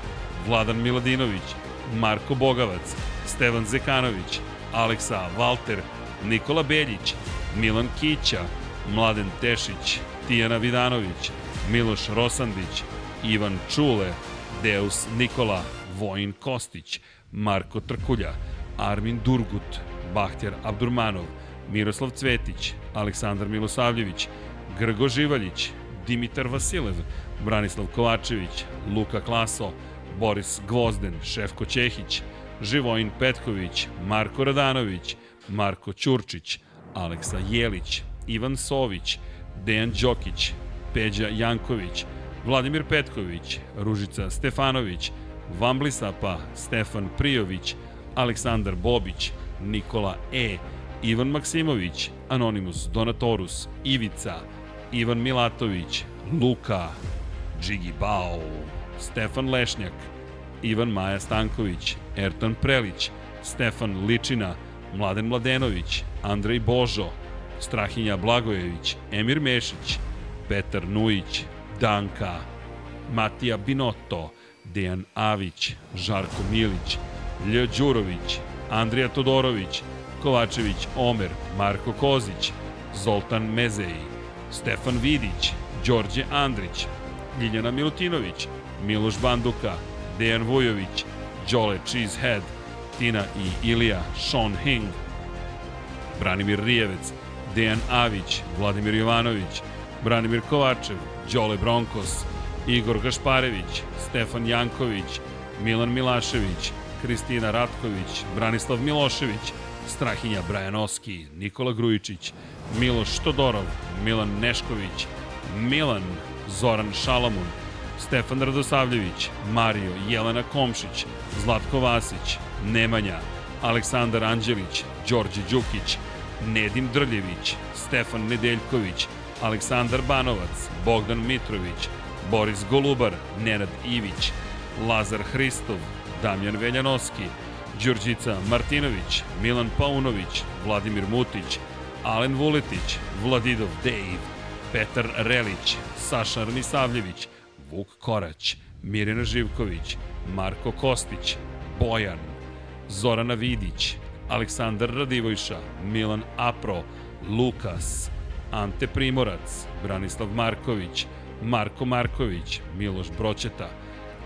A: Vladan Miladinović, Marko Bogavac, Stevan Zekanović, Aleksa Valter, Nikola Beljić, Milan Kića, Mladen Tešić, Tijana Vidanović, Miloš Rosandić, Ivan Čule, Deus Nikola, Vojin Kostić, Marko Trkulja, Armin Durgut, Bahtjar Abdurmanov, Miroslav Cvetić, Aleksandar Milosavljević, Grgo Živaljić, Dimitar Vasilev, Branislav Kovačević, Luka Klaso, Boris Gvozden, Šefko Ćehić, Živojin Petković, Marko Radanović, Marko Ćurčić, Aleksa Jelić, Ivan Sović, Dejan Đokić, Peđa Janković, Vladimir Petković, Ružica Stefanović, Vamblisapa, Stefan Prijović, Aleksandar Bobić, Nikola E, Ivan Maksimović, Anonimus Donatorus, Ivica, Ivan Milatović, Luka, Džigi Bao, Stefan Lešnjak, Ivan Maja Stanković, Ertan Prelić, Stefan Ličina, Mladen Mladenović, Andrej Božo, Strahinja Blagojević, Emir Mešić, Petar Nujić, Danka, Matija Binotto, Dejan Avić, Žarko Milić, Lj. Đurović, Andrija Todorović, Kovačević Omer, Marko Kozić, Zoltan Mezeji, Stefan Vidić, Đorđe Andrić, Ljiljana Milutinović, Miloš Banduka, Dejan Vujović, Đole Cheesehead, Tina i Ilija, Sean Hing, Branimir Rijevec, Dejan Avić, Vladimir Jovanović, Branimir Kovačev, Đole Bronkos, Igor Gašparević, Stefan Janković, Milan Milašević, Kristina Ratković, Branislav Milošević, Strahinja Brajanoski, Nikola Grujičić, Miloš Todorov, Milan Nešković, Milan, Zoran Šalamun, Stefan Radosavljević, Mario, Jelena Komšić, Zlatko Vasić, Nemanja, Aleksandar Anđelić, Đorđe Đukić, Nedim Drljević, Stefan Nedeljković, Aleksandar Banovac, Bogdan Mitrović, Boris Golubar, Nenad Ivić, Lazar Hristov, Damjan Veljanoski, Đurđica Martinović, Milan Paunović, Vladimir Mutić, Alen Vuletić, Vladidov Dave, Petar Relić, Saša Armisavljević, Vuk Korać, Mirjana Živković, Marko Kostić, Bojan, Zorana Vidić, Aleksandar Radivojša, Milan Apro, Lukas, Ante Primorac, Branislav Marković, Marko Marković, Miloš Broćeta,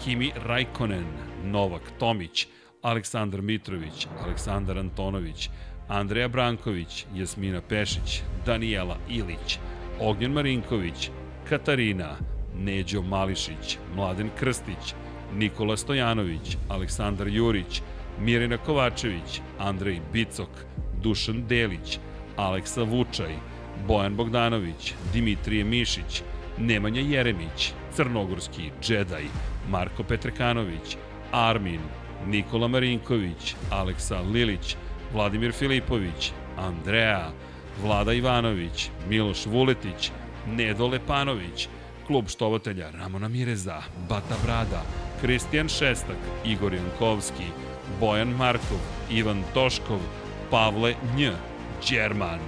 A: Kimi Rajkonen, Novak Tomić, Aleksandar Mitrović, Aleksandar Antonović, Andreja Branković, Jasmina Pešić, Danijela Ilić, Ognjen Marinković, Katarina, Neđo Mališić, Mladen Krstić, Nikola Stojanović, Aleksandar Jurić, Mirina Kovačević, Andrej Bicok, Dušan Delić, Aleksa Vučaj, Bojan Bogdanović, Dimitrije Mišić, Nemanja Jeremić, Crnogorski Džedaj, Marko Petrekanović, Armin, Nikola Marinković, Aleksa Lilić, Vladimir Filipović, Andreja, Vlada Ivanović, Miloš Vuletić, Nedo Lepanović, klub štovatelja Ramona Mireza, Bata Brada, Kristijan Šestak, Igor Jankovski, Bojan Markov, Ivan Toškov, Pavle Nj, Đerman,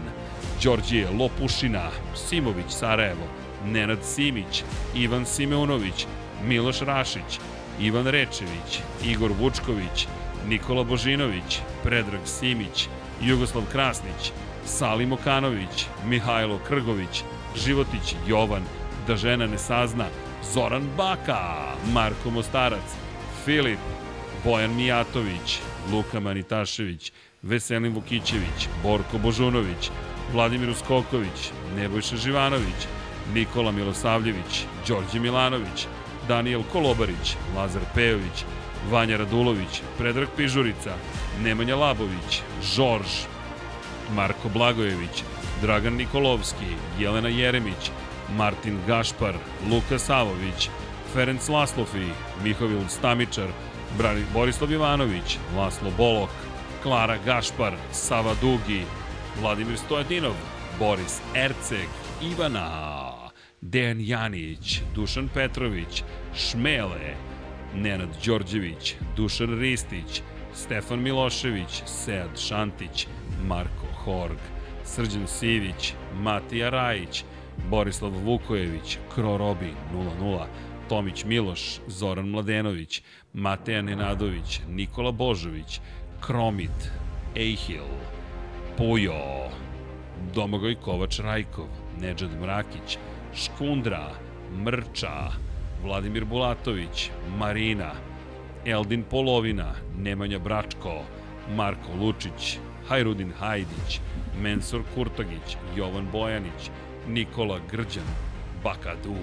A: Đorđije Lopušina, Simović Sarajevo, Nenad Simić, Ivan Simeunović, Miloš Rašić, Ivan Rečević, Igor Vučković, Nikola Božinović, Predrag Simić, Jugoslav Krasnić, Salim Okanović, Mihajlo Krgović, Životić Jovan, Da žena ne sazna, Zoran Baka, Marko Mostarac, Filip, Bojan Mijatović, Luka Manitašević, Veselin Vukićević, Borko Božunović, Vladimir Uskoković, Nebojša Živanović, Nikola Milosavljević, Đorđe Milanović, Daniel Kolobarić, Lazar Pejović, Vanja Radulović, Predrag Pižurica, Nemanja Labović, Žorž, Marko Blagojević, Dragan Nikolovski, Jelena Jeremić, Martin Gašpar, Luka Savović, Ferenc Laslofi, Mihovil Stamičar, Brani Borislav Ivanović, Laslo Bolok, Klara Gašpar, Sava Dugi, Vladimir Stojadinov, Boris Erceg, Ivana, Dejan Janić, Dušan Petrović, Šmele, Nenad Đorđević, Dušan Ristić, Stefan Milošević, Sead Šantić, Marko Horg, Srđan Sivić, Matija Rajić, Borislav Vukojević, Kro Robi 00, Tomić Miloš, Zoran Mladenović, Mateja Nenadović, Nikola Božović, Kromit, Ejhil, Pujo, Domagoj Kovač Rajkov, Nedžad Mrakić, Škundra, Mrča, Vladimir Bulatović, Marina, Eldin Polovina, Nemanja Bračko, Marko Lučić, Hajrudin Hajdić, Mensur Kurtagić, Jovan Bojanić, Nikola Grđan, Bakadu,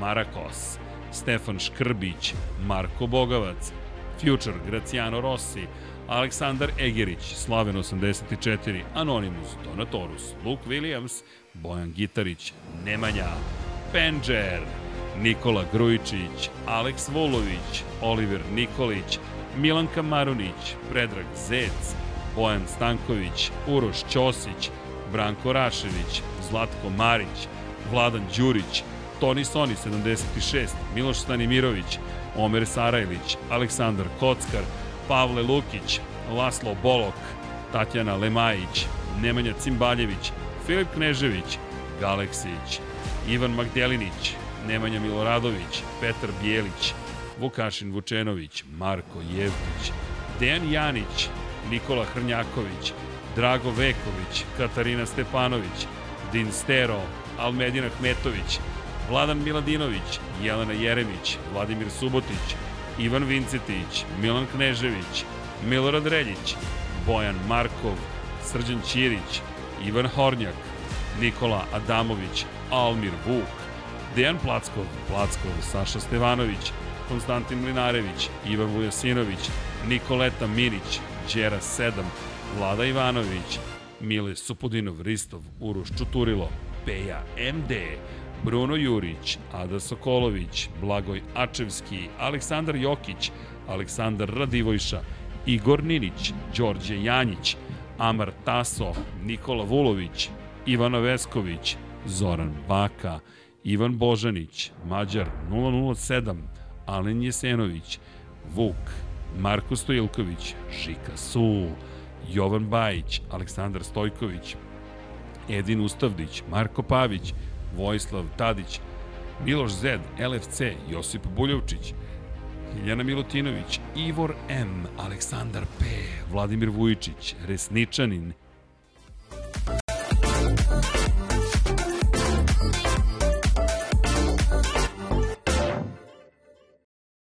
A: Marakos, Stefan Škrbić, Marko Bogavac, Future, Graciano Rossi, Aleksandar Egerić, Slaven 84, Anonymous, Donatorus, Luke Williams, Bojan Gitarić, Nemanja, Penđer, Nikola Grujičić, Aleks Vulović, Oliver Nikolić, Milanka Marunić, Predrag Zec, Bojan Stanković, Uroš Ćosić, Branko Rašević, Zlatko Marić, Vladan Đurić, Toni Soni 76, Miloš Stanimirović, Omer Sarajlić, Aleksandar Kockar, Pavle Lukić, Laslo Bolok, Tatjana Lemajić, Nemanja Cimbaljević, Filip Knežević, Galeksić, Ivan Magdelinić, Nemanja Miloradović, Petar Bijelić, Vukašin Vučenović, Marko Jevtić, Dejan Janić, Nikola Hrnjaković, Drago Veković, Katarina Stepanović, Din Stero, Almedina Hmetović, Vladan Miladinović, Jelena Jeremić, Vladimir Subotić, Ivan Vincetić, Milan Knežević, Milorad Reljić, Bojan Markov, Srđan Ćirić, Ivan Hornjak, Nikola Adamović, Almir Vuk, Dejan Plackov, Plackov, Saša Stevanović, Konstantin Mlinarević, Ivan Vujasinović, Nikoleta Minić, Đera 7, Vlada Ivanović, Mile Supudinov, Ristov, Uroš Čuturilo, Peja MD, Bruno Jurić, Ada Sokolović, Blagoj Ačevski, Aleksandar Jokić, Aleksandar Radivojša, Igor Ninić, Đorđe Janjić, Amar Taso, Nikola Vulović, Ivana Vesković, Zoran Baka, Ivan Božanić, Mađar 007, Alen Jesenović, Vuk, Marko Stojilković, Žika Sul, Jovan Bajić, Aleksandar Stojković, Edin Ustavdić, Marko Pavić, Vojislav Tadić, Miloš Zed, LFC, Josip Buljovčić, Hiljana Milutinović, Ivor M, Aleksandar P, Vladimir Vujičić, Resničanin,